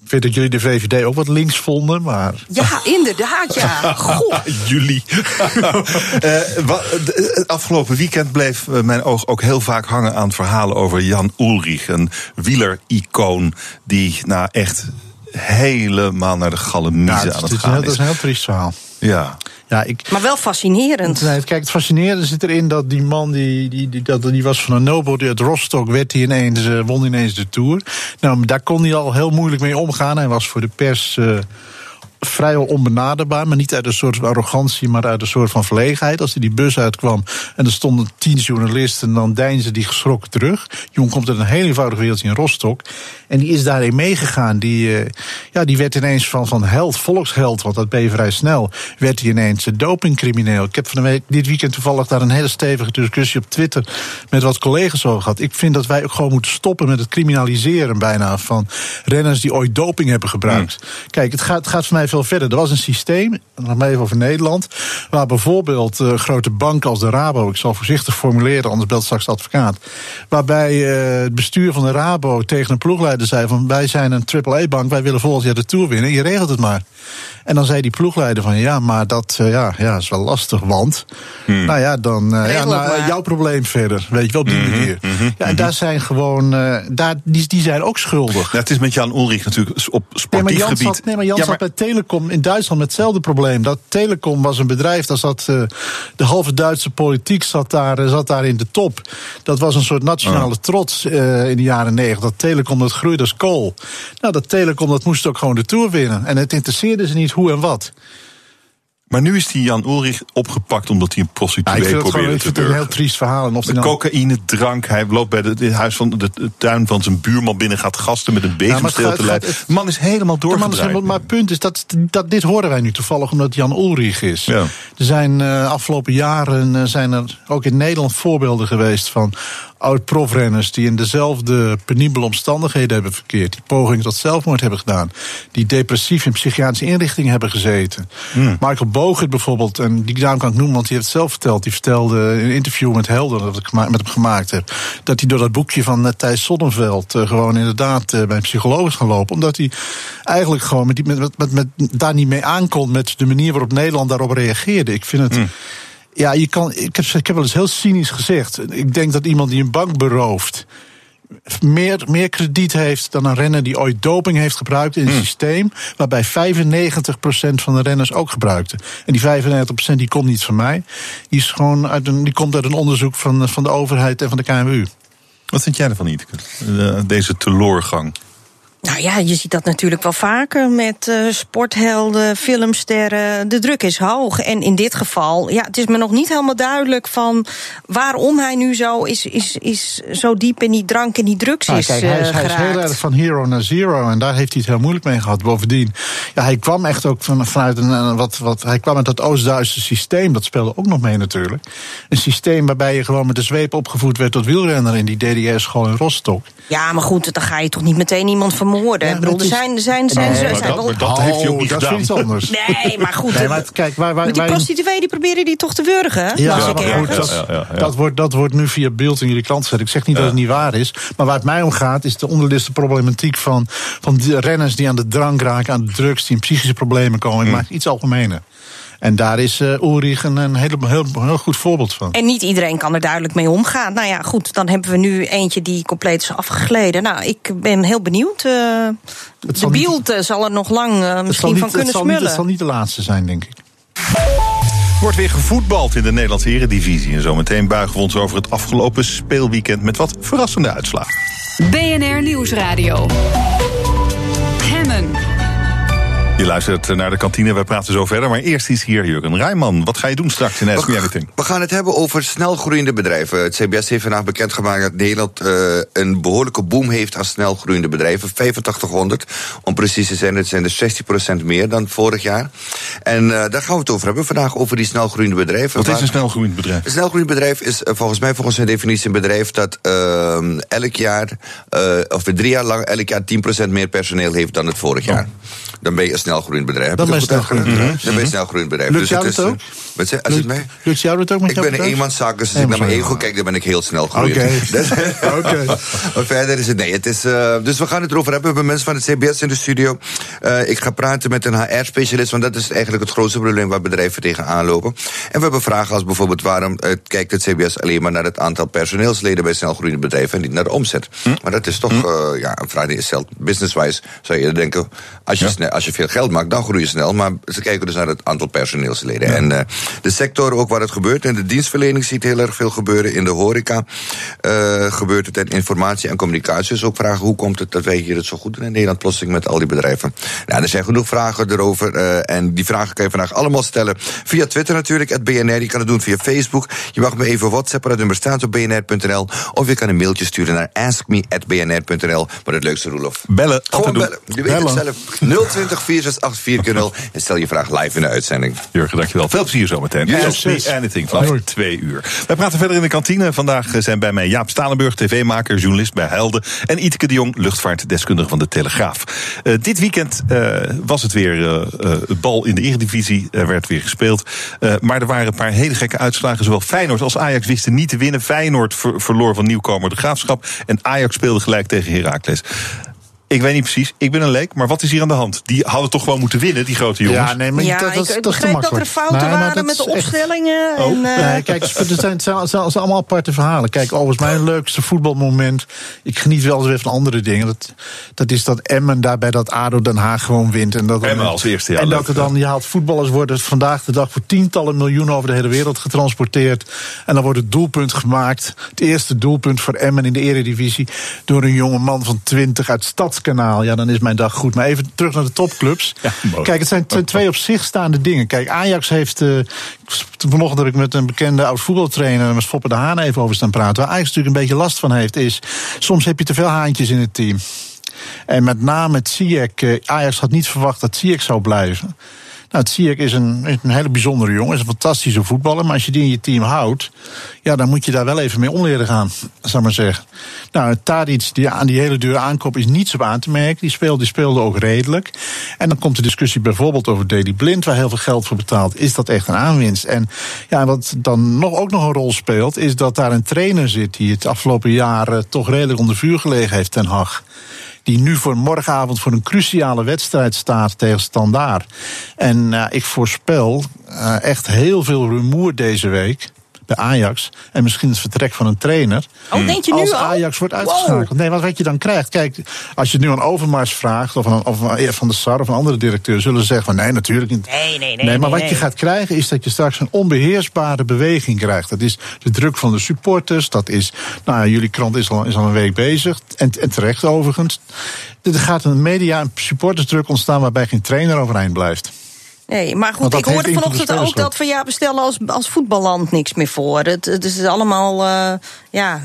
Speaker 11: Ik vind dat jullie de VVD ook wat links vonden, maar.
Speaker 10: Ja, inderdaad, ja. Goh.
Speaker 2: Eh, de- het afgelopen weekend bleef mijn oog ook heel vaak hangen aan verhalen over Jan Ulrich. Een wielericoon die nou echt helemaal naar de gallemiezen
Speaker 11: Nou,
Speaker 2: aan
Speaker 11: het,
Speaker 2: het
Speaker 11: is
Speaker 2: gaan
Speaker 11: dat is een heel triest verhaal.
Speaker 2: Ja.
Speaker 11: Ja, ik,
Speaker 10: Maar wel fascinerend.
Speaker 11: Nee, kijk, het fascinerende zit erin dat die man, die, die, die, dat, die was van een nobody uit Rostock, werd hij ineens, eh, won ineens de Tour. Nou, daar kon hij al heel moeilijk mee omgaan. Hij was voor de pers eh, vrijwel onbenaderbaar, maar niet uit een soort van arrogantie, maar uit een soort van verlegenheid. Als hij die bus uitkwam en er stonden tien journalisten, dan deinzen die geschrokken terug. Jongen komt uit een heel eenvoudig wereldje in Rostock. En die is daarin meegegaan. Die, eh, ja, die werd ineens van, van held, volksheld, want dat ben je vrij snel, werd hij ineens dopingcrimineel. Ik heb van de week, dit weekend toevallig daar een hele stevige discussie op Twitter met wat collega's over gehad. Ik vind dat wij ook gewoon moeten stoppen met het criminaliseren bijna van renners die ooit doping hebben gebruikt. Kijk, het gaat, het gaat voor mij veel verder. Er was een systeem, nog even over Nederland, waar bijvoorbeeld eh, grote banken als de Rabo, ik zal voorzichtig formuleren, anders belt straks de advocaat, waarbij eh, het bestuur van de Rabo tegen een ploegleider zei van wij zijn een AAA-bank, wij willen volgend jaar de Tour winnen, je regelt het maar. En dan zei die ploegleider van ja, maar dat eh, ja, ja, is wel lastig, want nou ja, dan eh, ja, nou,
Speaker 10: maar.
Speaker 11: jouw probleem verder, weet je wel, op die manier. ja, en daar zijn gewoon, eh, daar, die, die zijn ook schuldig.
Speaker 2: Nou, het is met Jan Ulrich natuurlijk op
Speaker 11: Nee, maar
Speaker 2: sportief
Speaker 11: Jan,
Speaker 2: gebied.
Speaker 11: zat, nee, maar Jan
Speaker 2: Ja,
Speaker 11: zat bij Telecom in Duitsland met hetzelfde probleem. Dat Telecom was een bedrijf, daar zat, eh, de halve Duitse politiek zat daar, zat daar in de top. Dat was een soort nationale trots eh, in de jaren negentig. Dat Telecom, dat groeide als kool. Nou, dat Telecom, dat moest ook gewoon de Tour winnen. En het interesseerde ze niet hoe en wat.
Speaker 2: Maar nu is die Jan Ulrich opgepakt omdat hij een
Speaker 11: Ja,
Speaker 2: prostituee
Speaker 11: ik gewoon,
Speaker 2: probeerde
Speaker 11: ik
Speaker 2: te
Speaker 11: vind het een heel triest verhaal. En of
Speaker 2: De
Speaker 11: nou-
Speaker 2: cocaïne, drank. Hij loopt bij de, het huis van de, de tuin van zijn buurman binnen, gaat gasten met een bezemsteel
Speaker 11: gaat-
Speaker 2: te leiden.
Speaker 11: het-
Speaker 2: De man is helemaal
Speaker 11: is
Speaker 2: doorgedraaid.
Speaker 11: maar het punt is, dat, dat dit horen wij nu toevallig omdat Jan Ulrich is.
Speaker 2: Ja.
Speaker 11: Er zijn eh, afgelopen jaren eh, zijn er ook in Nederland voorbeelden geweest van oud-profrenners die in dezelfde penibele omstandigheden hebben verkeerd. Die pogingen tot zelfmoord hebben gedaan. Die depressief in psychiatrische inrichtingen hebben gezeten. Michael Bogert bijvoorbeeld, en die naam kan ik noemen, want die heeft het zelf verteld. Die vertelde in een interview met Helder dat ik met hem gemaakt heb. Dat hij door dat boekje van eh, Thijs Sonnenveld eh, gewoon inderdaad eh, bij een psycholoog is gaan lopen. Omdat hij eigenlijk gewoon met die, met, met, met, met, daar niet mee aankon met de manier waarop Nederland daarop reageerde. Ik vind het. Ja, je kan, ik, heb, ik heb wel eens heel cynisch gezegd. Ik denk dat iemand die een bank berooft. meer, meer krediet heeft dan een renner die ooit doping heeft gebruikt in een systeem waarbij 95% van de renners ook gebruikten. En die 95% die komt niet van mij. Die, is gewoon uit een, die komt uit een onderzoek van, van de overheid en van de KMU.
Speaker 2: Wat vind jij ervan, Ietke? Deze teloorgang.
Speaker 10: Nou ja, je ziet dat natuurlijk wel vaker met eh, sporthelden, filmsterren. De druk is hoog. En in dit geval, ja, het is me nog niet helemaal duidelijk van waarom hij nu zo is, is, is zo diep in die drank en die drugs
Speaker 11: Nou,
Speaker 10: is,
Speaker 11: kijk, hij, is,
Speaker 10: eh,
Speaker 11: hij is heel erg van hero naar zero. En daar heeft hij het heel moeilijk mee gehad. Bovendien, ja, hij kwam echt ook van, vanuit een, een wat, wat. Hij kwam uit dat Oost-Duitse systeem. Dat speelde ook nog mee natuurlijk. Een systeem waarbij je gewoon met de zweep opgevoed werd tot wielrenner in die DDR-school in Rostock.
Speaker 10: Ja, maar goed, dan ga je toch niet meteen iemand vermoorden. Ik bedoel, er zijn, zijn, zijn,
Speaker 11: Nee,
Speaker 10: zijn,
Speaker 11: maar
Speaker 10: zijn
Speaker 11: dat- dat heeft hij ook niet
Speaker 3: dat is
Speaker 11: gedaan.
Speaker 3: iets anders.
Speaker 10: Nee, maar goed.
Speaker 11: Nee, maar kijk, waar, waar,
Speaker 10: die prostituee die proberen die toch te wurgen,
Speaker 11: Ja, goed, dat, Dat, wordt, dat wordt nu via beeld in jullie klant gezet. Ik zeg niet dat het niet waar is. Maar waar het mij om gaat, is de onderliggende problematiek van, van die renners die aan de drank raken, aan de drugs, die in psychische problemen komen. Ik maak iets algemener. En daar is uh, Ulrich een, een heel, heel, heel goed voorbeeld van.
Speaker 10: En niet iedereen kan er duidelijk mee omgaan. Nou ja, goed, dan hebben we nu eentje die compleet is afgegleden. Nou, ik ben heel benieuwd. Uh, de
Speaker 11: zal niet-
Speaker 10: beeld eh, zal er nog lang uh, misschien
Speaker 11: niet,
Speaker 10: van kunnen
Speaker 11: het zal niet,
Speaker 10: smullen.
Speaker 11: het zal niet de laatste zijn, denk ik.
Speaker 2: Wordt weer gevoetbald in de Nederlandse Eredivisie. En zometeen buigen we ons over het afgelopen speelweekend met wat verrassende uitslagen.
Speaker 1: BNR Nieuwsradio.
Speaker 2: Je luistert naar de kantine, wij praten zo verder. Maar eerst is hier Jurgen Rijman. Wat ga je doen straks in Ask Anything?
Speaker 12: We gaan het hebben over snelgroeiende bedrijven. Het CBS heeft vandaag bekendgemaakt dat Nederland uh, een behoorlijke boom heeft aan snelgroeiende bedrijven. 8500 om precies te zijn. Dat zijn er 16% meer dan vorig jaar. En uh, daar gaan we het over hebben vandaag, over die snelgroeiende bedrijven.
Speaker 2: Wat is een snelgroeiend bedrijf?
Speaker 12: Een snelgroeiend bedrijf is uh, volgens mij, volgens zijn definitie, een bedrijf dat ehm, elk jaar, of drie jaar lang, elk jaar 10% meer personeel heeft dan het vorig jaar. Dan ben je een snelgroeiend bedrijf.
Speaker 11: Dan ben je snelgroeiend bedrijf.
Speaker 12: Dan ben je snelgroeiend bedrijf.
Speaker 11: Lukt
Speaker 12: dus
Speaker 11: jou
Speaker 12: het
Speaker 11: dat
Speaker 12: is,
Speaker 11: ook?
Speaker 12: Wat zeg, als het mij?
Speaker 11: Lukt jou dat ook met
Speaker 12: Ik ben een eenmanszaak, dus als ik naar mijn ego kijk, dan ben ik heel snel groeiend.
Speaker 11: Oké. Oké.
Speaker 12: Maar verder is het nee. Het is, uh, dus we gaan het erover hebben. We hebben mensen van het CBS in de studio. Uh, ik ga praten met een HR-specialist, want dat is eigenlijk het grootste probleem waar bedrijven tegenaan lopen. En we hebben vragen als bijvoorbeeld waarom uh, kijkt het CBS alleen maar naar het aantal personeelsleden bij snelgroeiende bedrijven en niet naar de omzet. Hm? Maar dat is toch hm? ja, een vraag die is stelt. Business-wise zou je denken, als je, ja. snel, als je veel geld maakt, dan groei je snel. Maar ze kijken dus naar het aantal personeelsleden. Ja. En de sector ook waar het gebeurt. In de dienstverlening ziet heel erg veel gebeuren. In de horeca gebeurt het. En informatie en communicatie. Dus ook vragen hoe komt het dat wij hier het zo goed doen in Nederland plotseling met al die bedrijven. Nou, er zijn genoeg vragen erover. en die vragen kan je vandaag allemaal stellen. Via Twitter natuurlijk, het BNR. Je kan het doen via Facebook. Je mag me even whatsappen. Dat nummer staat op bnr.nl. Of je kan een mailtje sturen naar askme.bnr.nl. Maar het leukste, Roelof.
Speaker 2: Bellen.
Speaker 12: Gewoon bellen. Je weet het zelf. 020 468 en stel je vraag live in de uitzending.
Speaker 2: Jurgen, dankjewel. Veel plezier zometeen.
Speaker 12: Ja,
Speaker 2: Ask me anything vanaf twee uur. Wij praten verder in de kantine. Vandaag zijn bij mij Jaap Stalenburg, tv-maker, journalist bij Helden. En Iteke de Jong, luchtvaartdeskundige van de Telegraaf. Uh, dit weekend uh, was het weer uh, bal in de Eredivisie. Er werd weer gespeeld. maar er waren een paar hele gekke uitslagen. Zowel Feyenoord als Ajax wisten niet te winnen. Feyenoord ver verloor van nieuwkomer de Graafschap. En Ajax speelde gelijk tegen Heracles. Ik weet niet precies, ik ben een leek, maar wat is hier aan de hand? Die hadden toch gewoon moeten winnen, die grote jongens?
Speaker 11: Ja, nee, maar
Speaker 10: ja,
Speaker 11: dat, dat,
Speaker 10: ik
Speaker 11: dat is te
Speaker 10: begreep dat er fouten
Speaker 11: Nee,
Speaker 10: waren met de
Speaker 11: echt-
Speaker 10: opstellingen.
Speaker 11: Oh,
Speaker 10: en, eh,
Speaker 11: nee, kijk, het zijn, het zijn, het zijn allemaal aparte verhalen. Kijk, overigens mijn leukste voetbalmoment. Ik geniet wel eens weer van andere dingen. Dat, dat is dat Emmen daar bij dat ADO Den Haag gewoon wint. En dat
Speaker 2: Emmen als eerste, ja,
Speaker 11: En dat er dan, je haalt voetballers worden vandaag de dag voor tientallen miljoenen over de hele wereld getransporteerd. En dan wordt het doelpunt gemaakt. Het eerste doelpunt voor Emmen in de Eredivisie. Door een jonge man van 20 uit Stadskanaal. Ja, dan is mijn dag goed. Maar even terug naar de topclubs. Kijk, het zijn twee op zich staande dingen. Kijk, Ajax heeft. eh, vanochtend heb ik met een bekende oud voetbaltrainer, met Foppe de Haan, even over staan praten. Waar Ajax natuurlijk een beetje last van heeft, is. Soms heb je te veel haantjes in het team. En met name het Ziyech. eh, Ajax had niet verwacht dat Ziyech zou blijven. Nou, Ziyech is een, is een hele bijzondere jongen. Is een fantastische voetballer. Maar als je die in je team houdt. Ja, dan moet je daar wel even mee om leren gaan. Zou maar zeggen. Nou, Tadic, die aan die hele dure aankoop is niets op aan te merken. Die speelde, die speelde ook redelijk. En dan komt de discussie bijvoorbeeld over Daily Blind, waar heel veel geld voor betaald. Is dat echt een aanwinst? En ja, wat dan nog, ook nog een rol speelt, is dat daar een trainer zit die het afgelopen jaren toch redelijk onder vuur gelegen heeft, Ten Hag die nu voor morgenavond voor een cruciale wedstrijd staat tegen Standaard. En uh, ik voorspel uh, echt heel veel rumoer deze week bij Ajax. En misschien het vertrek van een trainer.
Speaker 10: Oh, denk je nu
Speaker 11: als
Speaker 10: al?
Speaker 11: Ajax wordt
Speaker 10: Wow.
Speaker 11: uitgeschakeld. Nee, want wat je dan krijgt. Kijk, als je het nu aan Overmars vraagt. of, aan, of Van de Sar of een andere directeur. zullen ze zeggen van nee, natuurlijk niet.
Speaker 10: Nee, nee, nee.
Speaker 11: Nee, maar
Speaker 10: nee,
Speaker 11: wat
Speaker 10: nee.
Speaker 11: je gaat krijgen is dat je straks een onbeheersbare beweging krijgt. Dat is de druk van de supporters. Dat is, nou ja, jullie krant is al, is al een week bezig. En, en terecht overigens. Er gaat een media- en supportersdruk ontstaan waarbij geen trainer overeind blijft.
Speaker 10: Nee, maar goed, ik hoorde vanochtend ook dat van ja, we stellen als, als voetballand niks meer voor. Het, het is allemaal, eh, ja,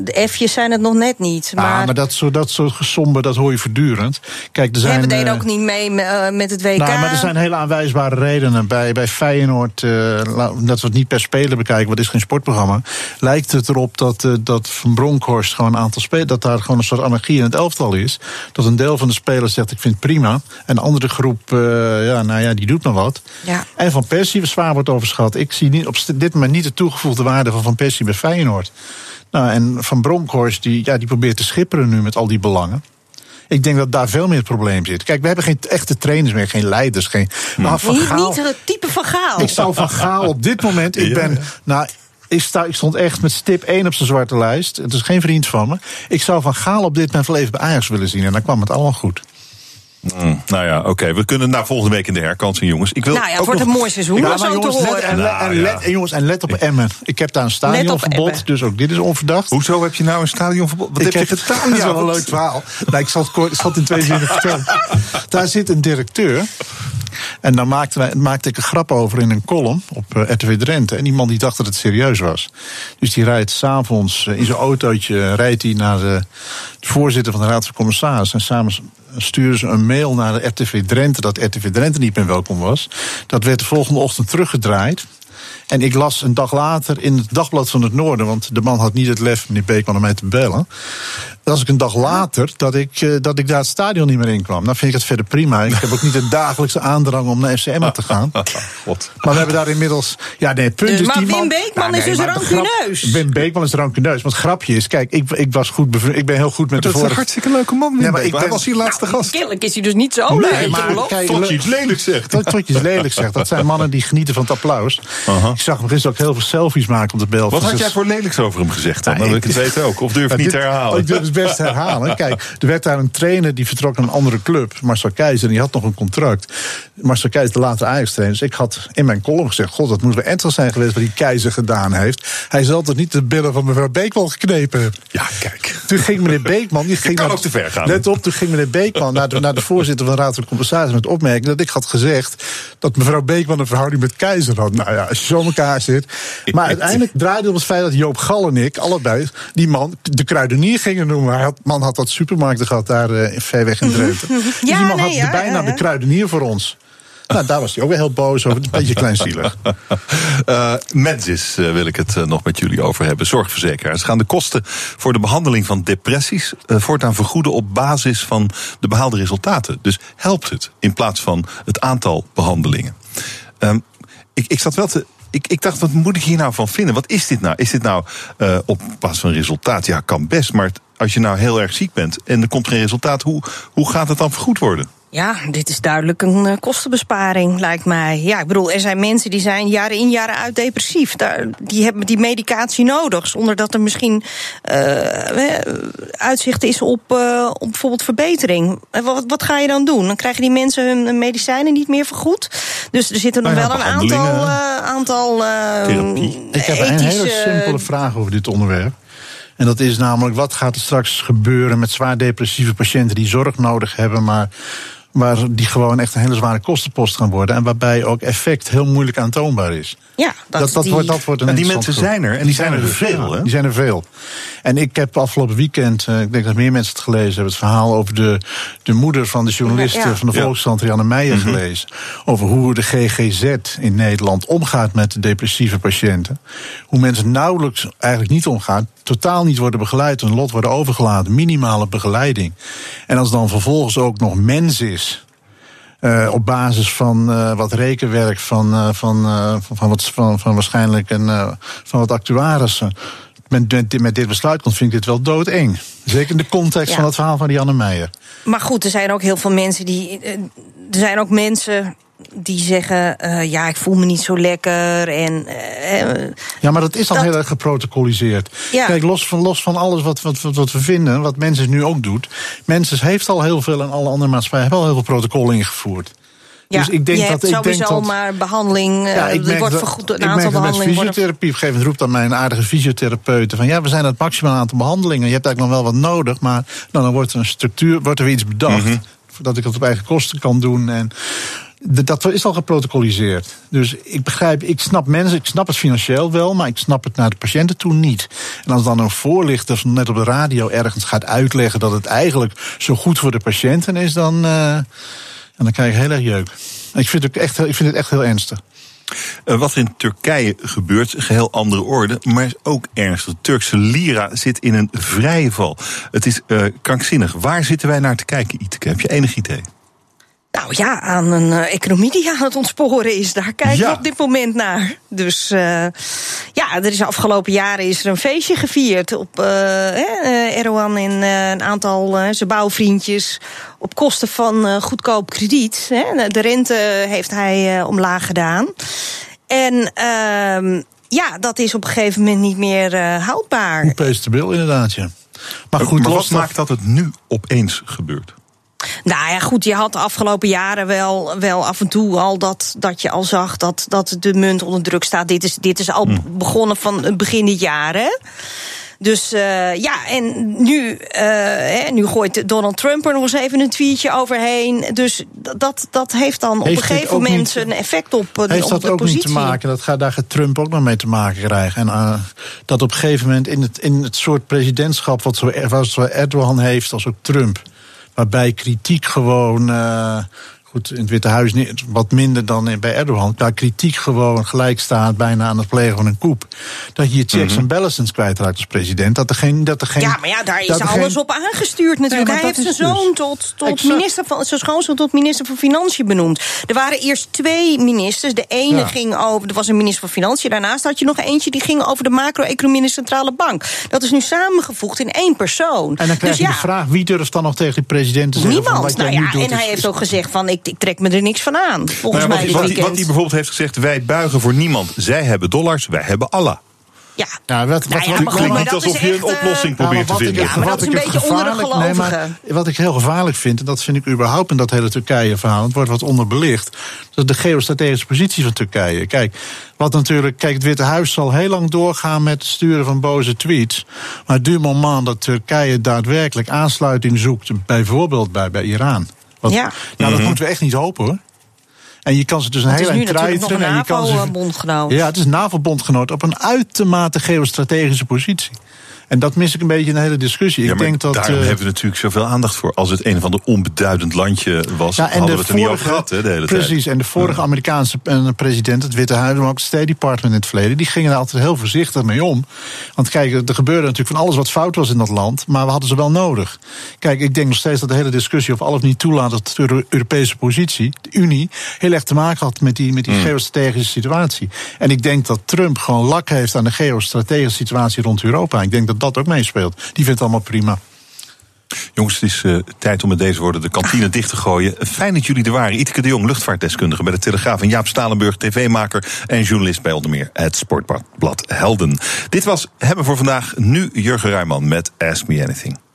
Speaker 10: de F'jes zijn het nog net niet. Maar,
Speaker 11: Maar, ah, maar dat, soort, dat soort gesomber, dat hoor je voortdurend. Kijk, er
Speaker 10: ja,
Speaker 11: zijn,
Speaker 10: we deden
Speaker 11: eh,
Speaker 10: ook niet mee eh, met het WK.
Speaker 11: Nou, maar er zijn hele aanwijsbare redenen. Bij, bij Feyenoord, la- dat we het niet per speler bekijken, want het is geen sportprogramma. Lijkt het erop dat, dat Van Bronckhorst gewoon een aantal spelers. dat daar gewoon een soort anarchie in het elftal is. Dat een deel van de spelers zegt: ik vind het prima. En een andere groep, ja, nou ja, die doet maar wat.
Speaker 10: Ja.
Speaker 11: En Van Persie zwaar wordt overschat. Ik zie niet, op dit moment niet de toegevoegde waarde van Van Persie bij Feyenoord. Nou, en Van Bronckhorst, die, ja, die probeert te schipperen nu met al die belangen. Ik denk dat daar veel meer het probleem zit. Kijk, we hebben geen echte trainers meer, geen leiders. Geen, nou, van
Speaker 10: niet,
Speaker 11: Gaal,
Speaker 10: niet het type van Gaal.
Speaker 11: ik zou van Gaal op dit moment. Ik ben. Nou, ik, sta, ik stond echt met stip 1 op zijn zwarte lijst. Het is geen vriend van me. Ik zou van Gaal op dit moment wel even bij Ajax willen zien. En dan kwam het allemaal goed.
Speaker 2: Mm, nou ja, oké. We kunnen naar volgende week in de herkansing, jongens. Ik wil
Speaker 10: Nou ja, het
Speaker 2: ook
Speaker 10: wordt
Speaker 2: nog-
Speaker 10: een mooi seizoen,
Speaker 11: Ja,
Speaker 10: om zo te
Speaker 11: jongens, let,
Speaker 10: horen.
Speaker 11: en, let- en,
Speaker 2: Nou,
Speaker 11: let, en jongens, en let op Emmen. Ik heb daar een
Speaker 10: Let op
Speaker 11: stadionverbod, dus ook dit is onverdacht.
Speaker 2: Hoezo heb je nou een stadionverbod? Wat
Speaker 11: ik
Speaker 2: heb je gedaan?
Speaker 11: Dat is wel een leuk verhaal. Nou, ik zal het, kort, ik zal het in twee zinnen vertellen. Daar zit een directeur. En daar maakte, wij, maakte ik een grap over in een column op eh, RTV Drenthe. En die man die dacht dat het serieus was. Dus die rijdt s'avonds in zijn autootje rijdt hij naar de, de voorzitter van de Raad van Commissarissen. En samen sturen ze een mail naar de RTV Drenthe dat RTV Drenthe niet meer welkom was. Dat werd de volgende ochtend teruggedraaid. En ik las een dag later in het Dagblad van het Noorden, want de man had niet het lef, meneer Beekman, om mij te bellen. Las ik een dag later dat ik, eh, dat ik daar het stadion niet meer in kwam. Nou vind ik het verder prima. Ik heb ook niet de dagelijkse aandrang om naar FCM te gaan.
Speaker 2: God.
Speaker 11: Maar we hebben daar inmiddels. Ja, nee, het punt
Speaker 10: Dus,
Speaker 11: is.
Speaker 10: maar
Speaker 11: die
Speaker 10: Wim
Speaker 11: man,
Speaker 10: Beekman
Speaker 11: Nou,
Speaker 10: is dus
Speaker 11: maar
Speaker 10: rancuneus.
Speaker 11: grap- Wim Beekman is rancuneus. Want het grapje is, kijk, ik, ik was goed. Ik ben heel goed met
Speaker 2: Dat
Speaker 11: de
Speaker 2: is een
Speaker 11: vorige.
Speaker 2: hartstikke leuke man, Wim
Speaker 11: Nee, maar ik.
Speaker 2: Hij was hier laatste gast.
Speaker 10: Kennelijk is hij dus niet zo
Speaker 11: Nee,
Speaker 10: leuk.
Speaker 11: maar
Speaker 10: Roelof.
Speaker 11: kijk,
Speaker 2: Tot je iets lelijks zegt.
Speaker 11: Dat tot je iets lelijk zegt. Dat zijn mannen die genieten van het applaus. Ik zag nog eens ook heel veel selfies maken op de bel.
Speaker 2: Wat had jij voor lelijks over hem gezegd dan? Dan wil ik het weten ook. Of durf je
Speaker 11: Maar
Speaker 2: niet te herhalen?
Speaker 11: Best herhalen. Kijk, er werd daar een trainer die vertrok naar een andere club. Marcel Keizer, die had nog een contract. Marcel Keizer, de latere Ajax-trainer. Dus ik had in mijn column gezegd... God, dat moet wel ernstig zijn geweest wat die Keizer gedaan heeft. Hij zal toch niet de billen van mevrouw Beekman geknepen hebben?
Speaker 2: Ja, kijk.
Speaker 11: Toen ging meneer Beekman... Die ging
Speaker 2: kan
Speaker 11: naar-
Speaker 2: ook te ver gaan.
Speaker 11: Let op, toen ging meneer Beekman naar de, naar de voorzitter van de Raad van Commissarissen... met opmerking dat ik had gezegd... dat mevrouw Beekman een verhouding met Keizer had. Nou ja, als je zo in elkaar zit... Maar uiteindelijk draaide het om het feit dat Joop Gal en ik... allebei die man de kruidenier gingen noemen. Hij had, man had dat supermarkten gehad daar eh, ver weg in Drenthe. Dus
Speaker 10: Ja,
Speaker 11: die man
Speaker 10: nee,
Speaker 11: had de
Speaker 10: ja, ja.
Speaker 11: de kruidenier voor ons. Nou, daar was hij ook weer heel boos over. Een beetje kleinzielig.
Speaker 2: Eh Mensis eh, wil ik het eh, nog met jullie over hebben. Zorgverzekeraars gaan de kosten voor de behandeling van depressies voortaan vergoeden op basis van de behaalde resultaten. Dus helpt het in plaats van het aantal behandelingen. Ehm, ik, ik zat wel te. Ik, ik dacht, wat moet ik hier nou van vinden? Wat is dit nou? Is dit nou op basis van resultaat? Ja, kan best. Maar als je nou heel erg ziek bent en er komt geen resultaat, hoe, hoe gaat het dan vergoed worden?
Speaker 10: Ja, dit is duidelijk een eh, kostenbesparing, lijkt mij. Ja, ik bedoel, er zijn mensen die zijn jaren in, jaren uit depressief. Daar, die hebben die medicatie nodig, zonder dat er misschien eh, eh, uitzicht is op, op bijvoorbeeld verbetering. Wat, wat ga je dan doen? Dan krijgen die mensen hun medicijnen niet meer vergoed. Dus er zitten nog
Speaker 2: ja,
Speaker 10: wel een aantal, aantal eh,
Speaker 2: Therapie.
Speaker 11: Ik heb een hele simpele vraag over dit onderwerp. En dat is namelijk, wat gaat er straks gebeuren met zwaar depressieve patiënten die zorg nodig hebben, maar waar die gewoon echt een hele zware kostenpost gaan worden. En waarbij ook effect heel moeilijk aantoonbaar is.
Speaker 10: Ja, dat,
Speaker 11: Dat, dat,
Speaker 10: die-
Speaker 11: wordt, dat wordt een
Speaker 2: En die mensen zijn er, en die zijn er
Speaker 11: dus,
Speaker 2: veel,
Speaker 11: ja,
Speaker 2: hè?
Speaker 11: Die zijn er veel. En ik heb afgelopen weekend, eh, ik denk dat meer mensen het gelezen hebben, het verhaal over de, de moeder van de journalist
Speaker 10: Ja.
Speaker 11: eh, van de. Volkskrant, Rianne Meijer, gelezen. Over hoe de GGZ in Nederland omgaat met de depressieve patiënten. Hoe mensen nauwelijks eigenlijk niet omgaan, totaal niet worden begeleid, hun lot worden overgelaten, minimale begeleiding. En als dan vervolgens ook nog mens is. Eh, op basis van eh, wat rekenwerk van, eh, van, van, wat, van, van waarschijnlijk een, van wat actuarissen. Met, met, met dit besluit komt, vind ik dit wel doodeng. Zeker in de context
Speaker 10: Ja.
Speaker 11: van het verhaal van Janne Meijer.
Speaker 10: Maar goed, er zijn ook heel veel mensen die. Er zijn ook mensen die zeggen: eh, ja, ik voel me niet zo lekker. En, eh,
Speaker 11: Ja, maar dat is al
Speaker 10: Dat-
Speaker 11: heel erg geprotocoliseerd.
Speaker 10: Ja.
Speaker 11: Kijk, los van, los van alles wat, wat, wat, wat we vinden, wat mensen nu ook doet. Mensen heeft al heel veel en alle andere maatschappijen hebben al heel veel protocollen ingevoerd.
Speaker 10: ja,
Speaker 11: dus ik denk
Speaker 10: je
Speaker 11: dat
Speaker 10: hebt
Speaker 11: ik
Speaker 10: sowieso
Speaker 11: denk dat,
Speaker 10: maar behandeling.
Speaker 11: Ja, ik
Speaker 10: er
Speaker 11: merk
Speaker 10: wordt
Speaker 11: dat-
Speaker 10: vergoed, een
Speaker 11: ik
Speaker 10: aantal
Speaker 11: merk met
Speaker 10: behandelingen. worden-
Speaker 11: fysiotherapie. Op een gegeven moment roept dan mijn aardige fysiotherapeuten van ja, we zijn het maximaal aantal behandelingen. Je hebt eigenlijk nog wel wat nodig, maar nou, dan wordt er een structuur, wordt er weer iets bedacht. Dat ik het op eigen kosten kan doen. En dat is al geprotocoliseerd. Dus ik begrijp, ik snap mensen, ik snap het financieel wel, maar ik snap het naar de patiënten toe niet. En als dan een voorlichter net op de radio ergens gaat uitleggen dat het eigenlijk zo goed voor de patiënten is, dan, eh, dan krijg ik heel erg jeuk. Ik vind het, ook echt, ik vind het echt heel ernstig.
Speaker 2: Eh, wat er in Turkije gebeurt, geheel andere orde, maar is ook ernstig. De Turkse lira zit in een vrije val. Het is eh, krankzinnig. Waar zitten wij naar te kijken, Iteke? Heb je enig idee?
Speaker 10: Nou ja, aan een eh, economie die aan het ontsporen is. Daar kijken
Speaker 2: Ja.
Speaker 10: we op dit moment naar. Dus eh, ja, er is de afgelopen jaren is er een feestje gevierd op eh, hè, eh, Erdogan en een aantal eh, zijn bouwvriendjes. Op kosten van eh, goedkoop krediet. Hè. De rente heeft hij omlaag gedaan. En ehm, ja, dat is op een gegeven moment niet meer eh, houdbaar.
Speaker 11: Europees stabiel, inderdaad, ja. Maar goed,
Speaker 2: maar wat maakt dat het nu opeens gebeurt?
Speaker 10: Nou ja, goed, je had de afgelopen jaren wel, wel af en toe al dat, dat je al zag dat, dat de munt onder druk staat. Dit is, dit is al begonnen van het begin dit jaar, hè? Dus eh, ja, en nu, eh, hè, nu gooit Donald Trump er nog eens even een tweetje overheen. Dus dat, dat heeft dan op
Speaker 11: Heeft
Speaker 10: een gegeven moment
Speaker 11: niet-
Speaker 10: een effect op, eh,
Speaker 11: Heeft
Speaker 10: op
Speaker 11: dat
Speaker 10: de
Speaker 11: ook
Speaker 10: positie.
Speaker 11: niet te maken? Dat gaat, daar gaat Trump ook nog mee te maken krijgen. En dat op een gegeven moment in het, in het soort presidentschap wat zo, wat zo Erdogan heeft als ook Trump. Waarbij kritiek gewoon. Goed, in het Witte Huis niet, wat minder dan bij Erdogan. Waar kritiek gewoon gelijk staat bijna aan het plegen van een coup. Dat je je checks en balances kwijtraakt als president. Dat er geen. Dat er geen
Speaker 10: Ja, maar ja, daar is alles
Speaker 11: geen-
Speaker 10: op aangestuurd natuurlijk.
Speaker 11: Nee,
Speaker 10: hij heeft zijn
Speaker 11: dus-
Speaker 10: zoon tot, tot
Speaker 11: Exact.
Speaker 10: minister van zijn schoonzoon tot minister van Financiën benoemd. Er waren eerst twee ministers. De ene
Speaker 11: Ja.
Speaker 10: ging over, er was een minister van Financiën. Daarnaast had je nog eentje die ging over de macro-economie in de centrale bank. Dat is nu samengevoegd in één persoon.
Speaker 11: En dan krijg
Speaker 10: dus
Speaker 11: je
Speaker 10: ja,
Speaker 11: de vraag: wie durft dan nog tegen die president te zeggen? van
Speaker 10: niemand.
Speaker 11: wat jij
Speaker 10: Nou
Speaker 11: nu
Speaker 10: ja, en hij heeft ook gezegd van ik, ik trek me er niks van aan. Volgens
Speaker 2: Nou ja,
Speaker 10: mij
Speaker 2: wat,
Speaker 10: dit
Speaker 2: wat, hij-
Speaker 10: weekend.
Speaker 2: wat hij bijvoorbeeld heeft gezegd: wij buigen voor niemand. Zij hebben dollars, wij hebben Allah.
Speaker 10: ja.
Speaker 11: Ja, wat, wat,
Speaker 10: Nou ja,
Speaker 11: wat-
Speaker 10: maar goed,
Speaker 2: Klinkt
Speaker 10: maar
Speaker 2: niet alsof
Speaker 10: is
Speaker 2: je een
Speaker 10: eh,
Speaker 2: oplossing probeert te
Speaker 11: ik-
Speaker 2: vinden.
Speaker 10: Ja, maar dat
Speaker 11: wat
Speaker 10: is
Speaker 11: ik
Speaker 10: een
Speaker 11: het
Speaker 10: beetje onder de
Speaker 11: gevaarlijk- nee, maar
Speaker 10: gelovigen.
Speaker 11: wat ik heel gevaarlijk vind, en dat vind ik überhaupt in dat hele Turkije-verhaal, het wordt wat onderbelicht, dat is de geostrategische positie van Turkije. Kijk, wat natuurlijk, kijk, het Witte Huis zal heel lang doorgaan met het sturen van boze tweets. Maar du moment dat Turkije daadwerkelijk aansluiting zoekt, bijvoorbeeld bij, bij Iran.
Speaker 10: Ja.
Speaker 11: Nou, dat moeten we echt niet hopen hoor. En je kan ze dus een
Speaker 10: Het is
Speaker 11: hele eind treiteren. en je kan ze-
Speaker 10: NAVO-bondgenoot.
Speaker 11: ja, het is een NAVO-bondgenoot op een uitermate geostrategische positie. En dat mis ik een beetje in de hele discussie.
Speaker 2: Ja,
Speaker 11: ik denk dat.
Speaker 2: daarom
Speaker 11: eh,
Speaker 2: hebben we natuurlijk zoveel aandacht voor. Als het een van de onbeduidend landje was,
Speaker 11: ja,
Speaker 2: hadden we het er niet over gehad hè, de hele tijd.
Speaker 11: Precies, en de vorige Amerikaanse eh, president, het Witte Huis, maar ook het State Department in het verleden, die gingen er altijd heel voorzichtig mee om. Want kijk, er gebeurde natuurlijk van alles wat fout was in dat land, maar we hadden ze wel nodig. Kijk, ik denk nog steeds dat de hele discussie of alles niet toelaten tot de Euro- Europese positie, de Unie, heel erg te maken had met die, met die geostrategische situatie. En ik denk dat Trump gewoon lak heeft aan de geostrategische situatie rond Europa. Ik denk dat dat ook meespeelt. Die vindt het allemaal prima.
Speaker 2: Jongens, het is eh, tijd om met deze woorden de kantine dicht te gooien. Fijn dat jullie er waren. Iteke de Jong, luchtvaartdeskundige bij de Telegraaf... en Jaap Stalenburg, tv-maker en journalist bij onder meer... het Sportblad Helden. Dit was Hebben voor vandaag. Nu Jurgen Ruijman met Ask Me Anything.